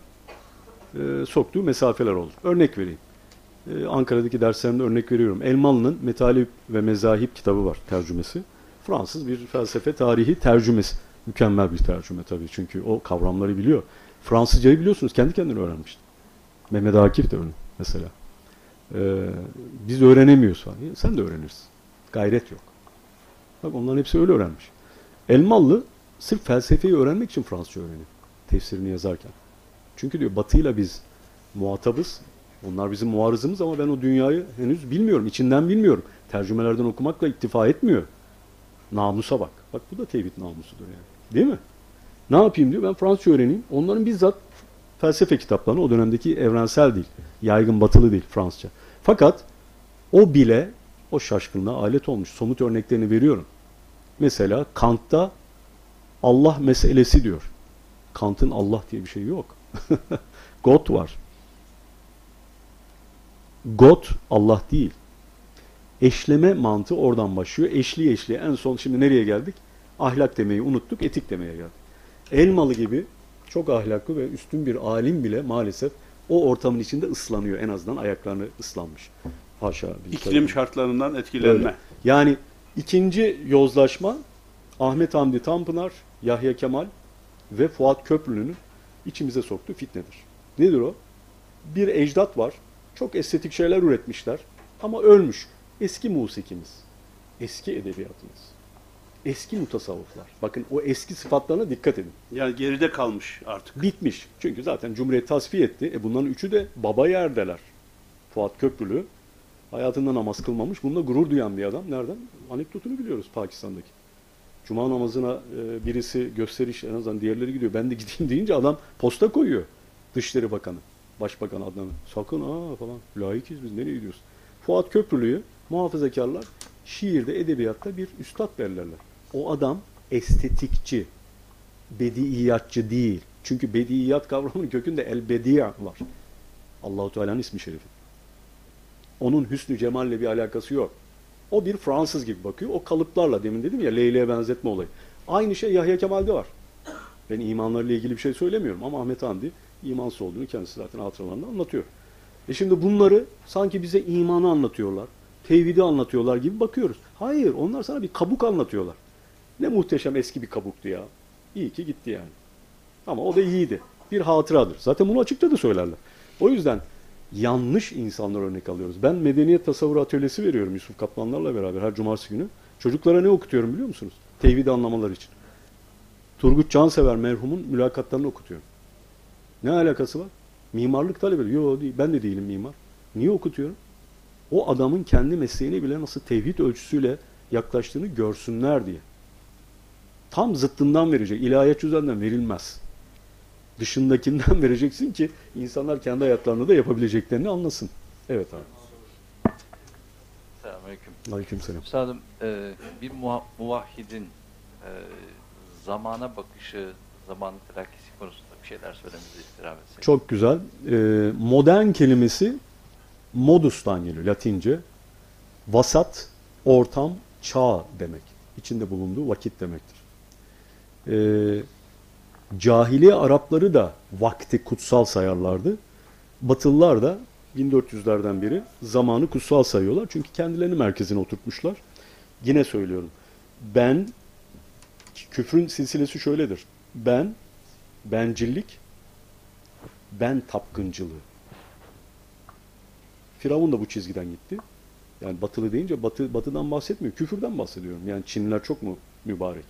e, soktuğu mesafeler oldu. Örnek vereyim. E, Ankara'daki derslerimde örnek veriyorum. Elmalı'nın Metalip ve Mezahip kitabı var tercümesi. Fransız bir felsefe tarihi tercümesi. Mükemmel bir tercüme tabii çünkü o kavramları biliyor. Fransızcayı biliyorsunuz kendi kendine öğrenmişti. Mehmet Akif de öyle mesela. Ee, biz öğrenemiyoruz falan. Sen de öğrenirsin. Gayret yok. Bak onların hepsi öyle öğrenmiş. Elmalı sırf felsefeyi öğrenmek için Fransızca öğreniyor. Tefsirini yazarken. Çünkü diyor batıyla biz muhatabız. Onlar bizim muarızımız ama ben o dünyayı henüz bilmiyorum. içinden bilmiyorum. Tercümelerden okumakla iktifa etmiyor. Namusa bak. Bak bu da tevhid namusudur yani. Değil mi? Ne yapayım diyor. Ben Fransızca öğreneyim. Onların bizzat felsefe kitaplarını o dönemdeki evrensel değil. Yaygın batılı değil Fransızca. Fakat o bile o şaşkınlığa alet olmuş. Somut örneklerini veriyorum. Mesela Kant'ta Allah meselesi diyor. Kant'ın Allah diye bir şey yok. God var. God Allah değil. Eşleme mantığı oradan başlıyor. Eşli eşli. En son şimdi nereye geldik? Ahlak demeyi unuttuk, etik demeye geldik. Elmalı gibi çok ahlaklı ve üstün bir alim bile maalesef o ortamın içinde ıslanıyor. En azından ayaklarını ıslanmış. Haşa. İklim tabii- şartlarından etkilenme. Öyle. Yani ikinci yozlaşma Ahmet Hamdi Tanpınar, Yahya Kemal ve Fuat Köprülü'nün içimize soktuğu fitnedir. Nedir o? Bir ecdat var. Çok estetik şeyler üretmişler. Ama ölmüş. Eski musikimiz. Eski edebiyatımız. Eski mutasavvıflar. Bakın o eski sıfatlarına dikkat edin. Yani geride kalmış artık. Bitmiş. Çünkü zaten Cumhuriyet tasfiye etti. E bunların üçü de baba yerdeler. Fuat Köprülü hayatında namaz kılmamış. Bununla gurur duyan bir adam. Nereden? Anekdotunu biliyoruz Pakistan'daki. Cuma namazına e, birisi gösteriş en azından diğerleri gidiyor. Ben de gideyim deyince adam posta koyuyor. Dışişleri Bakanı. Başbakan Adnan. Sakın ha falan. Layıkız biz nereye gidiyoruz? Fuat Köprülü'yü muhafazakarlar şiirde, edebiyatta bir üstad derlerler. O adam estetikçi, bediiyatçı değil. Çünkü bediyat kavramının kökünde el bediya var. Allahu Teala'nın ismi şerifi. Onun hüsnü cemalle bir alakası yok. O bir Fransız gibi bakıyor. O kalıplarla demin dedim ya Leyla'ya benzetme olayı. Aynı şey Yahya Kemal'de var. Ben imanlarıyla ilgili bir şey söylemiyorum ama Ahmet Hamdi imansız olduğunu kendisi zaten hatıralarında anlatıyor. E şimdi bunları sanki bize imanı anlatıyorlar, tevhidi anlatıyorlar gibi bakıyoruz. Hayır, onlar sana bir kabuk anlatıyorlar. Ne muhteşem eski bir kabuktu ya. İyi ki gitti yani. Ama o da iyiydi. Bir hatıradır. Zaten bunu açıkça da söylerler. O yüzden yanlış insanlar örnek alıyoruz. Ben medeniyet tasavvuru atölyesi veriyorum Yusuf Kaplanlarla beraber her cumartesi günü. Çocuklara ne okutuyorum biliyor musunuz? Tevhidi anlamaları için. Turgut Cansever merhumun mülakatlarını okutuyorum. Ne alakası var? Mimarlık talebeleri. Yok. Ben de değilim mimar. Niye okutuyorum? O adamın kendi mesleğine bile nasıl tevhid ölçüsüyle yaklaştığını görsünler diye. Tam zıttından verecek. İlahiyat üzerinden verilmez. Dışındakinden vereceksin ki insanlar kendi hayatlarında da yapabileceklerini anlasın. Evet abi. Selamünaleyküm. Aleykümselam. Üstadım e, bir muha- muvahhidin e, zamana bakışı, zamanın telakkisi konusunda bir şeyler söylemenizi istirham etsek. Çok güzel. Ee, modern kelimesi modus'tan geliyor Latince. Vasat, ortam, çağ demek. İçinde bulunduğu vakit demektir. Ee, cahiliye Arapları da vakti kutsal sayarlardı. Batılılar da 1400'lerden beri zamanı kutsal sayıyorlar. Çünkü kendilerini merkezine oturtmuşlar. Yine söylüyorum. Ben, küfrün silsilesi şöyledir. Ben, bencillik, ben tapkıncılığı. Firavun da bu çizgiden gitti. Yani batılı deyince batı, batıdan bahsetmiyor. Küfürden bahsediyorum. Yani Çinliler çok mu mübarek?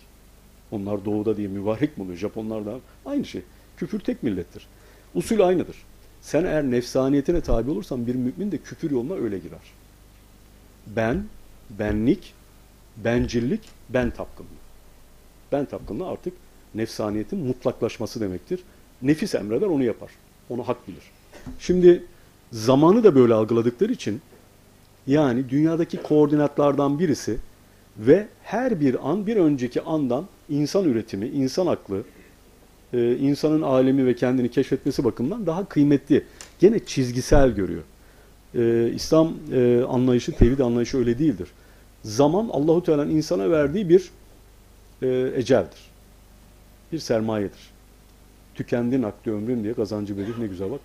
Onlar doğuda diye mübarek mi oluyor? Japonlar da aynı şey. Küfür tek millettir. Usul aynıdır. Sen eğer nefsaniyetine tabi olursan bir mümin de küfür yoluna öyle girer. Ben, benlik, bencillik, ben tapkınlığı. Ben tapkınlığı artık nefsaniyetin mutlaklaşması demektir. Nefis emreder onu yapar. Onu hak bilir. Şimdi zamanı da böyle algıladıkları için yani dünyadaki koordinatlardan birisi ve her bir an bir önceki andan insan üretimi, insan aklı, e, insanın alemi ve kendini keşfetmesi bakımından daha kıymetli. Gene çizgisel görüyor. E, İslam e, anlayışı, tevhid anlayışı öyle değildir. Zaman Allahu Teala'nın insana verdiği bir e, eceldir. Bir sermayedir. Tükendin aklı ömrün diye Kazancı Bedir ne güzel bak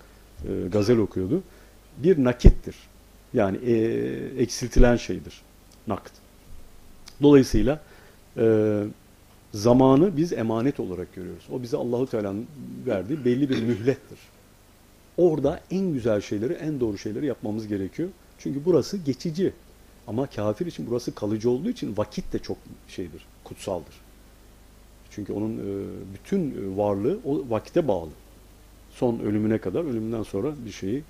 e, gazel okuyordu. Bir nakittir. Yani e, eksiltilen şeydir. Nakt. Dolayısıyla e, zamanı biz emanet olarak görüyoruz. O bize Allahu Teala'nın verdiği belli bir mühlettir. Orada en güzel şeyleri, en doğru şeyleri yapmamız gerekiyor. Çünkü burası geçici. Ama kafir için burası kalıcı olduğu için vakit de çok şeydir, kutsaldır. Çünkü onun e, bütün e, varlığı o vakite bağlı. Son ölümüne kadar, ölümünden sonra bir şeyi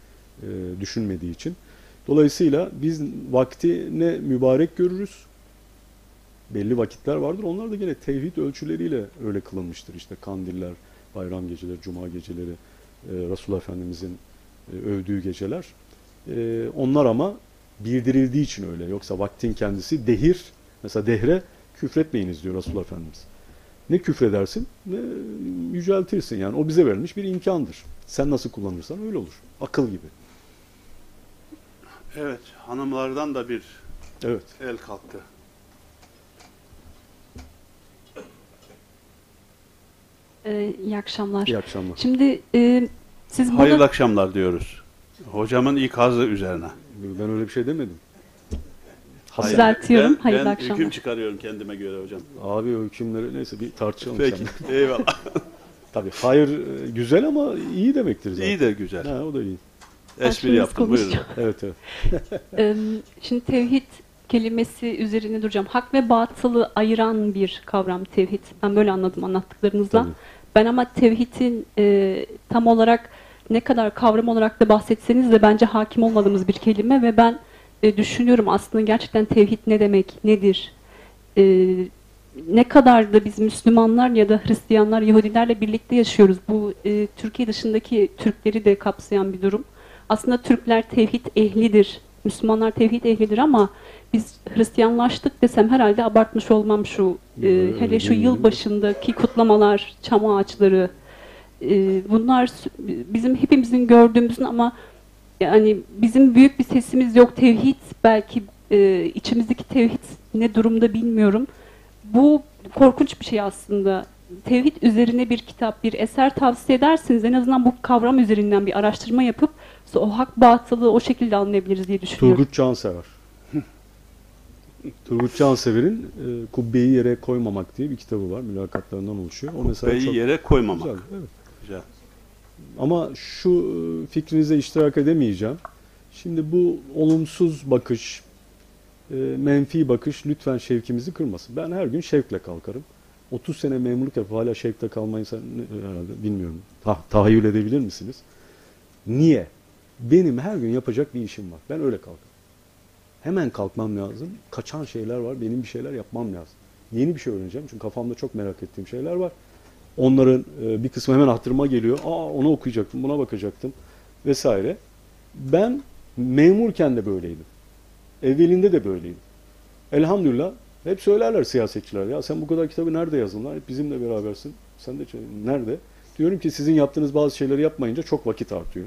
e, düşünmediği için. Dolayısıyla biz vakti ne mübarek görürüz, belli vakitler vardır. Onlar da gene tevhid ölçüleriyle öyle kılınmıştır. İşte kandiller, bayram geceleri, cuma geceleri, e, Resulullah Efendimizin e, övdüğü geceler. E, onlar ama bildirildiği için öyle. Yoksa vaktin kendisi dehir, mesela dehre küfretmeyiniz diyor Resulullah Efendimiz. Ne küfredersin ne yüceltirsin. Yani o bize verilmiş bir imkandır. Sen nasıl kullanırsan öyle olur. Akıl gibi. Evet, hanımlardan da bir Evet. el kalktı. Ee, iyi akşamlar. İyi akşamlar. Şimdi e, siz bana Hayırlı akşamlar diyoruz. Hocamın ikazı üzerine. Ben öyle bir şey demedim. Hayır, Düzeltiyorum. Ben, Hayırlı ben akşamlar. hüküm çıkarıyorum kendime göre hocam. Abi o hükümleri neyse bir tartışalım Peki, seninle. eyvallah. Tabii hayır e, güzel ama iyi demektir zaten. İyi de güzel. Ha, o da iyi. Espri yaptım, buyurun. Evet evet. şimdi tevhid kelimesi üzerine duracağım. Hak ve batılı ayıran bir kavram tevhid. Ben böyle anladım anlattıklarınızdan. Tabii. Ben ama tevhidin e, tam olarak ne kadar kavram olarak da bahsetseniz de bence hakim olmadığımız bir kelime ve ben e, düşünüyorum aslında gerçekten tevhid ne demek, nedir? E, ne kadar da biz Müslümanlar ya da Hristiyanlar, Yahudilerle birlikte yaşıyoruz. Bu e, Türkiye dışındaki Türkleri de kapsayan bir durum. Aslında Türkler tevhid ehlidir Müslümanlar tevhid ehlidir ama biz Hristiyanlaştık desem herhalde abartmış olmam şu e, hele şu yıl başındaki kutlamalar, çam ağaçları e, bunlar bizim hepimizin gördüğümüzün ama yani bizim büyük bir sesimiz yok. Tevhid belki e, içimizdeki tevhid ne durumda bilmiyorum. Bu korkunç bir şey aslında. Tevhid üzerine bir kitap, bir eser tavsiye edersiniz. En azından bu kavram üzerinden bir araştırma yapıp o hak batılı o şekilde anlayabiliriz diye düşünüyorum. Turgut Cansever. Turgut Cansever'in e, Kubbeyi Yere Koymamak diye bir kitabı var. Mülakatlarından oluşuyor. O mesela Beyi çok yere koymamak. güzel. Evet. Güzel. Ama şu e, fikrinize iştirak edemeyeceğim. Şimdi bu olumsuz bakış, e, menfi bakış lütfen şevkimizi kırmasın. Ben her gün şevkle kalkarım. 30 sene memurluk yapıp hala şevkle kalmayı sen, e, herhalde bilmiyorum. Ta, tahayyül edebilir misiniz? Niye? Benim her gün yapacak bir işim var. Ben öyle kalkarım. Hemen kalkmam lazım. Kaçan şeyler var. Benim bir şeyler yapmam lazım. Yeni bir şey öğreneceğim. Çünkü kafamda çok merak ettiğim şeyler var. Onların e, bir kısmı hemen hatırıma geliyor. Aa onu okuyacaktım, buna bakacaktım vesaire. Ben memurken de böyleydim. Evvelinde de böyleydim. Elhamdülillah hep söylerler siyasetçiler. Ya sen bu kadar kitabı nerede yazdın lan? Hep bizimle berabersin. Sen de nerede? Diyorum ki sizin yaptığınız bazı şeyleri yapmayınca çok vakit artıyor.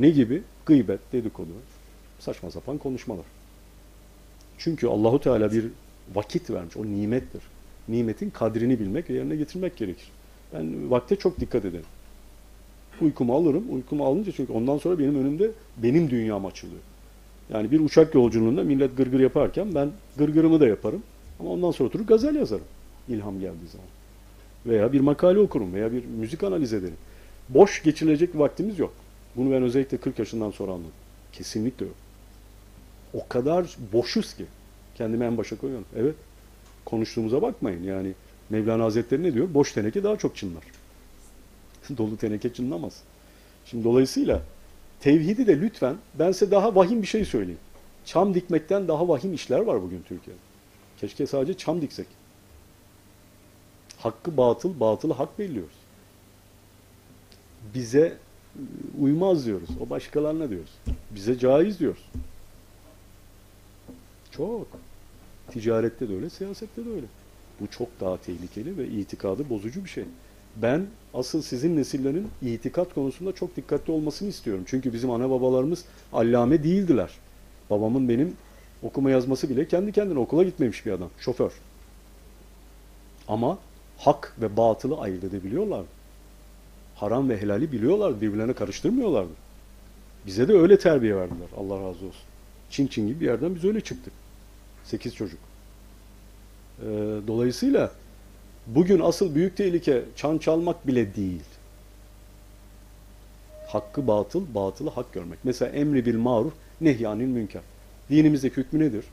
Ne gibi? Gıybet, dedikodu, saçma sapan konuşmalar. Çünkü Allahu Teala bir vakit vermiş. O nimettir. Nimetin kadrini bilmek ve yerine getirmek gerekir. Ben vakte çok dikkat ederim. Uykumu alırım. Uykumu alınca çünkü ondan sonra benim önümde benim dünyam açılıyor. Yani bir uçak yolculuğunda millet gırgır yaparken ben gırgırımı da yaparım. Ama ondan sonra oturup gazel yazarım. İlham geldiği zaman. Veya bir makale okurum veya bir müzik analiz ederim. Boş geçirilecek vaktimiz yok. Bunu ben özellikle 40 yaşından sonra anladım. Kesinlikle yok. O kadar boşuz ki. Kendimi en başa koyuyorum. Evet. Konuştuğumuza bakmayın. Yani Mevlana Hazretleri ne diyor? Boş teneke daha çok çınlar. Dolu teneke çınlamaz. Şimdi dolayısıyla tevhidi de lütfen ben size daha vahim bir şey söyleyeyim. Çam dikmekten daha vahim işler var bugün Türkiye'de. Keşke sadece çam diksek. Hakkı batıl, batılı hak belliyoruz. Bize uymaz diyoruz. O başkalarına diyoruz. Bize caiz diyoruz. Çok. Ticarette de öyle, siyasette de öyle. Bu çok daha tehlikeli ve itikadı bozucu bir şey. Ben asıl sizin nesillerin itikat konusunda çok dikkatli olmasını istiyorum. Çünkü bizim ana babalarımız allame değildiler. Babamın benim okuma yazması bile kendi kendine okula gitmemiş bir adam. Şoför. Ama hak ve batılı ayırt edebiliyorlar. Haram ve helali biliyorlar. Birbirlerine karıştırmıyorlardı. Bize de öyle terbiye verdiler. Allah razı olsun. Çin Çin gibi bir yerden biz öyle çıktık. Sekiz çocuk. Ee, dolayısıyla bugün asıl büyük tehlike çan çalmak bile değil. Hakkı batıl, batılı hak görmek. Mesela emri bil maruf, nehyanil münker. Dinimizdeki hükmü nedir?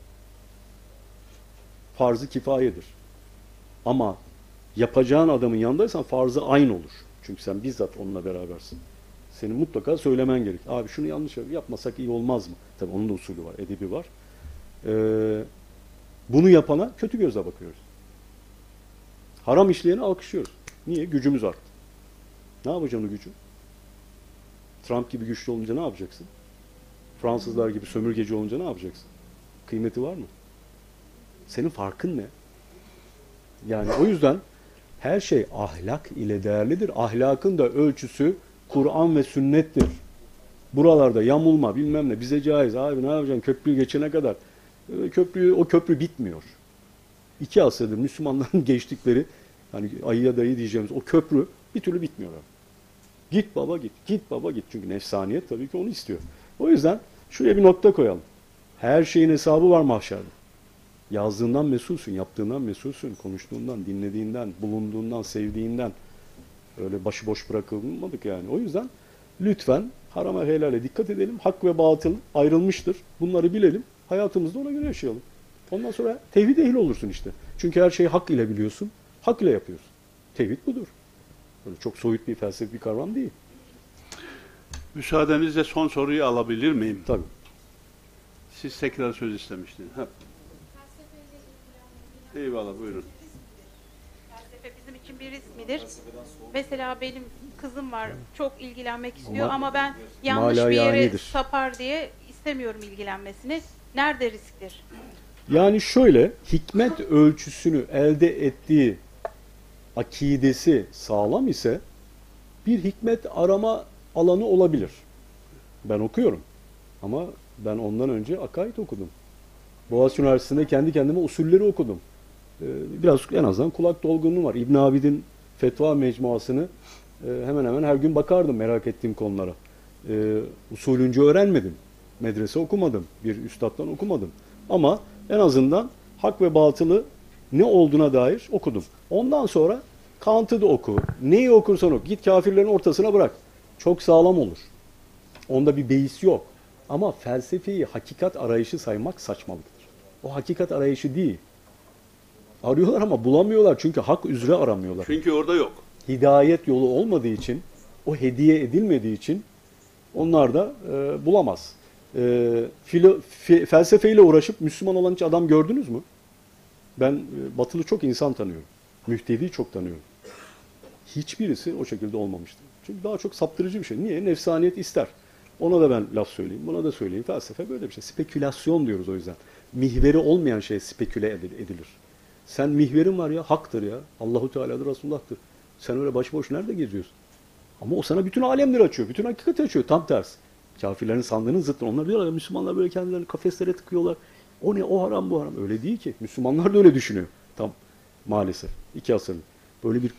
Farzı kifayedir. Ama yapacağın adamın yanındaysan farzı aynı olur. Çünkü sen bizzat onunla berabersin. Senin mutlaka söylemen gerek. Abi şunu yanlış yap- yapmasak iyi olmaz mı? Tabii onun da usulü var, edebi var. Ee, bunu yapana kötü gözle bakıyoruz. Haram işleyeni alkışlıyoruz. Niye? Gücümüz arttı. Ne yapacaksın o gücü? Trump gibi güçlü olunca ne yapacaksın? Fransızlar gibi sömürgeci olunca ne yapacaksın? Kıymeti var mı? Senin farkın ne? Yani o yüzden her şey ahlak ile değerlidir. Ahlakın da ölçüsü Kur'an ve sünnettir. Buralarda yamulma bilmem ne bize caiz. Abi ne yapacaksın köprüyü geçene kadar. Ee, Köprüyü, o köprü bitmiyor. İki asırdır Müslümanların geçtikleri hani ayıya dayı diyeceğimiz o köprü bir türlü bitmiyor. Git baba git, git baba git. Çünkü nefsaniyet tabii ki onu istiyor. O yüzden şuraya bir nokta koyalım. Her şeyin hesabı var mahşerde. Yazdığından mesulsün, yaptığından mesulsün, konuştuğundan, dinlediğinden, bulunduğundan, sevdiğinden. Öyle başıboş bırakılmadık yani. O yüzden lütfen harama helale dikkat edelim. Hak ve batıl ayrılmıştır. Bunları bilelim. Hayatımızda ona göre yaşayalım. Ondan sonra tevhid ehli olursun işte. Çünkü her şeyi hak ile biliyorsun. Hak ile yapıyorsun. Tevhid budur. Böyle çok soyut bir felsefi bir kavram değil. Müsaadenizle son soruyu alabilir miyim? Tabii. Siz tekrar söz istemiştiniz. Ha. Eyvallah buyurun. Felsefe bizim için bir ismidir. Mesela benim kızım var çok ilgilenmek istiyor Ama ben yanlış bir yere malayanidir. sapar diye istemiyorum ilgilenmesini. Nerede risktir? Yani şöyle hikmet ölçüsünü elde ettiği akidesi sağlam ise bir hikmet arama alanı olabilir. Ben okuyorum. Ama ben ondan önce akaid okudum. Boğaziçi Üniversitesi'nde kendi kendime usulleri okudum. Ee, Biraz en azından kulak dolgunluğum var. İbn Abidin fetva mecmuasını e, hemen hemen her gün bakardım merak ettiğim konulara. Ee, Usulünce öğrenmedim. Medrese okumadım. Bir üstattan okumadım. Ama en azından hak ve batılı ne olduğuna dair okudum. Ondan sonra Kant'ı da oku. Neyi okursan oku. Git kafirlerin ortasına bırak. Çok sağlam olur. Onda bir beis yok. Ama felsefeyi hakikat arayışı saymak saçmalıktır. O hakikat arayışı değil. Arıyorlar ama bulamıyorlar çünkü hak üzere aramıyorlar. Çünkü orada yok. Hidayet yolu olmadığı için, o hediye edilmediği için onlar da e, bulamaz. E, filo, fe- felsefeyle uğraşıp Müslüman olan hiç adam gördünüz mü? Ben e, batılı çok insan tanıyorum. Mühtedi çok tanıyorum. Hiçbirisi o şekilde olmamıştır. Çünkü daha çok saptırıcı bir şey. Niye? Nefsaniyet ister. Ona da ben laf söyleyeyim, buna da söyleyeyim. Felsefe böyle bir şey. Spekülasyon diyoruz o yüzden. Mihveri olmayan şey speküle edil- edilir. Sen mihverin var ya, haktır ya. Allahu Teala'dır, Resulullah'tır. Sen öyle başıboş nerede geziyorsun? Ama o sana bütün alemleri açıyor, bütün hakikati açıyor. Tam tersi. Kafirlerin sandığının zıttı. Onlar diyorlar ya Müslümanlar böyle kendilerini kafeslere tıkıyorlar. O ne, o haram, bu haram. Öyle değil ki. Müslümanlar da öyle düşünüyor. Tam maalesef. iki asırlık. Böyle bir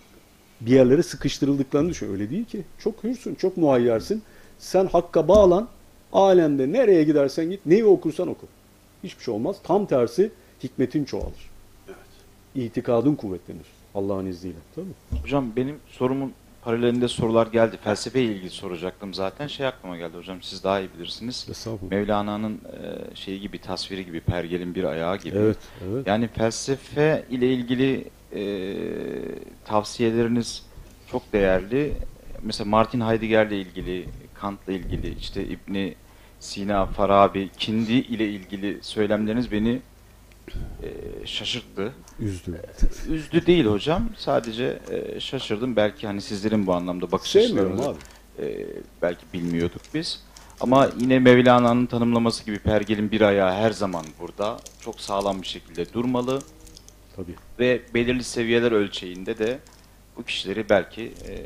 bir yerlere sıkıştırıldıklarını düşün. Öyle değil ki. Çok hürsün, çok muhayyersin. Sen hakka bağlan, alemde nereye gidersen git, neyi okursan oku. Hiçbir şey olmaz. Tam tersi hikmetin çoğalır. İtikadın kuvvetlenir. Allah'ın izniyle. Tabii? Hocam benim sorumun paralelinde sorular geldi. Felsefeyle ilgili soracaktım zaten. Şey aklıma geldi hocam siz daha iyi bilirsiniz. Mevlana'nın e, şeyi gibi tasviri gibi pergelin bir ayağı gibi. Evet, evet. Yani felsefe ile ilgili e, tavsiyeleriniz çok değerli. Mesela Martin Heidegger'le ilgili, Kant'la ilgili, işte İbni Sina, Farabi, Kindi ile ilgili söylemleriniz beni e, şaşırttı. Üzdü. Üzdü değil hocam. Sadece e, şaşırdım. Belki hani sizlerin bu anlamda bakış Sevmiyorum açılarını e, belki bilmiyorduk biz. Ama yine Mevlana'nın tanımlaması gibi pergelin bir ayağı her zaman burada. Çok sağlam bir şekilde durmalı Tabii. ve belirli seviyeler ölçeğinde de bu kişileri belki e,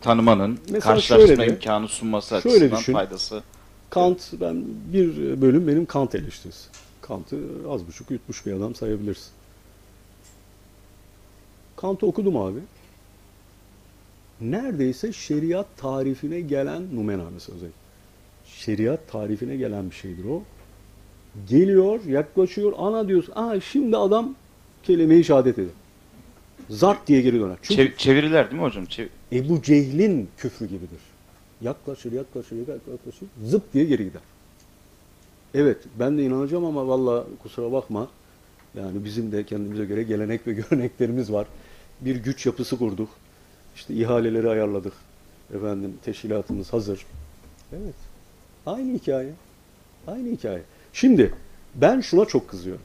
tanımanın, Mesela karşılaştırma şöyle imkanı sunması şöyle açısından düşün. faydası. Kant, ben bir bölüm benim Kant eleştirisi. Kant'ı az buçuk yutmuş bir adam sayabilirsin. Kant'ı okudum abi. Neredeyse şeriat tarifine gelen numenamesi özellikle. Şeriat tarifine gelen bir şeydir o. Geliyor, yaklaşıyor, ana diyorsun, aa şimdi adam kelime-i şehadet ediyor. Zart diye geri döner. Çünkü Çev- çeviriler değil mi hocam? Çev- Ebu Cehil'in küfrü gibidir. Yaklaşır, yaklaşır, yaklaşır, zıp diye geri gider. Evet, ben de inanacağım ama valla kusura bakma. Yani bizim de kendimize göre gelenek ve göreneklerimiz var. Bir güç yapısı kurduk. İşte ihaleleri ayarladık. Efendim, teşkilatımız hazır. Evet. Aynı hikaye. Aynı hikaye. Şimdi ben şuna çok kızıyorum.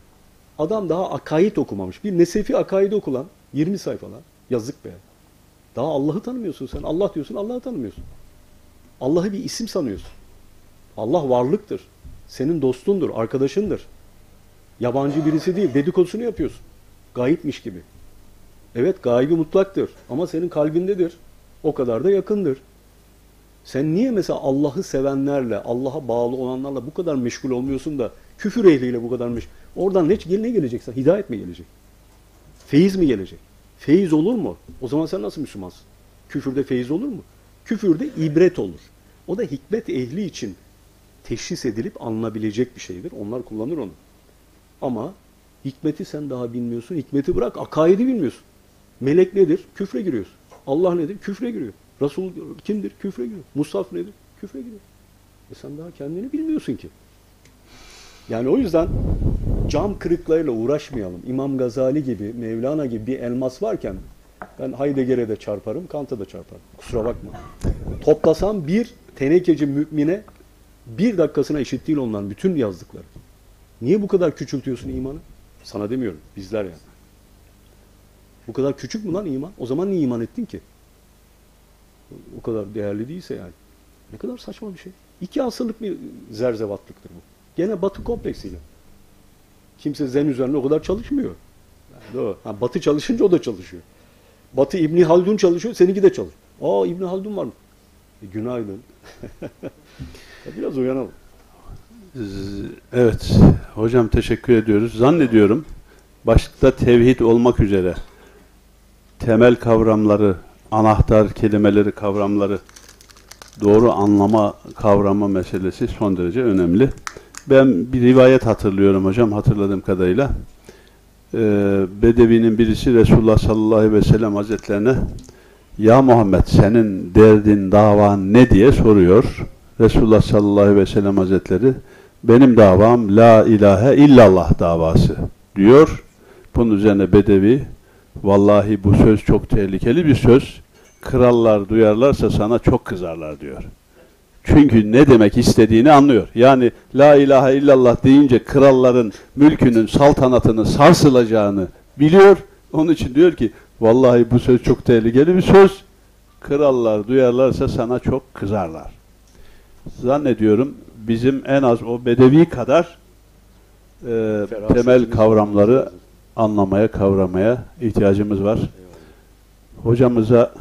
Adam daha akaid okumamış. Bir nesefi akaid okulan 20 sayfalar. Yazık be. Daha Allah'ı tanımıyorsun sen. Allah diyorsun, Allah'ı tanımıyorsun. Allah'ı bir isim sanıyorsun. Allah varlıktır. Senin dostundur, arkadaşındır. Yabancı birisi değil, dedikodusunu yapıyorsun. Gayipmiş gibi. Evet, gaybi mutlaktır ama senin kalbindedir. O kadar da yakındır. Sen niye mesela Allah'ı sevenlerle, Allah'a bağlı olanlarla bu kadar meşgul olmuyorsun da küfür ehliyle bu kadar meşgul? Oradan ne, ne gelecekse hidayet mi gelecek? Feyiz mi gelecek? Feyiz olur mu? O zaman sen nasıl Müslümansın? Küfürde feyiz olur mu? Küfürde ibret olur. O da hikmet ehli için teşhis edilip alınabilecek bir şeydir. Onlar kullanır onu. Ama hikmeti sen daha bilmiyorsun. Hikmeti bırak, akaidi bilmiyorsun. Melek nedir? Küfre giriyorsun. Allah nedir? Küfre giriyor. Resul kimdir? Küfre giriyor. Musaf nedir? Küfre giriyor. E sen daha kendini bilmiyorsun ki. Yani o yüzden cam kırıklarıyla uğraşmayalım. İmam Gazali gibi, Mevlana gibi bir elmas varken ben Heidegger'e de çarparım, Kant'a da çarparım. Kusura bakma. Toplasam bir tenekeci mümine bir dakikasına eşit değil onların bütün yazdıkları. Niye bu kadar küçültüyorsun imanı? Sana demiyorum, bizler yani. Bu kadar küçük mü lan iman? O zaman niye iman ettin ki? O kadar değerli değilse yani. Ne kadar saçma bir şey. İki asırlık bir zerzevatlıktır bu. Gene batı kompleksiyle. Kimse zen üzerine o kadar çalışmıyor. Doğru. Ha, batı çalışınca o da çalışıyor. Batı İbni Haldun çalışıyor, seninki de çalış. Aa İbni Haldun var mı? E, günaydın. Ya Biraz uyanalım. Z- Evet, hocam teşekkür ediyoruz. Zannediyorum başta tevhid olmak üzere temel kavramları, anahtar kelimeleri, kavramları doğru anlama kavramı meselesi son derece önemli. Ben bir rivayet hatırlıyorum hocam hatırladığım kadarıyla. Ee, Bedevi'nin birisi Resulullah sallallahu aleyhi ve sellem hazretlerine Ya Muhammed senin derdin, davan ne diye soruyor. Resulullah sallallahu aleyhi ve sellem hazretleri benim davam la ilahe illallah davası diyor. Bunun üzerine Bedevi vallahi bu söz çok tehlikeli bir söz. Krallar duyarlarsa sana çok kızarlar diyor. Çünkü ne demek istediğini anlıyor. Yani la ilahe illallah deyince kralların mülkünün, saltanatının sarsılacağını biliyor. Onun için diyor ki vallahi bu söz çok tehlikeli bir söz. Krallar duyarlarsa sana çok kızarlar. Zannediyorum bizim en az o bedevi kadar e, temel kavramları anlamaya, kavramaya ihtiyacımız var. Hocamıza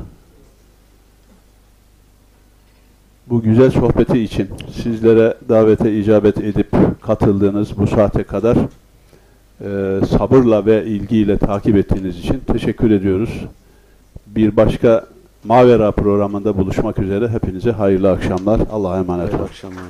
bu güzel sohbeti için sizlere davete icabet edip katıldığınız bu saate kadar e, sabırla ve ilgiyle takip ettiğiniz için teşekkür ediyoruz. Bir başka Mavera programında buluşmak üzere hepinize hayırlı akşamlar. Allah'a emanet olun. Akşamlar.